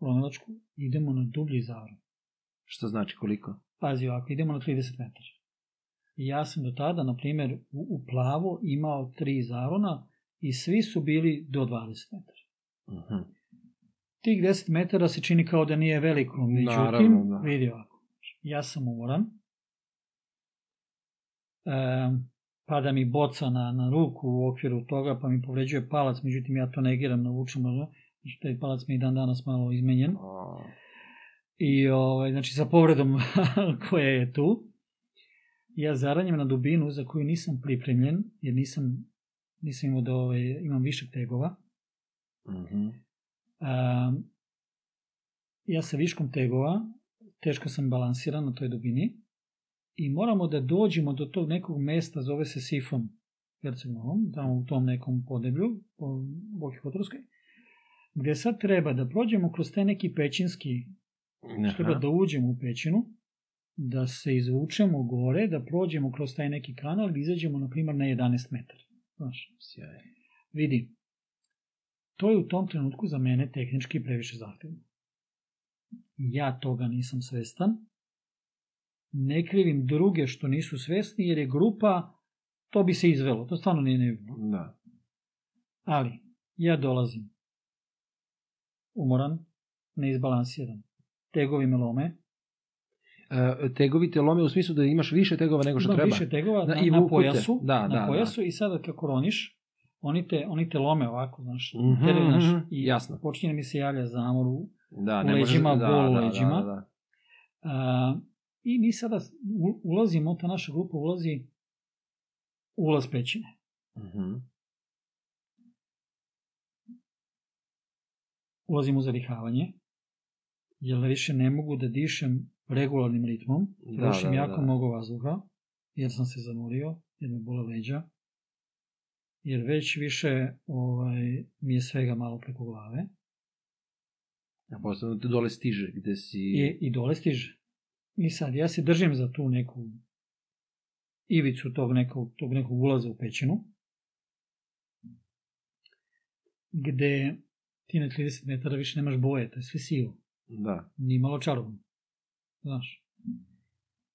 ronilačku, idemo na dublji Zaru. Što znači koliko? Pazi ovako, idemo na 30 metara. I ja sam do tada, na primjer, u, u plavo imao tri zarona i svi su bili do 20 metara. Mhm. Tih 10 metara se čini kao da nije veliko, međutim, Naravno, da. vidi ovako, ja sam umoran, e, pada mi boca na, na ruku u okviru toga, pa mi povređuje palac, međutim ja to negiram, navučem, znači taj palac mi je dan danas malo izmenjen. I ovaj, znači sa povredom koja je tu, ja zaranjem na dubinu za koju nisam pripremljen, jer nisam, nisam imao da ovaj, imam višeg tegova. Um, ja sa viškom tegova, teško sam balansiran na toj dubini i moramo da dođemo do tog nekog mesta, zove se Sifon, Herceg-Novom, tamo u tom nekom podeblju, po Boki Hotorskoj, gde sad treba da prođemo kroz taj neki pećinski Aha. Treba da uđemo u pećinu, da se izvučemo gore, da prođemo kroz taj neki kanal i izađemo, na primjer, na 11 metara. Znaš, Sjajno. vidi, to je u tom trenutku za mene tehnički previše zahtevno. Ja toga nisam svestan. Ne krivim druge što nisu svesni, jer je grupa, to bi se izvelo, to stvarno nije nevino. Da. Ali, ja dolazim umoran, neizbalansiran. Tegovi me lome, E, tegovi te lome u smislu da imaš više tegova nego što Imam treba. više tegova Da, na, i na vuku te. pojasu, Da, na da, pojasu i sada kako roniš, oni te, oni te lome ovako, znaš, Mhm, teraju, znaš, mhm, i jasno. počinje mi se javlja zamor u, Da, u možeš- leđima, da, bol u da, leđima. Da, da. a, i mi sada ulazimo, ta naša grupa ulazi u ulaz pećine. Mhm. Ulazim u zadihavanje, jer više ne mogu da dišem regularnim ritmom, Da, trošim da, jako da. mnogo vazduha, jer sam se zamorio, jer me bole leđa, jer već više ovaj, mi je svega malo preko glave. A posebno te dole stiže gde si... I, i dole stiže. I sad, ja se držim za tu neku ivicu tog nekog, tog nekog ulaza u pećinu, gde ti na 30 metara više nemaš boje, to je sve sivo, Da. ni malo čarobno. Znaš.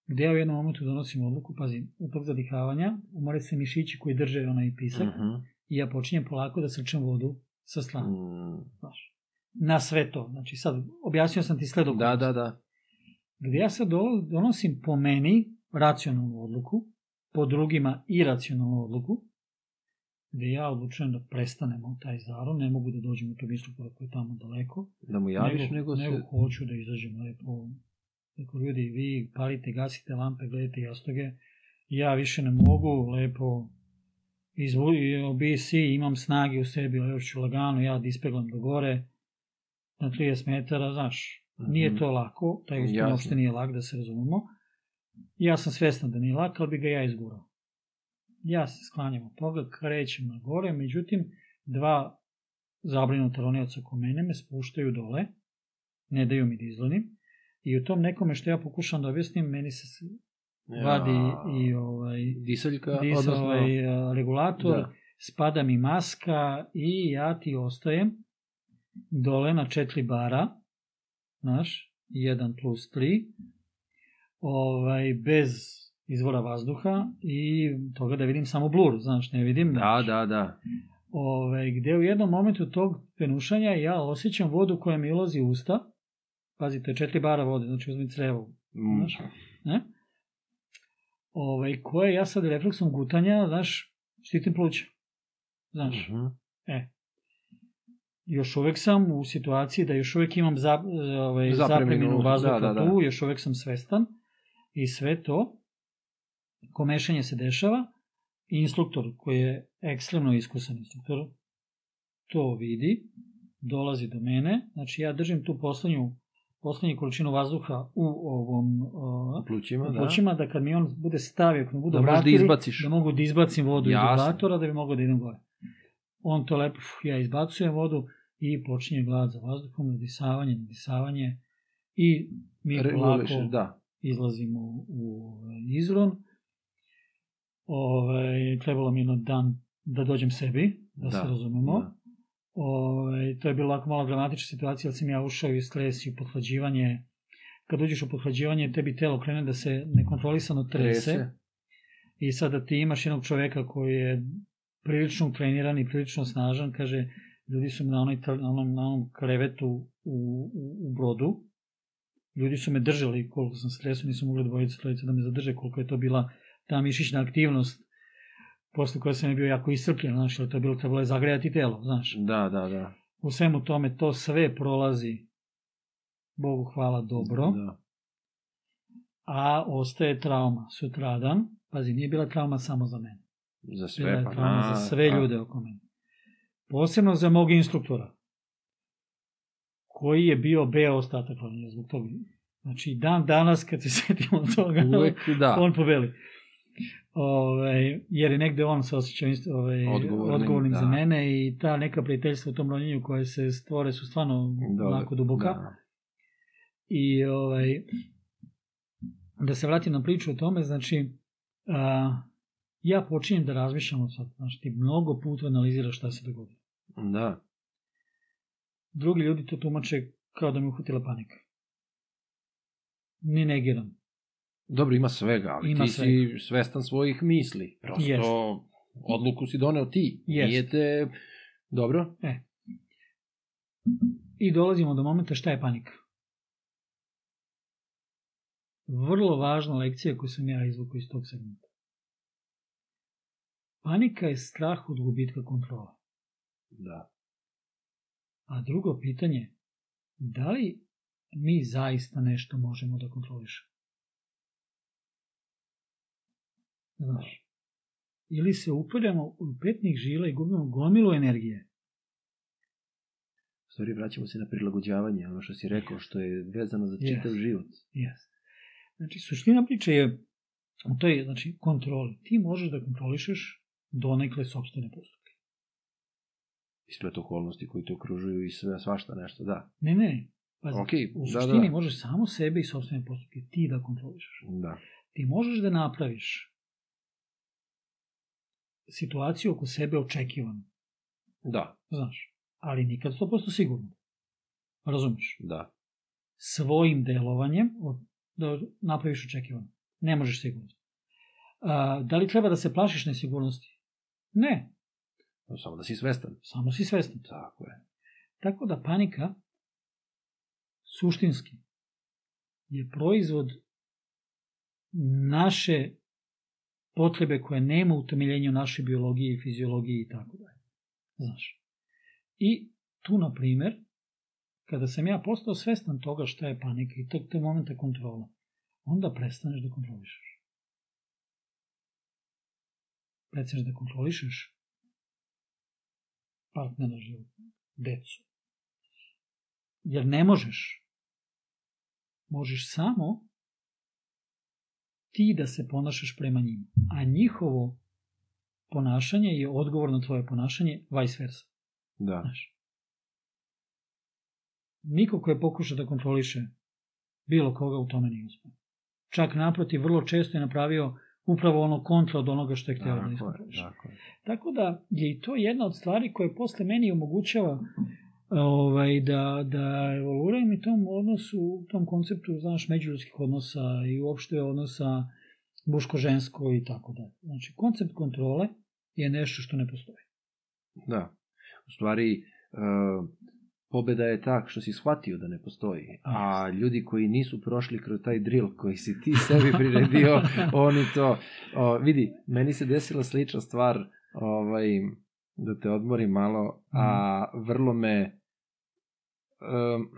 Gde ja u jednom momentu donosim odluku, pazi, u tog zadihavanja umore se mišići koji drže onaj pisak Mhm. i ja počinjem polako da srčem vodu sa slana. Mm. Znaš. na sve to. Znači sad, objasnio sam ti sve do Da, da, da. Gde ja sad do- donosim po meni racionalnu odluku, po drugima iracionalnu odluku, gde ja odlučujem da prestanemo taj zaron, ne mogu da dođem u tog instruktora koji je tamo daleko, Da mu javiš, nego, se... nego hoću da izađem lepo. Rekao, ljudi, vi palite, gasite lampe, gledajte jastoge, ja više ne mogu, lepo, izvu, BC, imam snage u sebi, još ću lagano, ja da ispeglam do gore, na 30 metara, znaš, nije Mhm. to lako, taj uspon Jasno. uopšte nije lak, da se razumemo. Ja sam svestan da nije lak, ali bi ga ja izgurao. Ja se sklanjam od toga, krećem na gore, međutim, dva zabrinuta ronioca oko mene me spuštaju dole, ne daju mi da izlanim, i u tom nekome što ja pokušam da objasnim, meni se vadi i ovaj, Disaljka, dis, odnosno... ovaj a, regulator, Da. spada mi maska i ja ti ostajem dole na četiri bara, znaš, 1 plus 3, ovaj, bez izvora vazduha i toga da vidim samo blur, znaš, ne vidim. Da, znaš. da, da. Ove, gde u jednom momentu tog penušanja ja osjećam vodu koja mi ulazi u usta. Pazi, to je četiri bara vode, znači uzmi crevo. Mm, Znaš, ne? Ove, koje ja sad refleksom gutanja, znaš, štitim pluća. Znaš, mhm. Još uvek sam u situaciji da još uvek imam za, ovaj, Zapreminu, vazduha da, da, da. tu, još uvek sam svestan i sve to, komešanje se dešava i instruktor koji je ekstremno iskusan instruktor to vidi, dolazi do mene, znači ja držim tu poslednju, poslednju količinu vazduha u ovom uh, Plućima, da. plućima, da kad mi on bude stavio, kad me bude Da da vratili, izbaciš. da mogu da izbacim vodu iz regulatora, da bi mogao da idem gore. On to lepo, ja izbacujem vodu i počinje glad za vazduhom, nadisavanje, nadisavanje i mi polako da. izlazimo u, u ovaj, izron. Ove, trebalo mi jedno dan da dođem sebi, da, se razumemo. da. Ove, to je bilo ovako malo dramatična situacija, jer sam ja ušao i stres i u pothlađivanje. Kad uđeš u pothlađivanje, tebi telo krene da se nekontrolisano trese. Trese. I sada ti imaš jednog čoveka koji je prilično utreniran i prilično snažan, kaže, ljudi su me na, onoj, tr- na, onom, na onom krevetu u, u, u brodu, ljudi su me držali koliko sam stresu, nisu mogli dvojica, trojica da me zadrže, koliko je to bila ta mišićna aktivnost, posle koje sam je bio jako iscrpljen, znaš, to je bilo, trebalo je zagrejati telo, znaš. Da, da, da. U svemu tome to sve prolazi, Bogu hvala, dobro, Da. a ostaje trauma sutradan, pazi, nije bila trauma samo za mene. Za Bila sve, je pa trauma na, za sve da. ljude oko mene. Posebno za mog instruktora, koji je bio B ostatak planine zbog toga. Znači, dan danas kad se setimo toga, Uvek da. on pobeli. Ove, jer je negde on se osjećao isto, ove, Odgovornim, odgovornim, da. za mene i ta neka prijateljstva u tom ronjenju koje se stvore su stvarno Da, onako duboka. Da. I ovaj, da se vratim na priču o tome, znači, a, ja počinjem da razmišljam o sad, znači ti mnogo puta analiziraš šta se dogodilo. Da. Drugi ljudi to tumače kao da mi uhvatila panika. Ni negiram. Dobro, ima svega, ali Ima ti si svestan svojih misli. Prosto, Jest. odluku si doneo ti. Jest. Nije te... Dobro? I dolazimo do momenta šta je panika. Vrlo važna lekcija koju sam ja izvukao iz tog segmenta. Panika je strah od gubitka kontrola. Da. A drugo pitanje, da li mi zaista nešto možemo da kontrolišemo? Znaš, ili se upaljamo u petnih žila i gubimo gomilu energije. U stvari, vraćamo se na prilagođavanje, ono što si rekao, što je vezano za Yes. čitav život. Yes. Znači, suština priče je u toj znači, kontroli. Ti možeš da kontrolišeš donekle sobstvene postupke. Isplet okolnosti koji te okružuju i sve, svašta nešto, da. Ne, ne. Pazi, Ok, u da, suštini da. možeš samo sebe i sobstvene postupke ti da kontrolišeš. Da. ti možeš da napraviš situaciju oko sebe očekivanu, Da, znaš, ali nikad 100% sigurno. Razumeš? da. Svojim delovanjem od- da napraviš očekivano. Ne možeš sigurno. A, da li treba da se plašiš nesigurnosti? Ne, Samo da si svestan. samo si svestan. Tako je. Tako da panika suštinski je proizvod naše potrebe koje nema utemeljenja u našoj biologiji i fiziologiji i tako dalje. Znaš. I tu, na primer, kada sam ja postao svestan toga šta je panika i tog te momenta kontrola, onda prestaneš da kontrolišeš. Prestaneš da kontrolišeš partnera životnog, decu. Jer ne možeš. Možeš samo ti da se ponašaš prema njima. A njihovo ponašanje je odgovor na tvoje ponašanje, vice versa. Da. Znaš. Niko ko je pokušao da kontroliše bilo koga u tome nije uspio. Čak naprotiv, vrlo često je napravio upravo ono kontra od onoga što je hteo da iskontroliše. tako da je i to jedna od stvari koje posle meni omogućava ovaj, da, da evoluiram i tom odnosu, tom konceptu, znaš, međuljudskih odnosa i uopšte odnosa muško-žensko i tako dalje. Znači, koncept kontrole je nešto što ne postoji. Da. U stvari, uh, pobeda je tak što si shvatio da ne postoji. A ljudi koji nisu prošli kroz taj drill koji si ti sebi priredio, oni to... O, vidi, meni se desila slična stvar, ovaj, da te odmorim malo, a vrlo me... Um,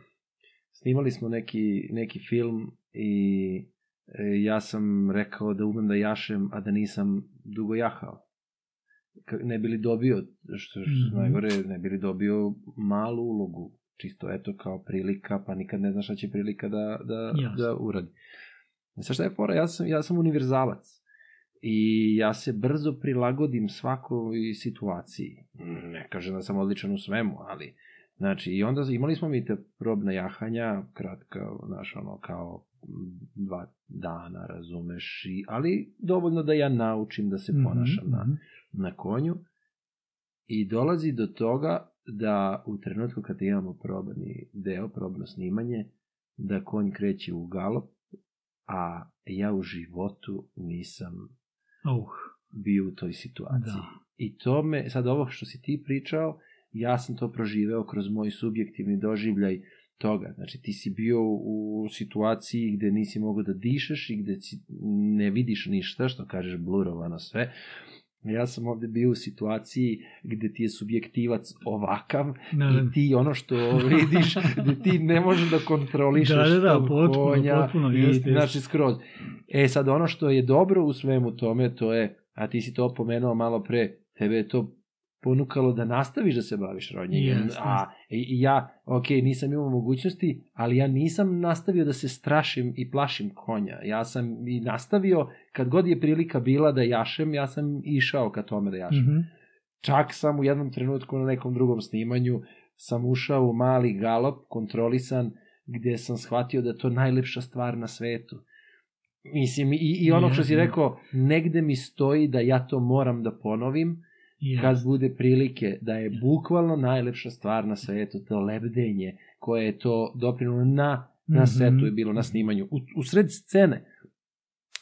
snimali smo neki, neki film i e, ja sam rekao da umem da jašem, a da nisam dugo jahao. Ne bili dobio, što je Mhm. najgore, ne bili dobio malu ulogu. Čisto eto kao prilika, pa nikad ne znaš šta će prilika da, da, Jasno. da uradi. Sa šta je fora? Ja sam, ja sam univerzalac. I ja se brzo prilagodim svakoj situaciji. Ne kažem da sam odličan u svemu, ali Znači, i onda imali smo mi te probna jahanja, kratka, znaš, ono, kao dva dana, razumeš, i, ali dovoljno da ja naučim da se ponašam na, Mhm, na konju. I dolazi do toga da u trenutku kada imamo probani deo, probno snimanje, da konj kreće u galop, a ja u životu nisam Uh, bio u toj situaciji. Da. I to me, sad ovo što si ti pričao, ja sam to proživeo kroz moj subjektivni doživljaj toga. Znači, ti si bio u situaciji gde nisi mogao da dišeš i gde si, ne vidiš ništa, što kažeš blurovano sve. Ja sam ovde bio u situaciji gde ti je subjektivac ovakav da, i ti ono što vidiš, gde ti ne možeš da kontrolišeš Da, da, da, potpuno, konja. potpuno, i, jeste. Znači, skroz. E sad, ono što je dobro u svemu tome, to je, a ti si to pomenuo malo pre, tebe je to ponukalo da nastaviš da se baviš ronjenjem. Jeste, a i, ja, ok, nisam imao mogućnosti, ali ja nisam nastavio da se strašim i plašim konja. Ja sam i nastavio, kad god je prilika bila da jašem, ja sam išao ka tome da jašem. Mhm. Čak sam u jednom trenutku na nekom drugom snimanju sam ušao u mali galop, kontrolisan, gde sam shvatio da je to najlepša stvar na svetu. Mislim, i, i ono što si rekao, negde mi stoji da ja to moram da ponovim, Jeste. kad bude prilike, da je bukvalno najlepša stvar na svetu, to lebdenje, koje je to doprinulo na, na Mhm. setu je bilo na snimanju, u, u sred scene.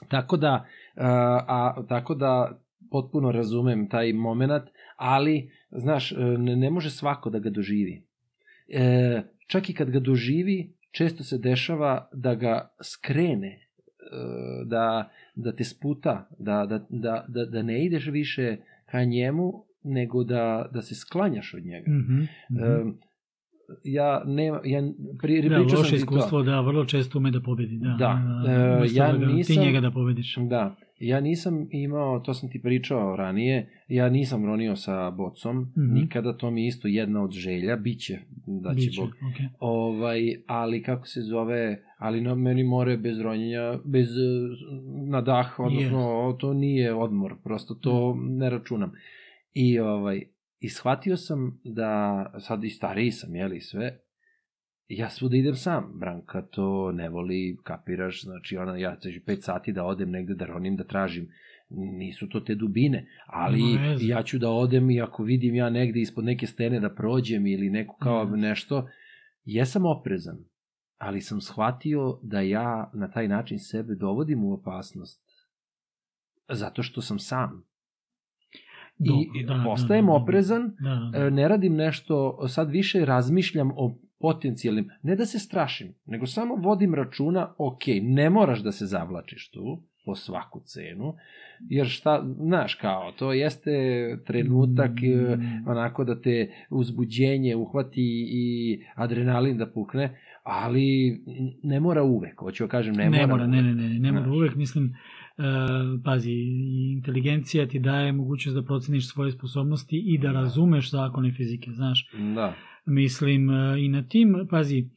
Tako da, a, a, tako da potpuno razumem taj moment, ali, znaš, ne, ne može svako da ga doživi. E, čak i kad ga doživi, često se dešava da ga skrene, e, da, da te sputa, da, da, da, da, da ne ideš više ka njemu, nego da, da se sklanjaš od njega. Mhm, mhm. E, ja nema, ja pri, da, sam loše ti iskustvo, to. da, vrlo često ume da pobedi. Da, Da, da, e, umesto ja da nisam- Ti njega da pobediš. Da, ja nisam imao, to sam ti pričao ranije, ja nisam ronio sa bocom, Mhm. nikada, to mi je isto jedna od želja, biće, da će Biće, Bog. okej. Ovaj, ali kako se zove, ali na meni more bez ronjenja, bez na dah, odnosno to nije odmor, prosto to ne računam. I ovaj, i shvatio sam da, sad i stariji sam, jeli, sve, ja svuda idem sam, Branka to ne voli, kapiraš, znači ona, ja ću pet sati da odem negde da ronim, da tražim, nisu to te dubine, ali veze. ja ću da odem i ako vidim ja negde ispod neke stene da prođem ili neko kao Jasno. nešto, jesam oprezan, ali sam shvatio da ja na taj način sebe dovodim u opasnost, zato što sam sam. I Dobro, da, postajem da, da, da. oprezan, Da, da. E, ne radim nešto, sad više razmišljam o, potencijalnim, ne da se strašim, nego samo vodim računa, ok, ne moraš da se zavlačiš tu, po svaku cenu, jer šta, znaš, kao, to jeste trenutak mm. onako da te uzbuđenje uhvati i adrenalin da pukne, ali ne mora uvek, hoću da kažem, ne, ne mora. Ne, ne, ne, ne mora uvek, mislim, uh, pazi, inteligencija ti daje mogućnost da proceniš svoje sposobnosti i da, da. razumeš zakone fizike, znaš. Da. Mislim, uh, i na tim, pazi,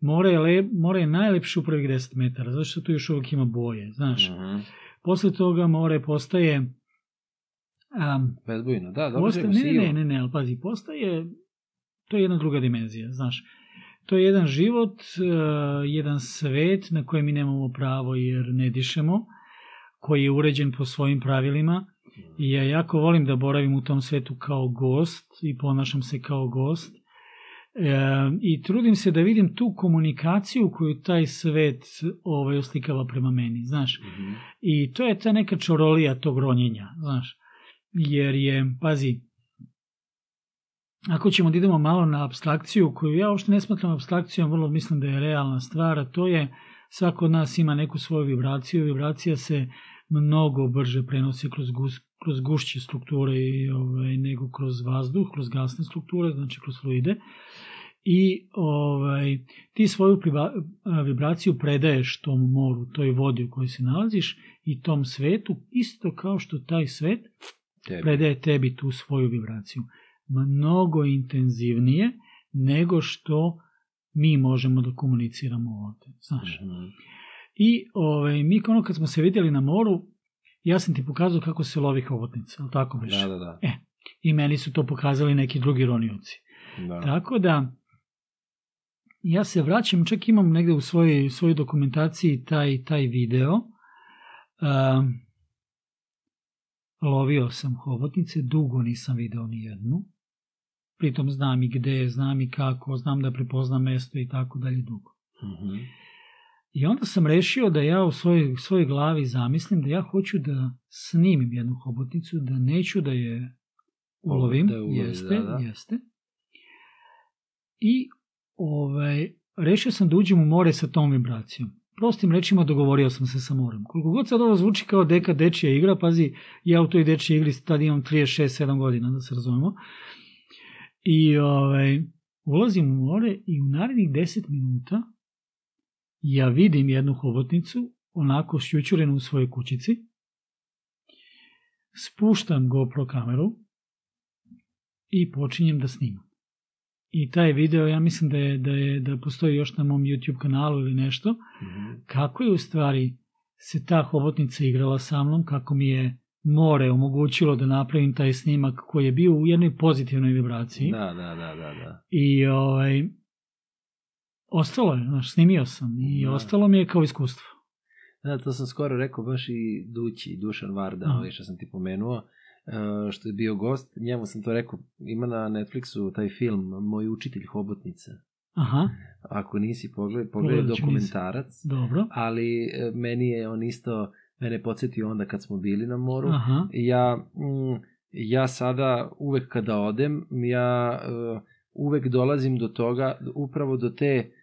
more je, le, more je najlepše u prvih 10 metara, zato što tu još uvek ima boje, znaš. Mm -hmm. Posle toga more postaje... Um, Bezbojno, da, dobro postaje, ne, ne, ne, ne, ne, ali pazi, postaje, to je jedna druga dimenzija, znaš. To je jedan život, uh, jedan svet na kojem mi nemamo pravo jer ne dišemo, koji je uređen po svojim pravilima i ja jako volim da boravim u tom svetu kao gost i ponašam se kao gost e, i trudim se da vidim tu komunikaciju koju taj svet ovaj, oslikava prema meni, znaš. Mm -hmm. I to je ta neka čorolija tog ronjenja, znaš. Jer je, pazi, ako ćemo da idemo malo na abstrakciju, koju ja uopšte ne smatram abstrakcijom, vrlo mislim da je realna stvar, a to je svako od nas ima neku svoju vibraciju, vibracija se mnogo brže prenosi kroz, gus, kroz gušće strukture i, ovaj, nego kroz vazduh, kroz gasne strukture, znači kroz fluide. I ovaj, ti svoju vibraciju predaješ tom moru, toj vodi u kojoj se nalaziš i tom svetu, isto kao što taj svet tebi. predaje tebi tu svoju vibraciju mnogo intenzivnije nego što mi možemo da komuniciramo ovde, znaš. Mm -hmm. I ovaj, mi ono kad smo se vidjeli na moru, ja sam ti pokazao kako se lovi hobotnica, ali tako biš? Da, da, da. E, i meni su to pokazali neki drugi ronioci. Da. Tako da, ja se vraćam, čak imam negde u svojoj, svojoj dokumentaciji taj, taj video. Um, lovio sam hobotnice, dugo nisam video ni jednu pritom znam i gde, znam i kako, znam da prepoznam mesto i tako dalje dugo. Mm -hmm. I onda sam rešio da ja u svojoj, svojoj glavi zamislim da ja hoću da snimim jednu hobotnicu, da neću da je ulovim, da ulovi, jeste, da, da. jeste. I ovaj, rešio sam da uđem u more sa tom vibracijom. Prostim rečima dogovorio sam se sa morem. Koliko god sad ovo zvuči kao deka dečija igra, pazi, ja u toj dečiji igri tad imam 36-7 godina, da se razumemo. I ovaj, ulazim u more i u narednih 10 minuta ja vidim jednu hobotnicu onako šjućurenu u svojoj kućici. Spuštam GoPro kameru i počinjem da snimam. I taj video, ja mislim da je, da je da postoji još na mom YouTube kanalu ili nešto, mm -hmm. kako je u stvari se ta hobotnica igrala sa mnom, kako mi je more omogućilo da napravim taj snimak koji je bio u jednoj pozitivnoj vibraciji. Da, da, da, da. da. I ovaj, ostalo je, znaš, snimio sam i da. ostalo mi je kao iskustvo. Da, to sam skoro rekao baš i Dući, Dušan Varda, mm. ovaj što sam ti pomenuo, e, što je bio gost, njemu sam to rekao, ima na Netflixu taj film Moj učitelj hobotnica. Aha. Ako nisi pogledaj, pogledaj dokumentarac. Nisi. Dobro. Ali e, meni je on isto mene podsjetio onda kad smo bili na moru. Aha. Ja, mm, ja sada uvek kada odem, ja uh, uvek dolazim do toga, upravo do te, uh,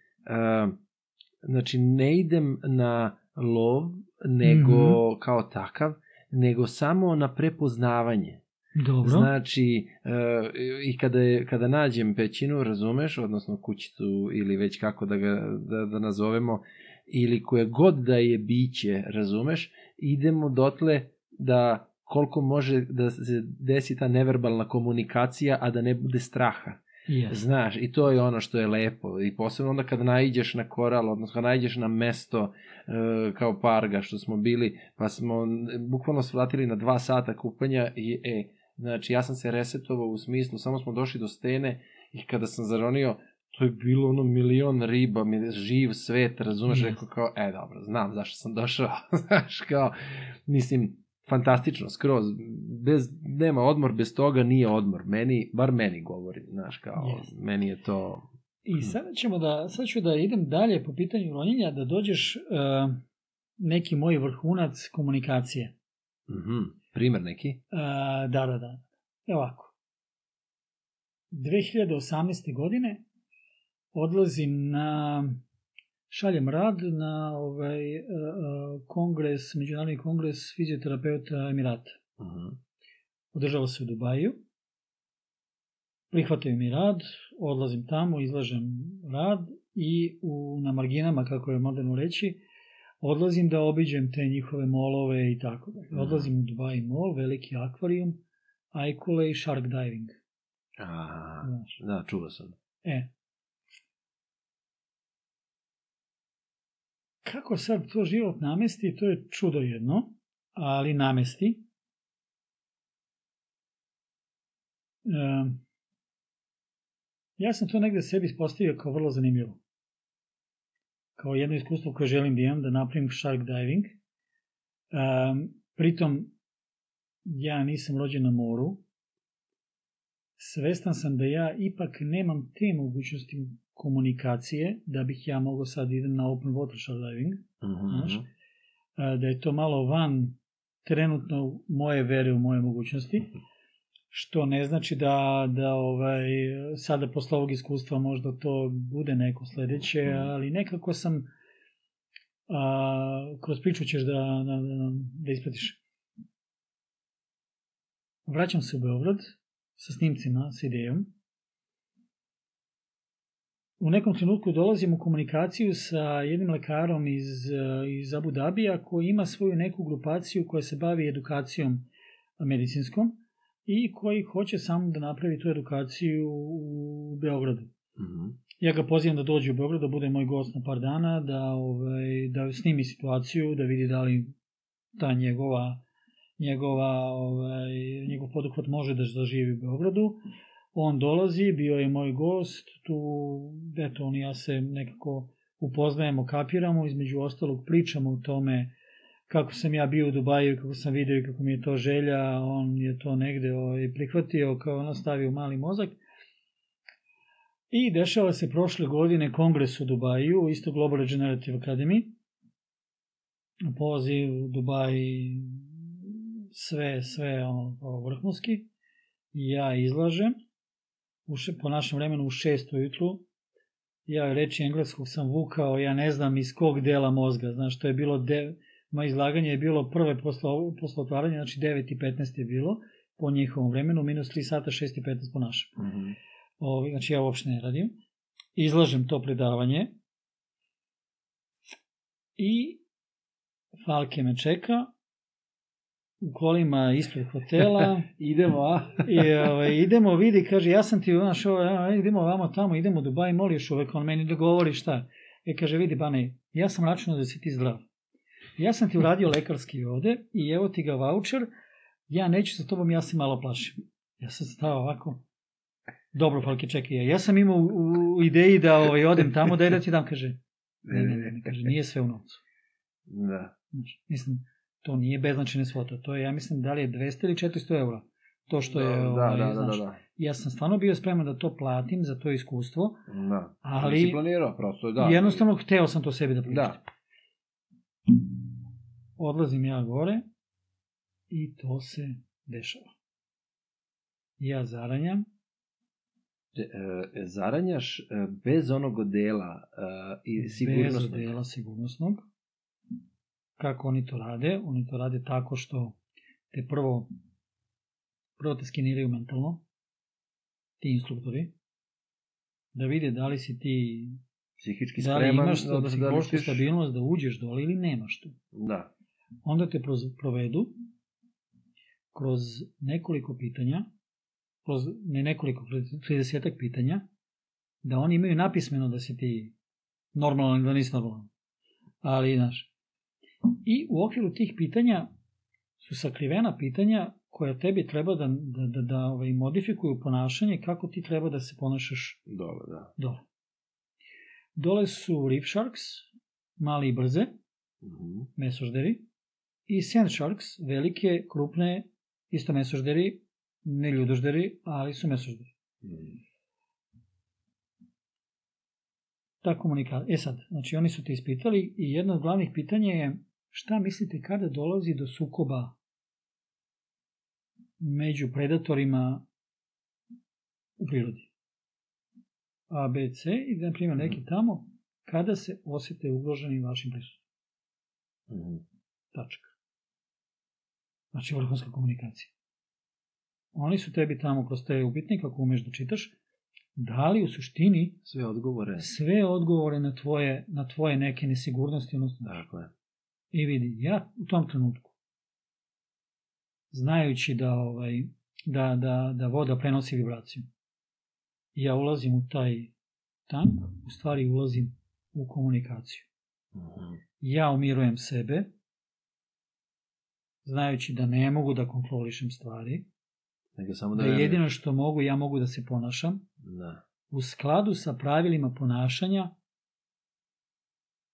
znači ne idem na lov, nego mm -hmm. kao takav, nego samo na prepoznavanje. Dobro. Znači, uh, i kada, je, kada nađem pećinu, razumeš, odnosno kućicu ili već kako da ga da, da nazovemo, ili koje god da je biće, razumeš, idemo dotle da koliko može da se desi ta neverbalna komunikacija, a da ne bude straha. Yes. Znaš, i to je ono što je lepo. I posebno onda kad naiđeš na koral, odnosno kad naiđeš na mesto e, kao parga što smo bili, pa smo bukvalno svratili na dva sata kupanja i e, znači ja sam se resetovao u smislu, samo smo došli do stene i kada sam zaronio, to je bilo ono milion riba, živ svet, razumeš, yes. rekao kao, e dobro, znam zašto sam došao, znaš, kao, mislim, fantastično, skroz, bez, nema odmor, bez toga nije odmor, meni, bar meni govori, znaš, kao, yes. meni je to... I sada ćemo da, sad ću da idem dalje po pitanju ronjenja, da dođeš uh, neki moj vrhunac komunikacije. Mhm, mm primer neki? Uh, da, da, da. Evo ovako. 2018. godine odlazim na šaljem rad na ovaj uh, uh, kongres, međunarodni kongres fizioterapeuta Emirata. Mhm. Održava se u Dubaju. Prihvataju mi rad, odlazim tamo, izlažem rad i u, na marginama, kako je moderno reći, odlazim da obiđem te njihove molove i tako dalje. Mhm. Odlazim u Dubai mol, veliki akvarijum, ajkule i shark diving. A, Znaš. da, čuo sam. E. Kako sad to život namesti, to je čudo jedno, ali namesti. Ja sam to negde sebi postavio kao vrlo zanimljivo. Kao jedno iskustvo koje želim da imam, da napravim shark diving. Pritom, ja nisam rođen na moru, svestan sam da ja ipak nemam te mogućnosti komunikacije da bih ja mogao sad idem na open water shark diving, Mhm, Znaš? mhm. da je to malo van trenutno moje vere u moje mogućnosti, što ne znači da, da ovaj, sada posle ovog iskustva možda to bude neko sledeće, Mhm. ali nekako sam a, kroz priču ćeš da, da, da, da ispratiš. Vraćam se u Beograd sa snimcima, sa idejom. U nekom trenutku dolazim u komunikaciju sa jednim lekarom iz, eh, iz Abu Dabija koji ima svoju neku grupaciju koja se bavi edukacijom medicinskom i koji hoće samo da napravi tu edukaciju u Beogradu. Mhm. Ja ga pozivam da dođe u Beograd, da bude moj gost na par dana, da, ovaj, da snimi situaciju, da vidi da li ta njegova, njegova, ovaj, njegov poduhvat može da zaživi u Beogradu. On dolazi, bio je moj gost, tu, eto, on i ja se nekako upoznajemo, kapiramo, između ostalog pričamo o tome kako sam ja bio u Dubaju, kako sam video i kako mi je to želja, on je to negde ovaj, prihvatio, kao ono stavio mali mozak. I dešava se prošle godine kongres u Dubaju, isto Global Regenerative Academy. Poziv Dubaj, sve, sve ono, vrhunski. Ja izlažem, u še, po našem vremenu u šest ujutru. Ja reči engleskog sam vukao, ja ne znam iz kog dela mozga, znaš, to je bilo, de, moje izlaganje je bilo prve posle, posle otvaranja, znači 9 i 15 je bilo, po njihovom vremenu, minus 3 sata, 6 i 15 po našem. Mhm. Ovi, znači ja uopšte ne radim. Izlažem to predavanje i Falke me čeka u kolima ispred hotela Idemo, a? i ovaj, idemo, vidi, kaže, ja sam ti, znaš, ovo, ja, idemo vamo tamo, idemo u Dubaj, moliš uvek, on meni dogovori šta. E, kaže, vidi, Bane, ja sam računao da si ti zdrav. Ja sam ti uradio lekarski ovde i evo ti ga voucher, ja neću sa tobom, ja se malo plašim. Ja sam stao ovako, dobro, Falke, čekaj, ja, ja sam imao u, u ideji da ovaj, odem tamo, daj da ti dam, kaže, ne, ne, ne, ne, kaže, nije sve u novcu. Da. Mislim, to nije beznačajna svota, to je, ja mislim, da li je 200 ili 400 eura. To što je, da, ovaj, da, da, znaš, da, da. ja sam stvarno bio spreman da to platim za to iskustvo, da. Ali- Nisi planirao, prosto, da. jednostavno hteo sam to sebi da priuštim. Da. Odlazim ja gore i to se dešava. Ja zaranjam, E, e, zaranjaš e, bez onog odela e, i sigurnost. bez dela sigurnosnog. Kako oni to rade? Oni to rade tako što te prvo prvo te skeniraju mentalno, ti instruktori, da vide da li si ti, Psihički da li spreman. imaš da, da psihološku letiš. stabilnost da uđeš dole ili nemaš to. Da. Onda te provedu kroz nekoliko pitanja, kroz ne nekoliko, kroz 30 pitanja, da oni imaju napismeno da si ti normalan ili da nisi normalan. Ali, znaš, i u okviru tih pitanja su sakrivena pitanja koja tebi treba da, da, da, da ovaj, modifikuju ponašanje kako ti treba da se ponašaš Dobro, da. dole. Dole su reef sharks, mali i brze, Mhm. mesožderi, i sand sharks, velike, krupne, isto mesožderi, ne ljudožderi, ali su mesožderi. Mhm. Ta komunikacija. E sad, znači oni su te ispitali i jedno od glavnih pitanja je šta mislite kada dolazi do sukoba među predatorima u prirodi? A, B, C i, na primjer, Mhm. neki tamo, kada se osjete ugroženi vašim prisustvom. Mhm. Tačka. Znači, vrhunska komunikacija. Oni su tebi tamo kroz te upitnike, ako umeš da čitaš, dali u suštini Sve odgovore. sve odgovore na tvoje, na tvoje neke nesigurnosti. Odnosno, Tako je. I vidi, ja u tom trenutku, znajući da, ovaj, da, da, da voda prenosi vibraciju, ja ulazim u taj tank, u stvari ulazim u komunikaciju. Mhm. Ja umirujem sebe, znajući da ne mogu da kontrolišem stvari, Nego samo da da jedino što mogu, ja mogu da se ponašam Da. u skladu sa pravilima ponašanja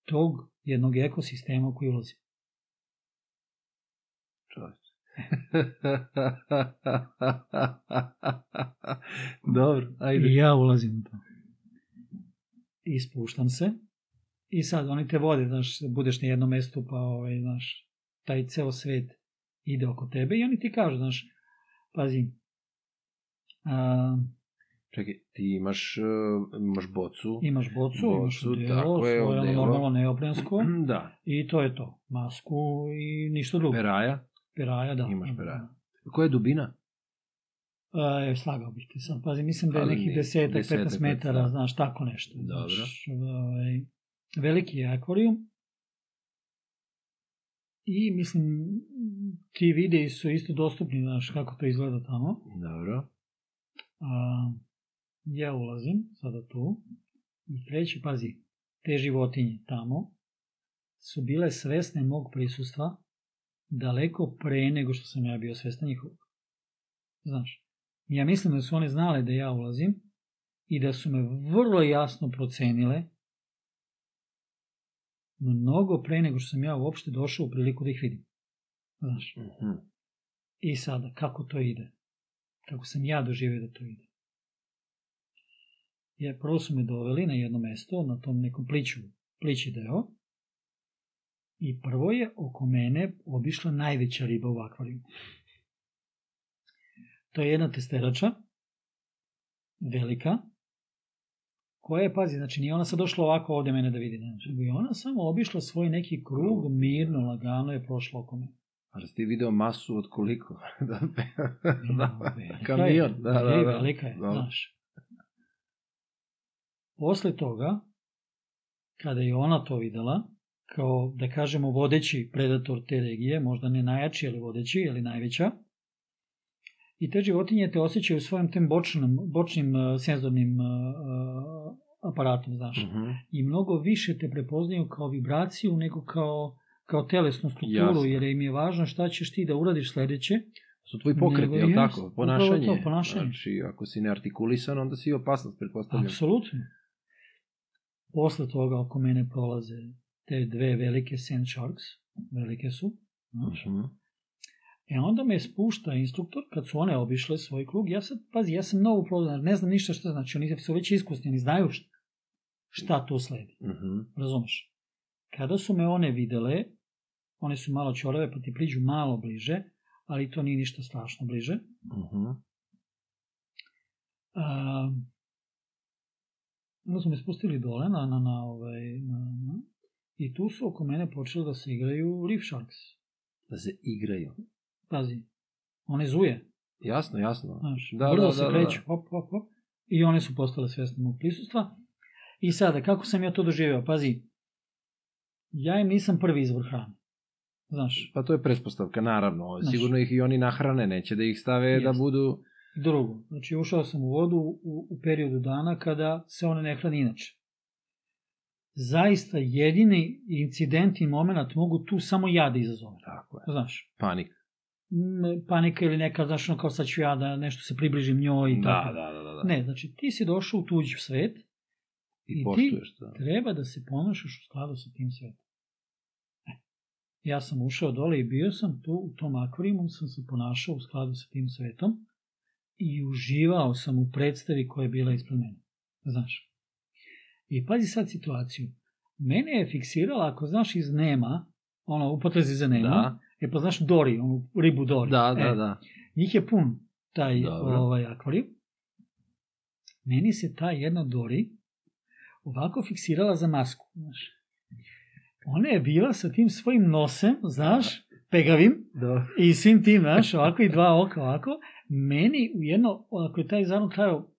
tog jednog ekosistema u koji ulazim. Čovječ. Dobro, ajde. I ja ulazim to. I spuštam se. I sad oni te vode, znaš, budeš na jednom mestu, pa ovaj, znaš, taj ceo svet ide oko tebe i oni ti kažu, znaš, pazi, a, Čekaj, ti imaš, uh, imaš bocu. imaš bocu, imaš Bocu, odelo, tako je, svoje ono odelo. normalno neoprensko Da. i to je to. Masku i ništa drugo. Peraja. Peraja, da. Imaš peraja. Koja je dubina? E, slagao bih te sad. Pazi, mislim da je nekih. 10-15 Desetak, metara, da. znaš, tako nešto. Dobro. Znaš, ovaj, veliki je akvarijum. I mislim, ti videi su isto dostupni, znaš, kako to izgleda tamo. Dobro. A, ja ulazim sada tu i kreće, pazi, te životinje tamo su bile svesne mog prisustva daleko pre nego što sam ja bio svestan njihovog. Znaš, ja mislim da su one znale da ja ulazim i da su me vrlo jasno procenile mnogo pre nego što sam ja uopšte došao u priliku da ih vidim. Znaš, Mhm. i sada, kako to ide? Kako sam ja doživio da to ide? Je, prvo su me doveli na jedno mesto, na tom nekom pliću, plići deo, i prvo je oko mene obišla najveća riba u akvarijumu. To je jedna testerača, velika, koja je, pazi, znači nije ona sad došla ovako ovde mene da vidi, znači, nego je ona samo obišla svoj neki krug, mirno, lagano je prošla oko mene. Ali si ti video masu od koliko? da, da, Velika kamion. je, Da, da, da. velika je, znaš. Posle toga, kada je ona to videla, kao, da kažemo, vodeći predator te regije, možda ne najjači, ali vodeći, ali najveća, i te životinje te osjećaju svojim tem bočnim, bočnim uh, senzornim uh, uh, aparatom, znaš. Mhm. I mnogo više te prepoznaju kao vibraciju nego kao, kao telesnu strukturu, Jasno. jer im je važno šta ćeš ti da uradiš sledeće, Su tvoji pokreti, je li tako? Ponašanje. to, ponašanje. Znači, ako si neartikulisan, onda si opasnost, pretpostavljam. Apsolutno. Posle toga oko mene prolaze te dve velike sand sharks, velike su. Znaš. Mhm. E onda me spušta instruktor, kad su one obišle svoj krug, ja sad, pazi, ja sam novo prodana, ne znam ništa šta znači, oni su već iskusni, oni znaju šta, šta tu sledi, Mhm. razumeš? Kada su me one videle, one su malo čorave, pa ti priđu malo bliže, ali to nije ništa strašno bliže. Mhm. A, onda su me spustili dole na, na, na, ovaj, na, na, i tu su oko mene počeli da se igraju Reef Sharks. Da se igraju. Pazi, one zuje, Jasno, jasno. znaš, Da, brzo da, se da, kreću, da. hop, hop, hop, i one su postale svesne mog prisustva. I sada, kako sam ja to doživeo? Pazi, ja im nisam prvi izvor hrane. Znaš, Pa to je pretpostavka, naravno. Znaš. Sigurno ih i oni nahrane, neće da ih stave da Jeste. budu... drugo, znači ušao sam u vodu u, u periodu dana kada se one ne hrane inače. Zaista jedini incident i moment mogu tu samo ja da izazovem. Tako je. Znaš, Panik. panika ili neka, znaš, kao sad ću ja da nešto se približim njoj i Da, tako. da, da, da. da. Ne, znači ti si došao u tuđi svet, I i ti- to. treba da se ponašaš u skladu sa tim svetom. E, Ja sam ušao dole i bio sam tu u tom akvarijumu, sam se ponašao u skladu sa tim svetom i uživao sam u predstavi koja je bila ispred mene. Znaš. I pazi sad situaciju. Mene je fiksirala, ako znaš iz nema, ono, u potrezi za nema, Da, e pa znaš Dori, onu ribu Dori. da, da, e, da. Njih je pun taj Dobro. ovaj akvarijum. meni se ta jedna Dori ovako fiksirala za masku, znaš. Ona je bila sa tim svojim nosem, znaš, pegavim, Da. i svim tim, znaš, ovako i dva oka ovako, meni u jedno, ako je taj zanuk trajao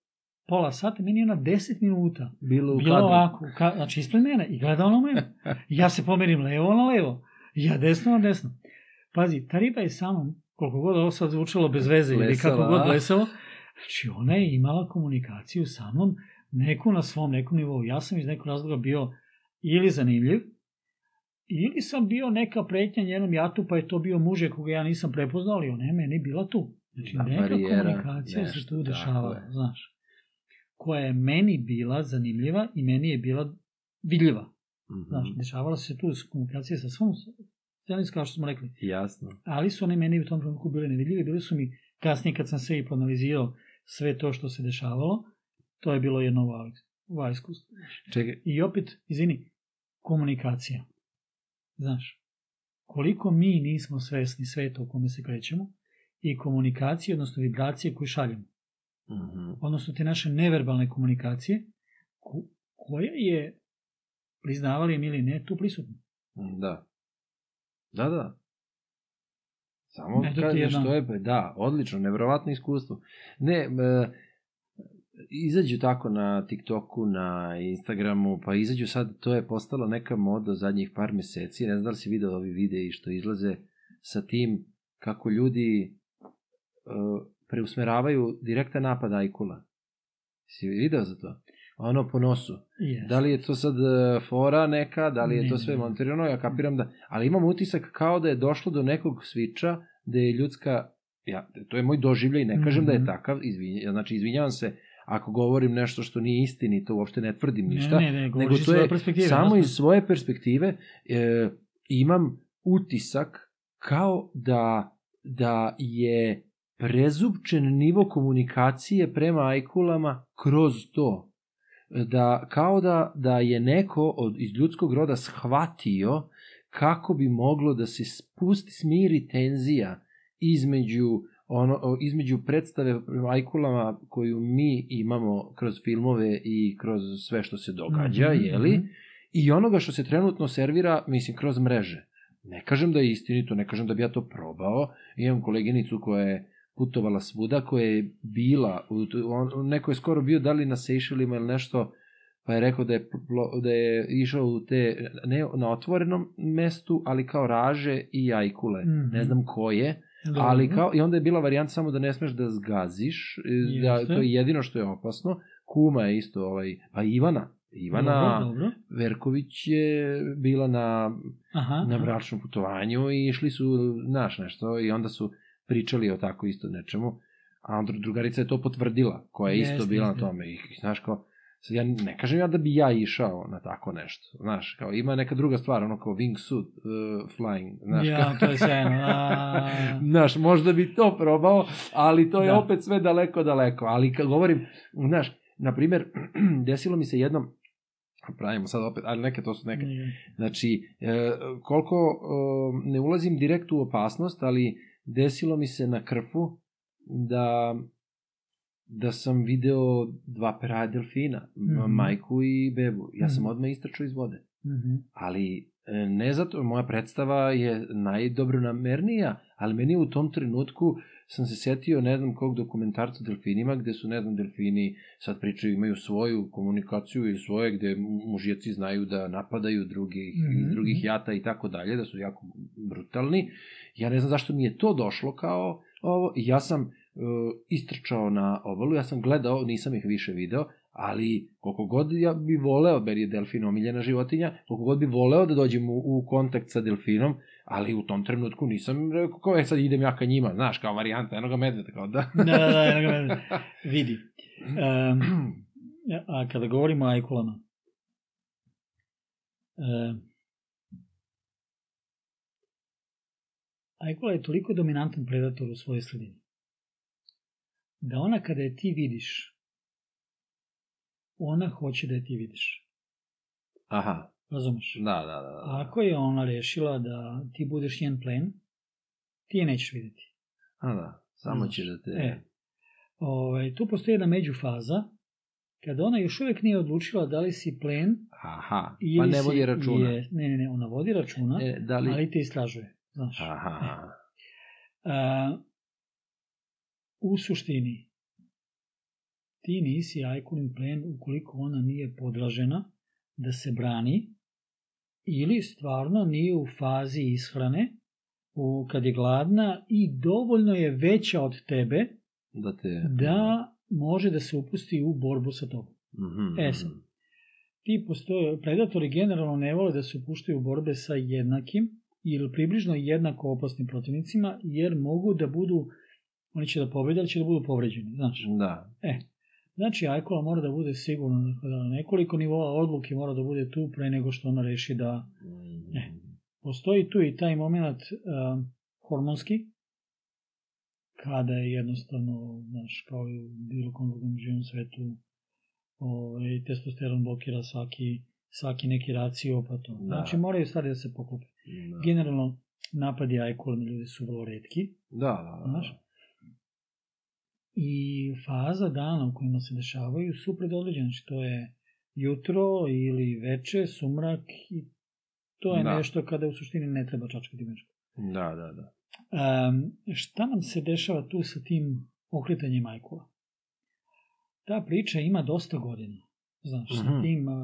pola sata, meni je ona 10 minuta. Bilo u Bilo ovako, ka, znači ispred mene i gleda ona u mene. Ja se pomerim levo na levo, ja desno na desno. Pazi, ta riba je sa mnom, koliko god ovo sad zvučalo bez veze ili Blesava, kako god a? blesavo, znači ona je imala komunikaciju sa mnom, neku na svom nekom nivou. Ja sam iz nekog razloga bio ili zanimljiv, ili sam bio neka pretnja njenom jatu, pa je to bio muže koga ja nisam prepoznao, ali ona je meni bila tu. Znači, Da, neka barijera, komunikacija se nešto, tu tako dešavala, je. znaš. Koja je meni bila zanimljiva i meni je bila vidljiva. Mhm. Znaš, dešavala se tu komunikacija sa svom stranic, kao što smo rekli. Jasno. Ali su one meni u tom trenutku bile nevidljive, bili su mi kasnije kad sam sve i proanalizirao sve to što se dešavalo, to je bilo jedno iskustvo. Čekaj, I opet, izvini, komunikacija. Znaš, koliko mi nismo svesni sveta u kome se krećemo i komunikacije, odnosno vibracije koje šaljemo. mhm. Odnosno te naše neverbalne komunikacije, ko- koja je, priznavali im ili ne, tu prisutna. Da. Da, da. Samo Eto kažeš što je, pa da, odlično, nevjerovatno iskustvo. Ne, e, izađu tako na TikToku, na Instagramu, pa izađu sad, to je postalo neka moda zadnjih par meseci, ne znam da li si video ovi videi što izlaze sa tim kako ljudi e, preusmeravaju direktan napad Ajkula. Si video za to? Ono po nosu. Yes. Da li je to sad e, fora neka, da li je Ne, to sve montirano, ja kapiram da, ali imam utisak kao da je došlo do nekog sviča da je ljudska, ja, to je moj doživljaj, ne kažem da je Mhm. takav, izvinja, znači izvinjavam se ako govorim nešto što nije istinito, uopšte ne tvrdim ništa, Ne, ne, ne, nego to je samo iz svoje perspektive e, imam utisak kao da, da je prezupčen nivo komunikacije prema ajkulama kroz to. Da, kao da, da je neko od, iz ljudskog roda shvatio kako bi moglo da se spusti, smiri tenzija između ono, između predstave prema ajkulama koju mi imamo kroz filmove i kroz sve što se događa, Mhm, jeli? mhm. i onoga što se trenutno servira, mislim, kroz mreže. Ne kažem da je istinito, ne kažem da bi ja to probao. Imam koleginicu koja je putovala svuda, koja je bila, on, neko je skoro bio da li na Sejšelima ili nešto, pa je rekao da je, da je išao u te, ne na otvorenom mestu, ali kao raže i ajkule. Mhm. Ne znam koje. Ali kao, i onda je bila varijanta samo da ne smeš da zgaziš, e, da, Jeste. to je jedino što je opasno. Kuma je isto, ovaj, pa Ivana, Ivana Dobro, dobro. Verković je bila na, Aha, na bračnom putovanju i išli su, znaš nešto, i onda su pričali o tako isto nečemu, a onda drugarica je to potvrdila, koja je isto Jeste, bila na jeste. tome. I, znaš, kao, ja ne kažem ja da bi ja išao na tako nešto, znaš, kao ima neka druga stvar, ono kao wingsuit uh, flying, znaš, kao, Ja, to je sjajno. A, Znaš, možda bi to probao, ali to je Da. opet sve daleko, daleko. Ali kad govorim, znaš, na primjer, desilo mi se jednom, pravimo sad opet, ali neke to su neke, Znači, e, koliko e, ne ulazim direkt u opasnost, ali desilo mi se na krfu da da sam video dva peraja delfina, mm Mhm. majku i bebu. Ja sam Mhm. odmah istračao iz vode. Mhm. Ali e, ne zato, moja predstava je najdobronamernija, ali meni u tom trenutku sam se setio, ne znam kog dokumentarca delfinima, gde su, ne znam, delfini sad pričaju, imaju svoju komunikaciju i svoje, gde mužjaci znaju da napadaju drugih, Mhm, iz drugih jata i tako dalje, da su jako brutalni. Ja ne znam zašto mi je to došlo kao ovo, ja sam istrčao na obalu, ja sam gledao, nisam ih više video, ali koliko god ja bi voleo, jer je delfin omiljena životinja, koliko god bi voleo da dođem u, u kontakt sa delfinom, ali u tom trenutku nisam rekao, kao, e sad idem ja ka njima, znaš, kao varijanta enoga medveda, kao da. Da, da, da, ga mene. vidi. Um, a kada govorimo o ajkulama, um, ajkula je toliko dominantan predator u svojoj sredini, da ona kada je ti vidiš, ona hoće da je ti vidiš. Aha, Razumeš? da, da, da. da. Ako je ona rešila da ti budeš njen plen, ti je nećeš videti. A da, samo će da te... E, ovaj, tu postoji jedna međufaza kada ona još uvek nije odlučila da li si plen Aha, ili pa ne si- vodi računa. Je, ne, ne, ne, ona vodi računa, E, da li... ali te istražuje. Znaš. Aha, A, u suštini, ti nisi ajkunin plen ukoliko ona nije podražena da se brani ili stvarno nije u fazi ishrane u, kad je gladna i dovoljno je veća od tebe da te... da može da se upusti u borbu sa tobom. Mhm, E sad, ti postoje, predatori generalno ne vole da se upuštaju u borbe sa jednakim ili približno jednako opasnim protivnicima, jer mogu da budu, oni će da pobede, ali će da budu povređeni, znaš. Da. Znači, Ajkola mora da bude sigurno, dakle, da na nekoliko nivoa odluke mora da bude tu pre nego što ona reši da Ne. postoji tu i taj moment uh, hormonski, kada je jednostavno, znaš, kao i u bilo kom drugom živom svetu, ovaj, testosteron blokira svaki, svaki neki racio, pa to. Znači, moraju stvari da se poklope. Da. Generalno, napadi ajkula na ljudi su vrlo redki, Da, da, da. znaš. I faza dana u kojima se dešavaju su predodređene, znači to je jutro ili veče, sumrak i to je Da. nešto kada u suštini ne treba čačkati mečku. Da, da, da. Um, šta nam se dešava tu sa tim okretanjem majkula? Ta priča ima dosta godina. Znaš, sa Mhm. tim uh,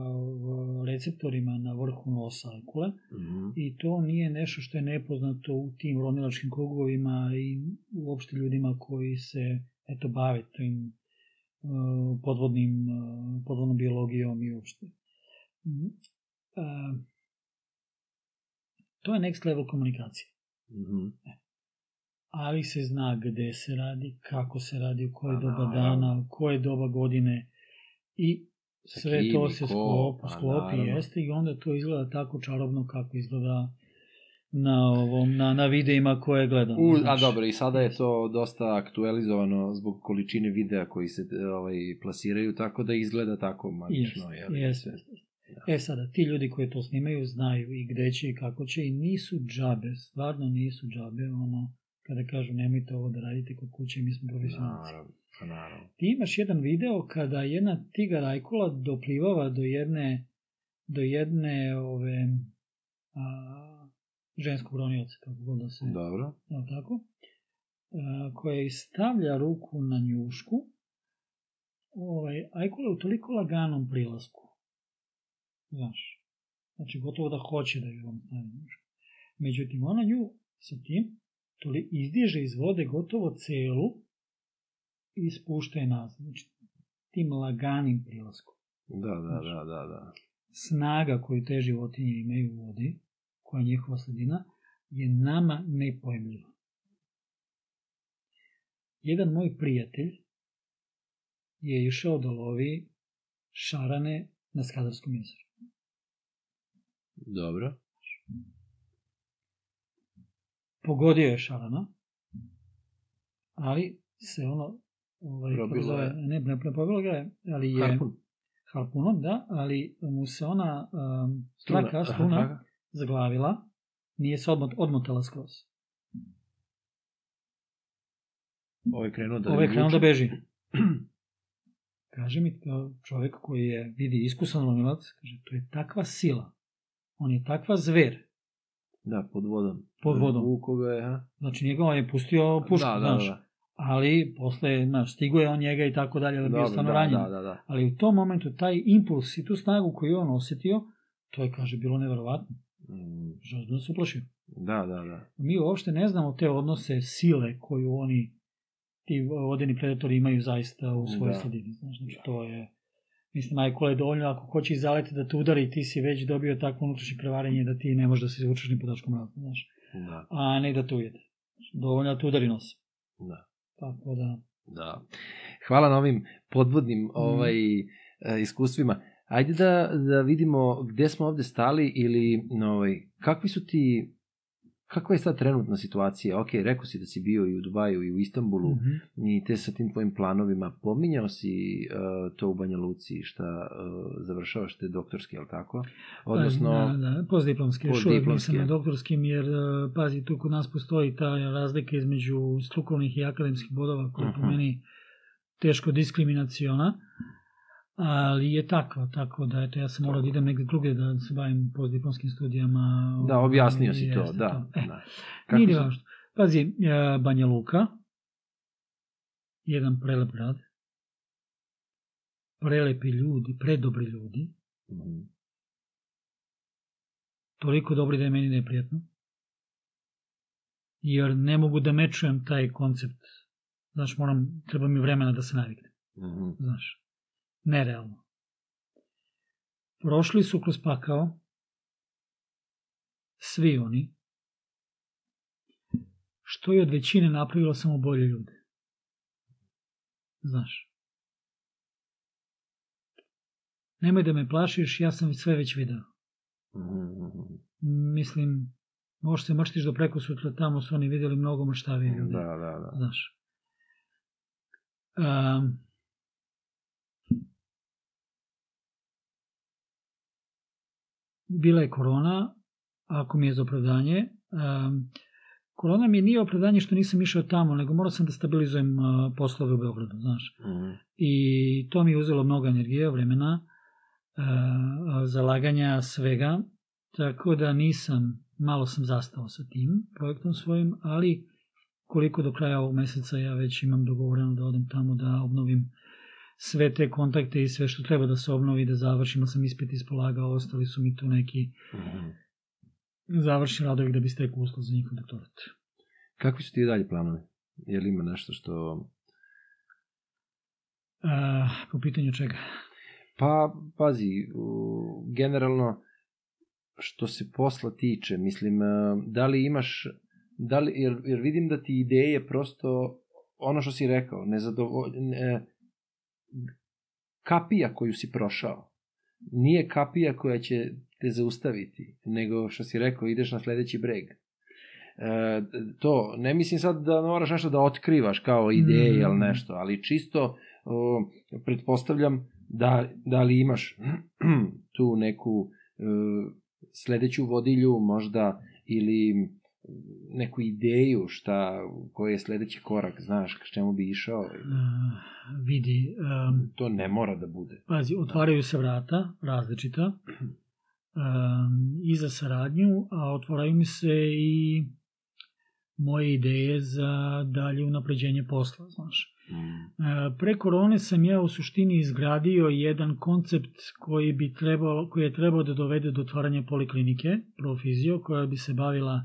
receptorima na vrhu nosa ajkule Mhm. i to nije nešto što je nepoznato u tim ronilačkim krugovima i uopšte ljudima koji se eto bave tim uh, podvodnim, uh, podvodnom biologijom i uopšte. Mhm. Uh, to je next level komunikacije Mhm. ali se zna gde se radi, kako se radi, u koje doba dana, u koje doba godine i sve to se pa, sklopi naravno. jeste i onda to izgleda tako čarobno kako izgleda na ovom na, na videima koje gledamo. U, a znaš. dobro, i sada je to dosta aktualizovano zbog količine videa koji se ovaj, plasiraju, tako da izgleda tako magično. Jeste, jel? jeste. E sada, ti ljudi koji to snimaju znaju i gde će i kako će i nisu džabe, stvarno nisu džabe, ono, kada kažu nemojte ovo da radite kod kuće, mi smo profesionalci. Naravno, pa naravno. Ti imaš jedan video kada jedna tigar ajkula doplivava do jedne do jedne ove a, ženskog ronioca, kako god da se, Dobro. jel tako, a, koja stavlja ruku na njušku, ovaj, ajkula u toliko laganom prilasku, znaš, znači gotovo da hoće da ju vam stavi njušku. Međutim, ona nju sa tim toli, izdiže iz vode gotovo celu i spušta je nazad. Znači, tim laganim prilaskom. Da, da, da, da, da. Snaga koju te životinje imaju u vodi, koja je njihova sredina, je nama nepojemljiva. Jedan moj prijatelj je išao da lovi šarane na Skadarskom jezeru. Dobro. Pogodio je šarana, ali se ono ovaj, Probilo je. ne, ne, ne probilo ga je, ali je Harpun. harpunom, da, ali mu se ona um, Struna. traka, struna. Zaglavila, nije se odmot, odmotala skroz. Ovo je krenuo da Ovo je krenuo da beži. Kaže mi kao čovek koji je, vidi, iskusan lomilac, kaže, to je takva sila, on je takva zver, Da, pod vodom. Pod vodom. Vuko ga je, ha? znači njega on je pustio pušku, da, da, znaš, da. ali posle, znaš, stigo je on njega i tako dalje, da bio Dobro, stano da, ranjen. da, da, da. Ali u tom momentu taj impuls i tu snagu koju on osetio, to je, kaže, bilo neverovatno. Mm, da se uplašio. Da, da, da. Mi uopšte ne znamo te odnose sile koju oni, ti vodeni predatori imaju zaista u svojoj Da. sredini. Znaš, znači to je, mislim, majkola je dovoljno, ako hoće izaleti da te udari, ti si već dobio takvo unutrašnje prevarenje da ti ne možeš da se izvučeš ni podačkom mraku, znaš, Da, a ne da te ujede. Dovoljno da te udari nos. da. Tako da, Da. Hvala na ovim podvodnim ovaj, e, iskustvima. Ajde da, da vidimo gde smo ovde stali ili no, ovaj, kakvi su ti kakva je sad trenutna situacija? Ok, rekao si da si bio i u Dubaju i u Istanbulu Mhm. i te sa tim tvojim planovima. Pominjao si uh, to u Banja Luci, šta uh, završavaš te doktorske, je li tako? Odnosno, Da, da, postdiplomski, još uvijek nisam na doktorskim, jer, e, pazi, tu kod nas postoji ta razlika između strukovnih i akademskih bodova, koja je po Mhm. meni teško diskriminaciona. Ali je takva, tako da eto, ja sam morao da idem negde drugdje da se bavim postdiplomskim studijama. Da, objasnio si to, da. E, da. Nije važno. Pazi, e, Banja Luka, jedan prelep grad, prelepi ljudi, predobri ljudi, Mhm. toliko dobri da je meni neprijatno, jer ne mogu da mečujem taj koncept. Znaš, moram, treba mi vremena da se naviknem, Mhm. znaš. Nerealno. Prošli su kroz pakao, svi oni, što je od većine napravilo samo bolje ljude. Znaš. Nemoj da me plašiš, ja sam sve već video. Mislim, možeš se mrštiš do preko sutra, tamo su oni videli mnogo mrštavije ljude. Da, da, da. Znaš. Um, bila je korona, ako mi je za opravdanje. Korona mi nije opravdanje što nisam išao tamo, nego morao sam da stabilizujem poslove u Beogradu, znaš. Mhm. I to mi je uzelo mnogo energije, vremena, uh, zalaganja, svega. Tako da nisam, malo sam zastao sa tim projektom svojim, ali koliko do kraja ovog meseca ja već imam dogovoreno da odem tamo da obnovim sve te kontakte i sve što treba da se obnovi, da završim, Imao sam ispit ispolagao, ostali su mi tu neki Mhm. završni radovi da bi stekao uslov za njihov doktorat. Kakvi su ti dalje planovi? Je li ima nešto što... Uh, po pitanju čega? Pa, pazi, generalno, što se posla tiče, mislim, e, da li imaš, da li, jer, jer vidim da ti ideje prosto, ono što si rekao, nezadovo, ne, kapija koju si prošao, nije kapija koja će te zaustaviti, nego što si rekao, ideš na sledeći breg. E, to, ne mislim sad da moraš nešto da otkrivaš kao ideje Mm. ili nešto, ali čisto o, pretpostavljam da, da li imaš tu neku e, sledeću vodilju možda ili neku ideju šta, koji je sledeći korak, znaš, k čemu bi išao. Uh, vidi, um, To ne mora da bude. pazi, otvaraju se vrata, različita, um, i za saradnju, a otvaraju mi se i moje ideje za dalje unapređenje posla, znaš. Mm. E, Pre korone sam ja u suštini izgradio jedan koncept koji bi trebao, koji je trebao da dovede do otvaranja poliklinike, Profizio, koja bi se bavila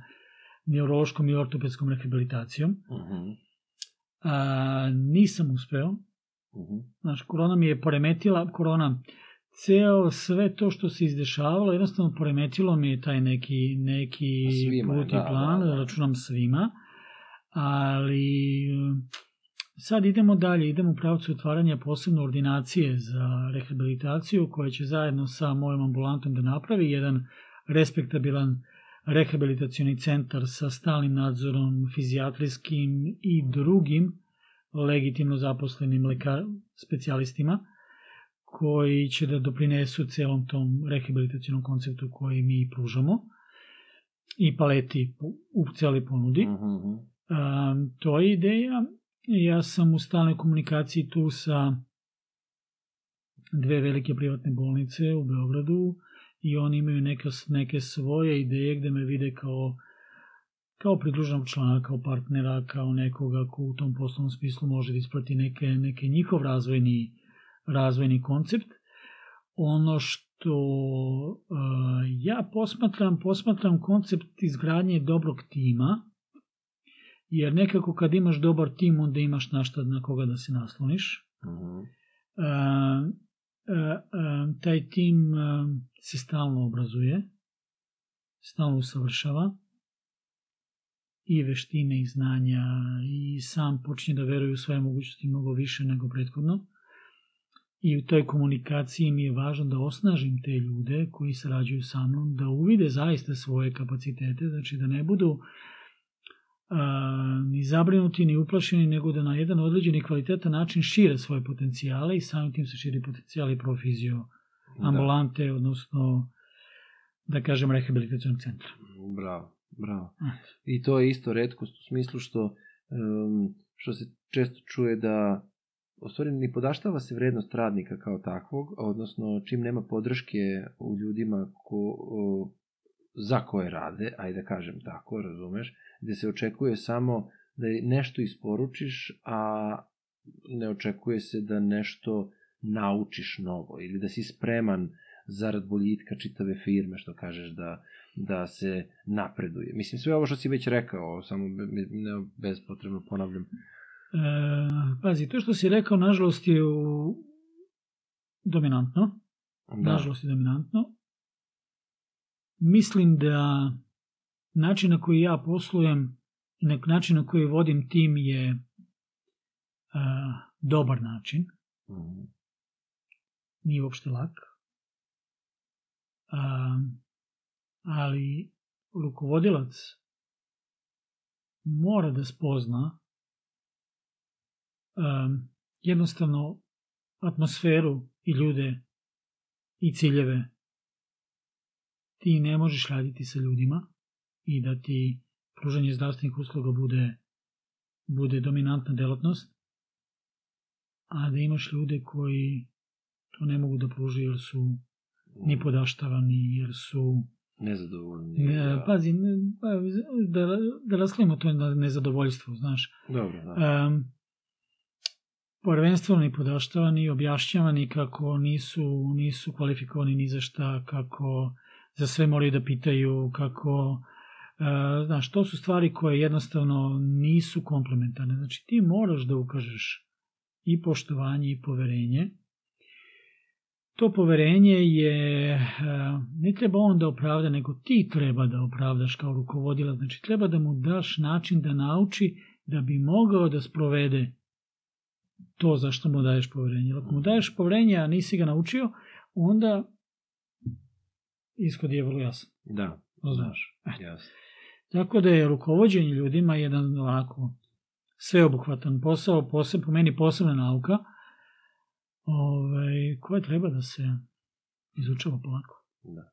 neurološkom i ortopedskom rehabilitacijom. Mhm. A, nisam uspeo. Mhm. Znaš, korona mi je poremetila, korona, ceo sve to što se izdešavalo, jednostavno poremetilo mi je taj neki, neki Svima, put i da, plan, da, da. računam svima, ali e, sad idemo dalje, idemo u pravcu otvaranja posebno ordinacije za rehabilitaciju koja će zajedno sa mojom ambulantom da napravi jedan respektabilan rehabilitacioni centar sa stalnim nadzorom fizijatrijskim i drugim legitimno zaposlenim lekar, specijalistima koji će da doprinesu celom tom rehabilitacionom konceptu koji mi pružamo i paleti u celoj ponudi. Mhm. A, to je ideja. Ja sam u stalnoj komunikaciji tu sa dve velike privatne bolnice u Beogradu i oni imaju neke, neke svoje ideje gde me vide kao kao pridruženog člana, kao partnera, kao nekoga ko u tom poslovnom smislu može da isprati neke, neke njihov razvojni, razvojni koncept. Ono što uh, ja posmatram, posmatram koncept izgradnje dobrog tima, jer nekako kad imaš dobar tim, onda imaš na šta na koga da se nasloniš. Uh, uh, uh, taj tim uh, se stalno obrazuje, stalno usavršava i veštine i znanja i sam počinje da veruje u svoje mogućnosti mnogo više nego prethodno. I u toj komunikaciji mi je važno da osnažim te ljude koji sarađuju sa mnom, da uvide zaista svoje kapacitete, znači da ne budu a, ni zabrinuti, ni uplašeni, nego da na jedan određeni kvalitetan način šire svoje potencijale i samim tim se širi potencijali profizio ambulante, odnosno da kažem rehabilitacijonog centra. Bravo, bravo. I to je isto redkost u smislu što, što se često čuje da u stvari ni podaštava se vrednost radnika kao takvog, odnosno čim nema podrške u ljudima ko, za koje rade, ajde da kažem tako, razumeš, gde se očekuje samo da nešto isporučiš, a ne očekuje se da nešto naučiš novo ili da si spreman zarad boljitka čitave firme, što kažeš da, da se napreduje. Mislim, sve ovo što si već rekao, samo ne bespotrebno ponavljam. E, pazi, to što si rekao, nažalost, je u... dominantno. Da. Nažalost je dominantno. Mislim da način na koji ja poslujem i na način na koji vodim tim je a, dobar način. Mm. Nije uopšte lak. A, ali rukovodilac mora da spozna um, jednostavno atmosferu i ljude i ciljeve ti ne možeš raditi sa ljudima i da ti pružanje zdravstvenih usluga bude, bude dominantna delatnost, a da imaš ljude koji to ne mogu da pruže jer su ni podaštavani, jer su nezadovoljni. Ne, da. Pazi, pa, da, da rasklimo to na nezadovoljstvo, znaš. Dobro, da. Um, prvenstveno ni podaštavani, objašnjavani kako nisu, nisu kvalifikovani ni za šta, kako za sve moraju da pitaju, kako, uh, znaš, to su stvari koje jednostavno nisu komplementarne. Znači, ti moraš da ukažeš i poštovanje i poverenje, to poverenje je, e, ne treba on da opravda, nego ti treba da opravdaš kao rukovodila. Znači, treba da mu daš način da nauči da bi mogao da sprovede to za što mu daješ poverenje. Ako mu daješ poverenje, a nisi ga naučio, onda ishod je vrlo jasan. Da, znaš. Da, jasno. Tako da je rukovođenje ljudima jedan ovako sveobuhvatan posao, poseb, po meni posebna nauka, ovaj, koja treba da se izučava polako. Da.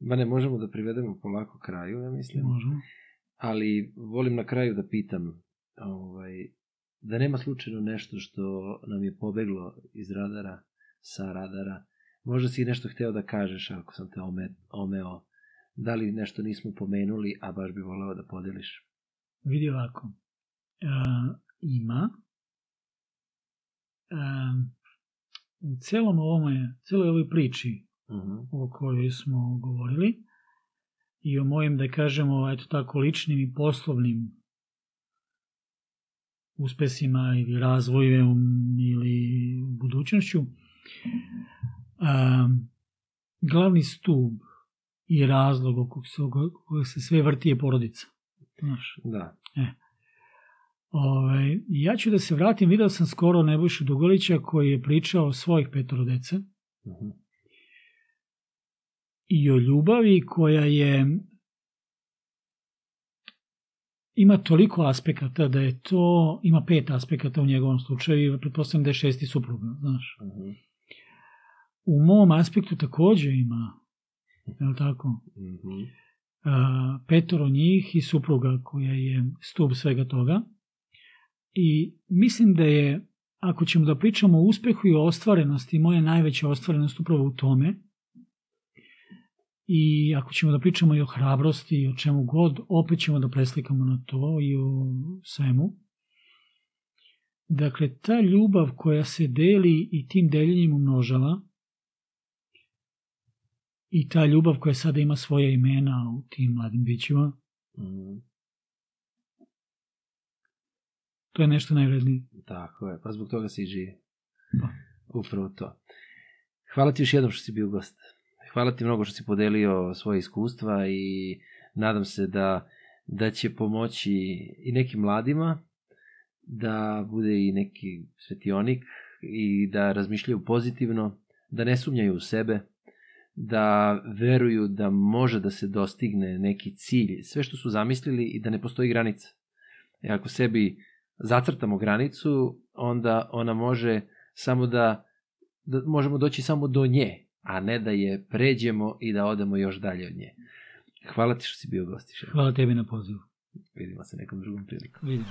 Ma ne možemo da privedemo polako kraju, ja mislim. Možemo. Ali volim na kraju da pitam, ovaj, da nema slučajno nešto što nam je pobeglo iz radara, sa radara. Možda si nešto hteo da kažeš ako sam te ome, omeo. Da li nešto nismo pomenuli, a baš bi voleo da podeliš? Vidi ovako. E, ima. E, u celom ovome, celoj ovoj priči uh mhm. -huh. o kojoj smo govorili i o mojim, da kažemo, eto tako, ličnim i poslovnim uspesima ili razvojem ili budućnošću, a, glavni stub i razlog oko kojeg se sve vrti je porodica. Znaš? Da. E. Ove, ovaj, ja ću da se vratim, video sam skoro Nebojšu Dugolića koji je pričao o svojih petoro dece uh mhm. -huh. i o ljubavi koja je ima toliko aspekata da je to, ima pet aspekata u njegovom slučaju i pretpostavljam da je šesti supruga, znaš. Uh mhm. -huh. U mom aspektu takođe ima, je li tako? -huh. A, petoro njih i supruga koja je stup svega toga. I mislim da je, ako ćemo da pričamo o uspehu i o ostvarenosti, moja najveća ostvarenost upravo u tome, I ako ćemo da pričamo i o hrabrosti i o čemu god, opet ćemo da preslikamo na to i o svemu. Dakle, ta ljubav koja se deli i tim deljenjem umnožava, i ta ljubav koja sada ima svoje imena u tim mladim bićima, mm. To je nešto najvrednije. Tako je, pa zbog toga se i živi. Pa. Upravo to. Hvala ti još jednom što si bio gost. Hvala ti mnogo što si podelio svoje iskustva i nadam se da, da će pomoći i nekim mladima, da bude i neki svetionik i da razmišljaju pozitivno, da ne sumnjaju u sebe, da veruju da može da se dostigne neki cilj, sve što su zamislili i da ne postoji granica. E ako sebi zacrtamo granicu, onda ona može samo da, da možemo doći samo do nje, a ne da je pređemo i da odemo još dalje od nje. Hvala ti što si bio gostiš. Hvala tebi na pozivu. Vidimo se nekom drugom prilikom. Vidimo.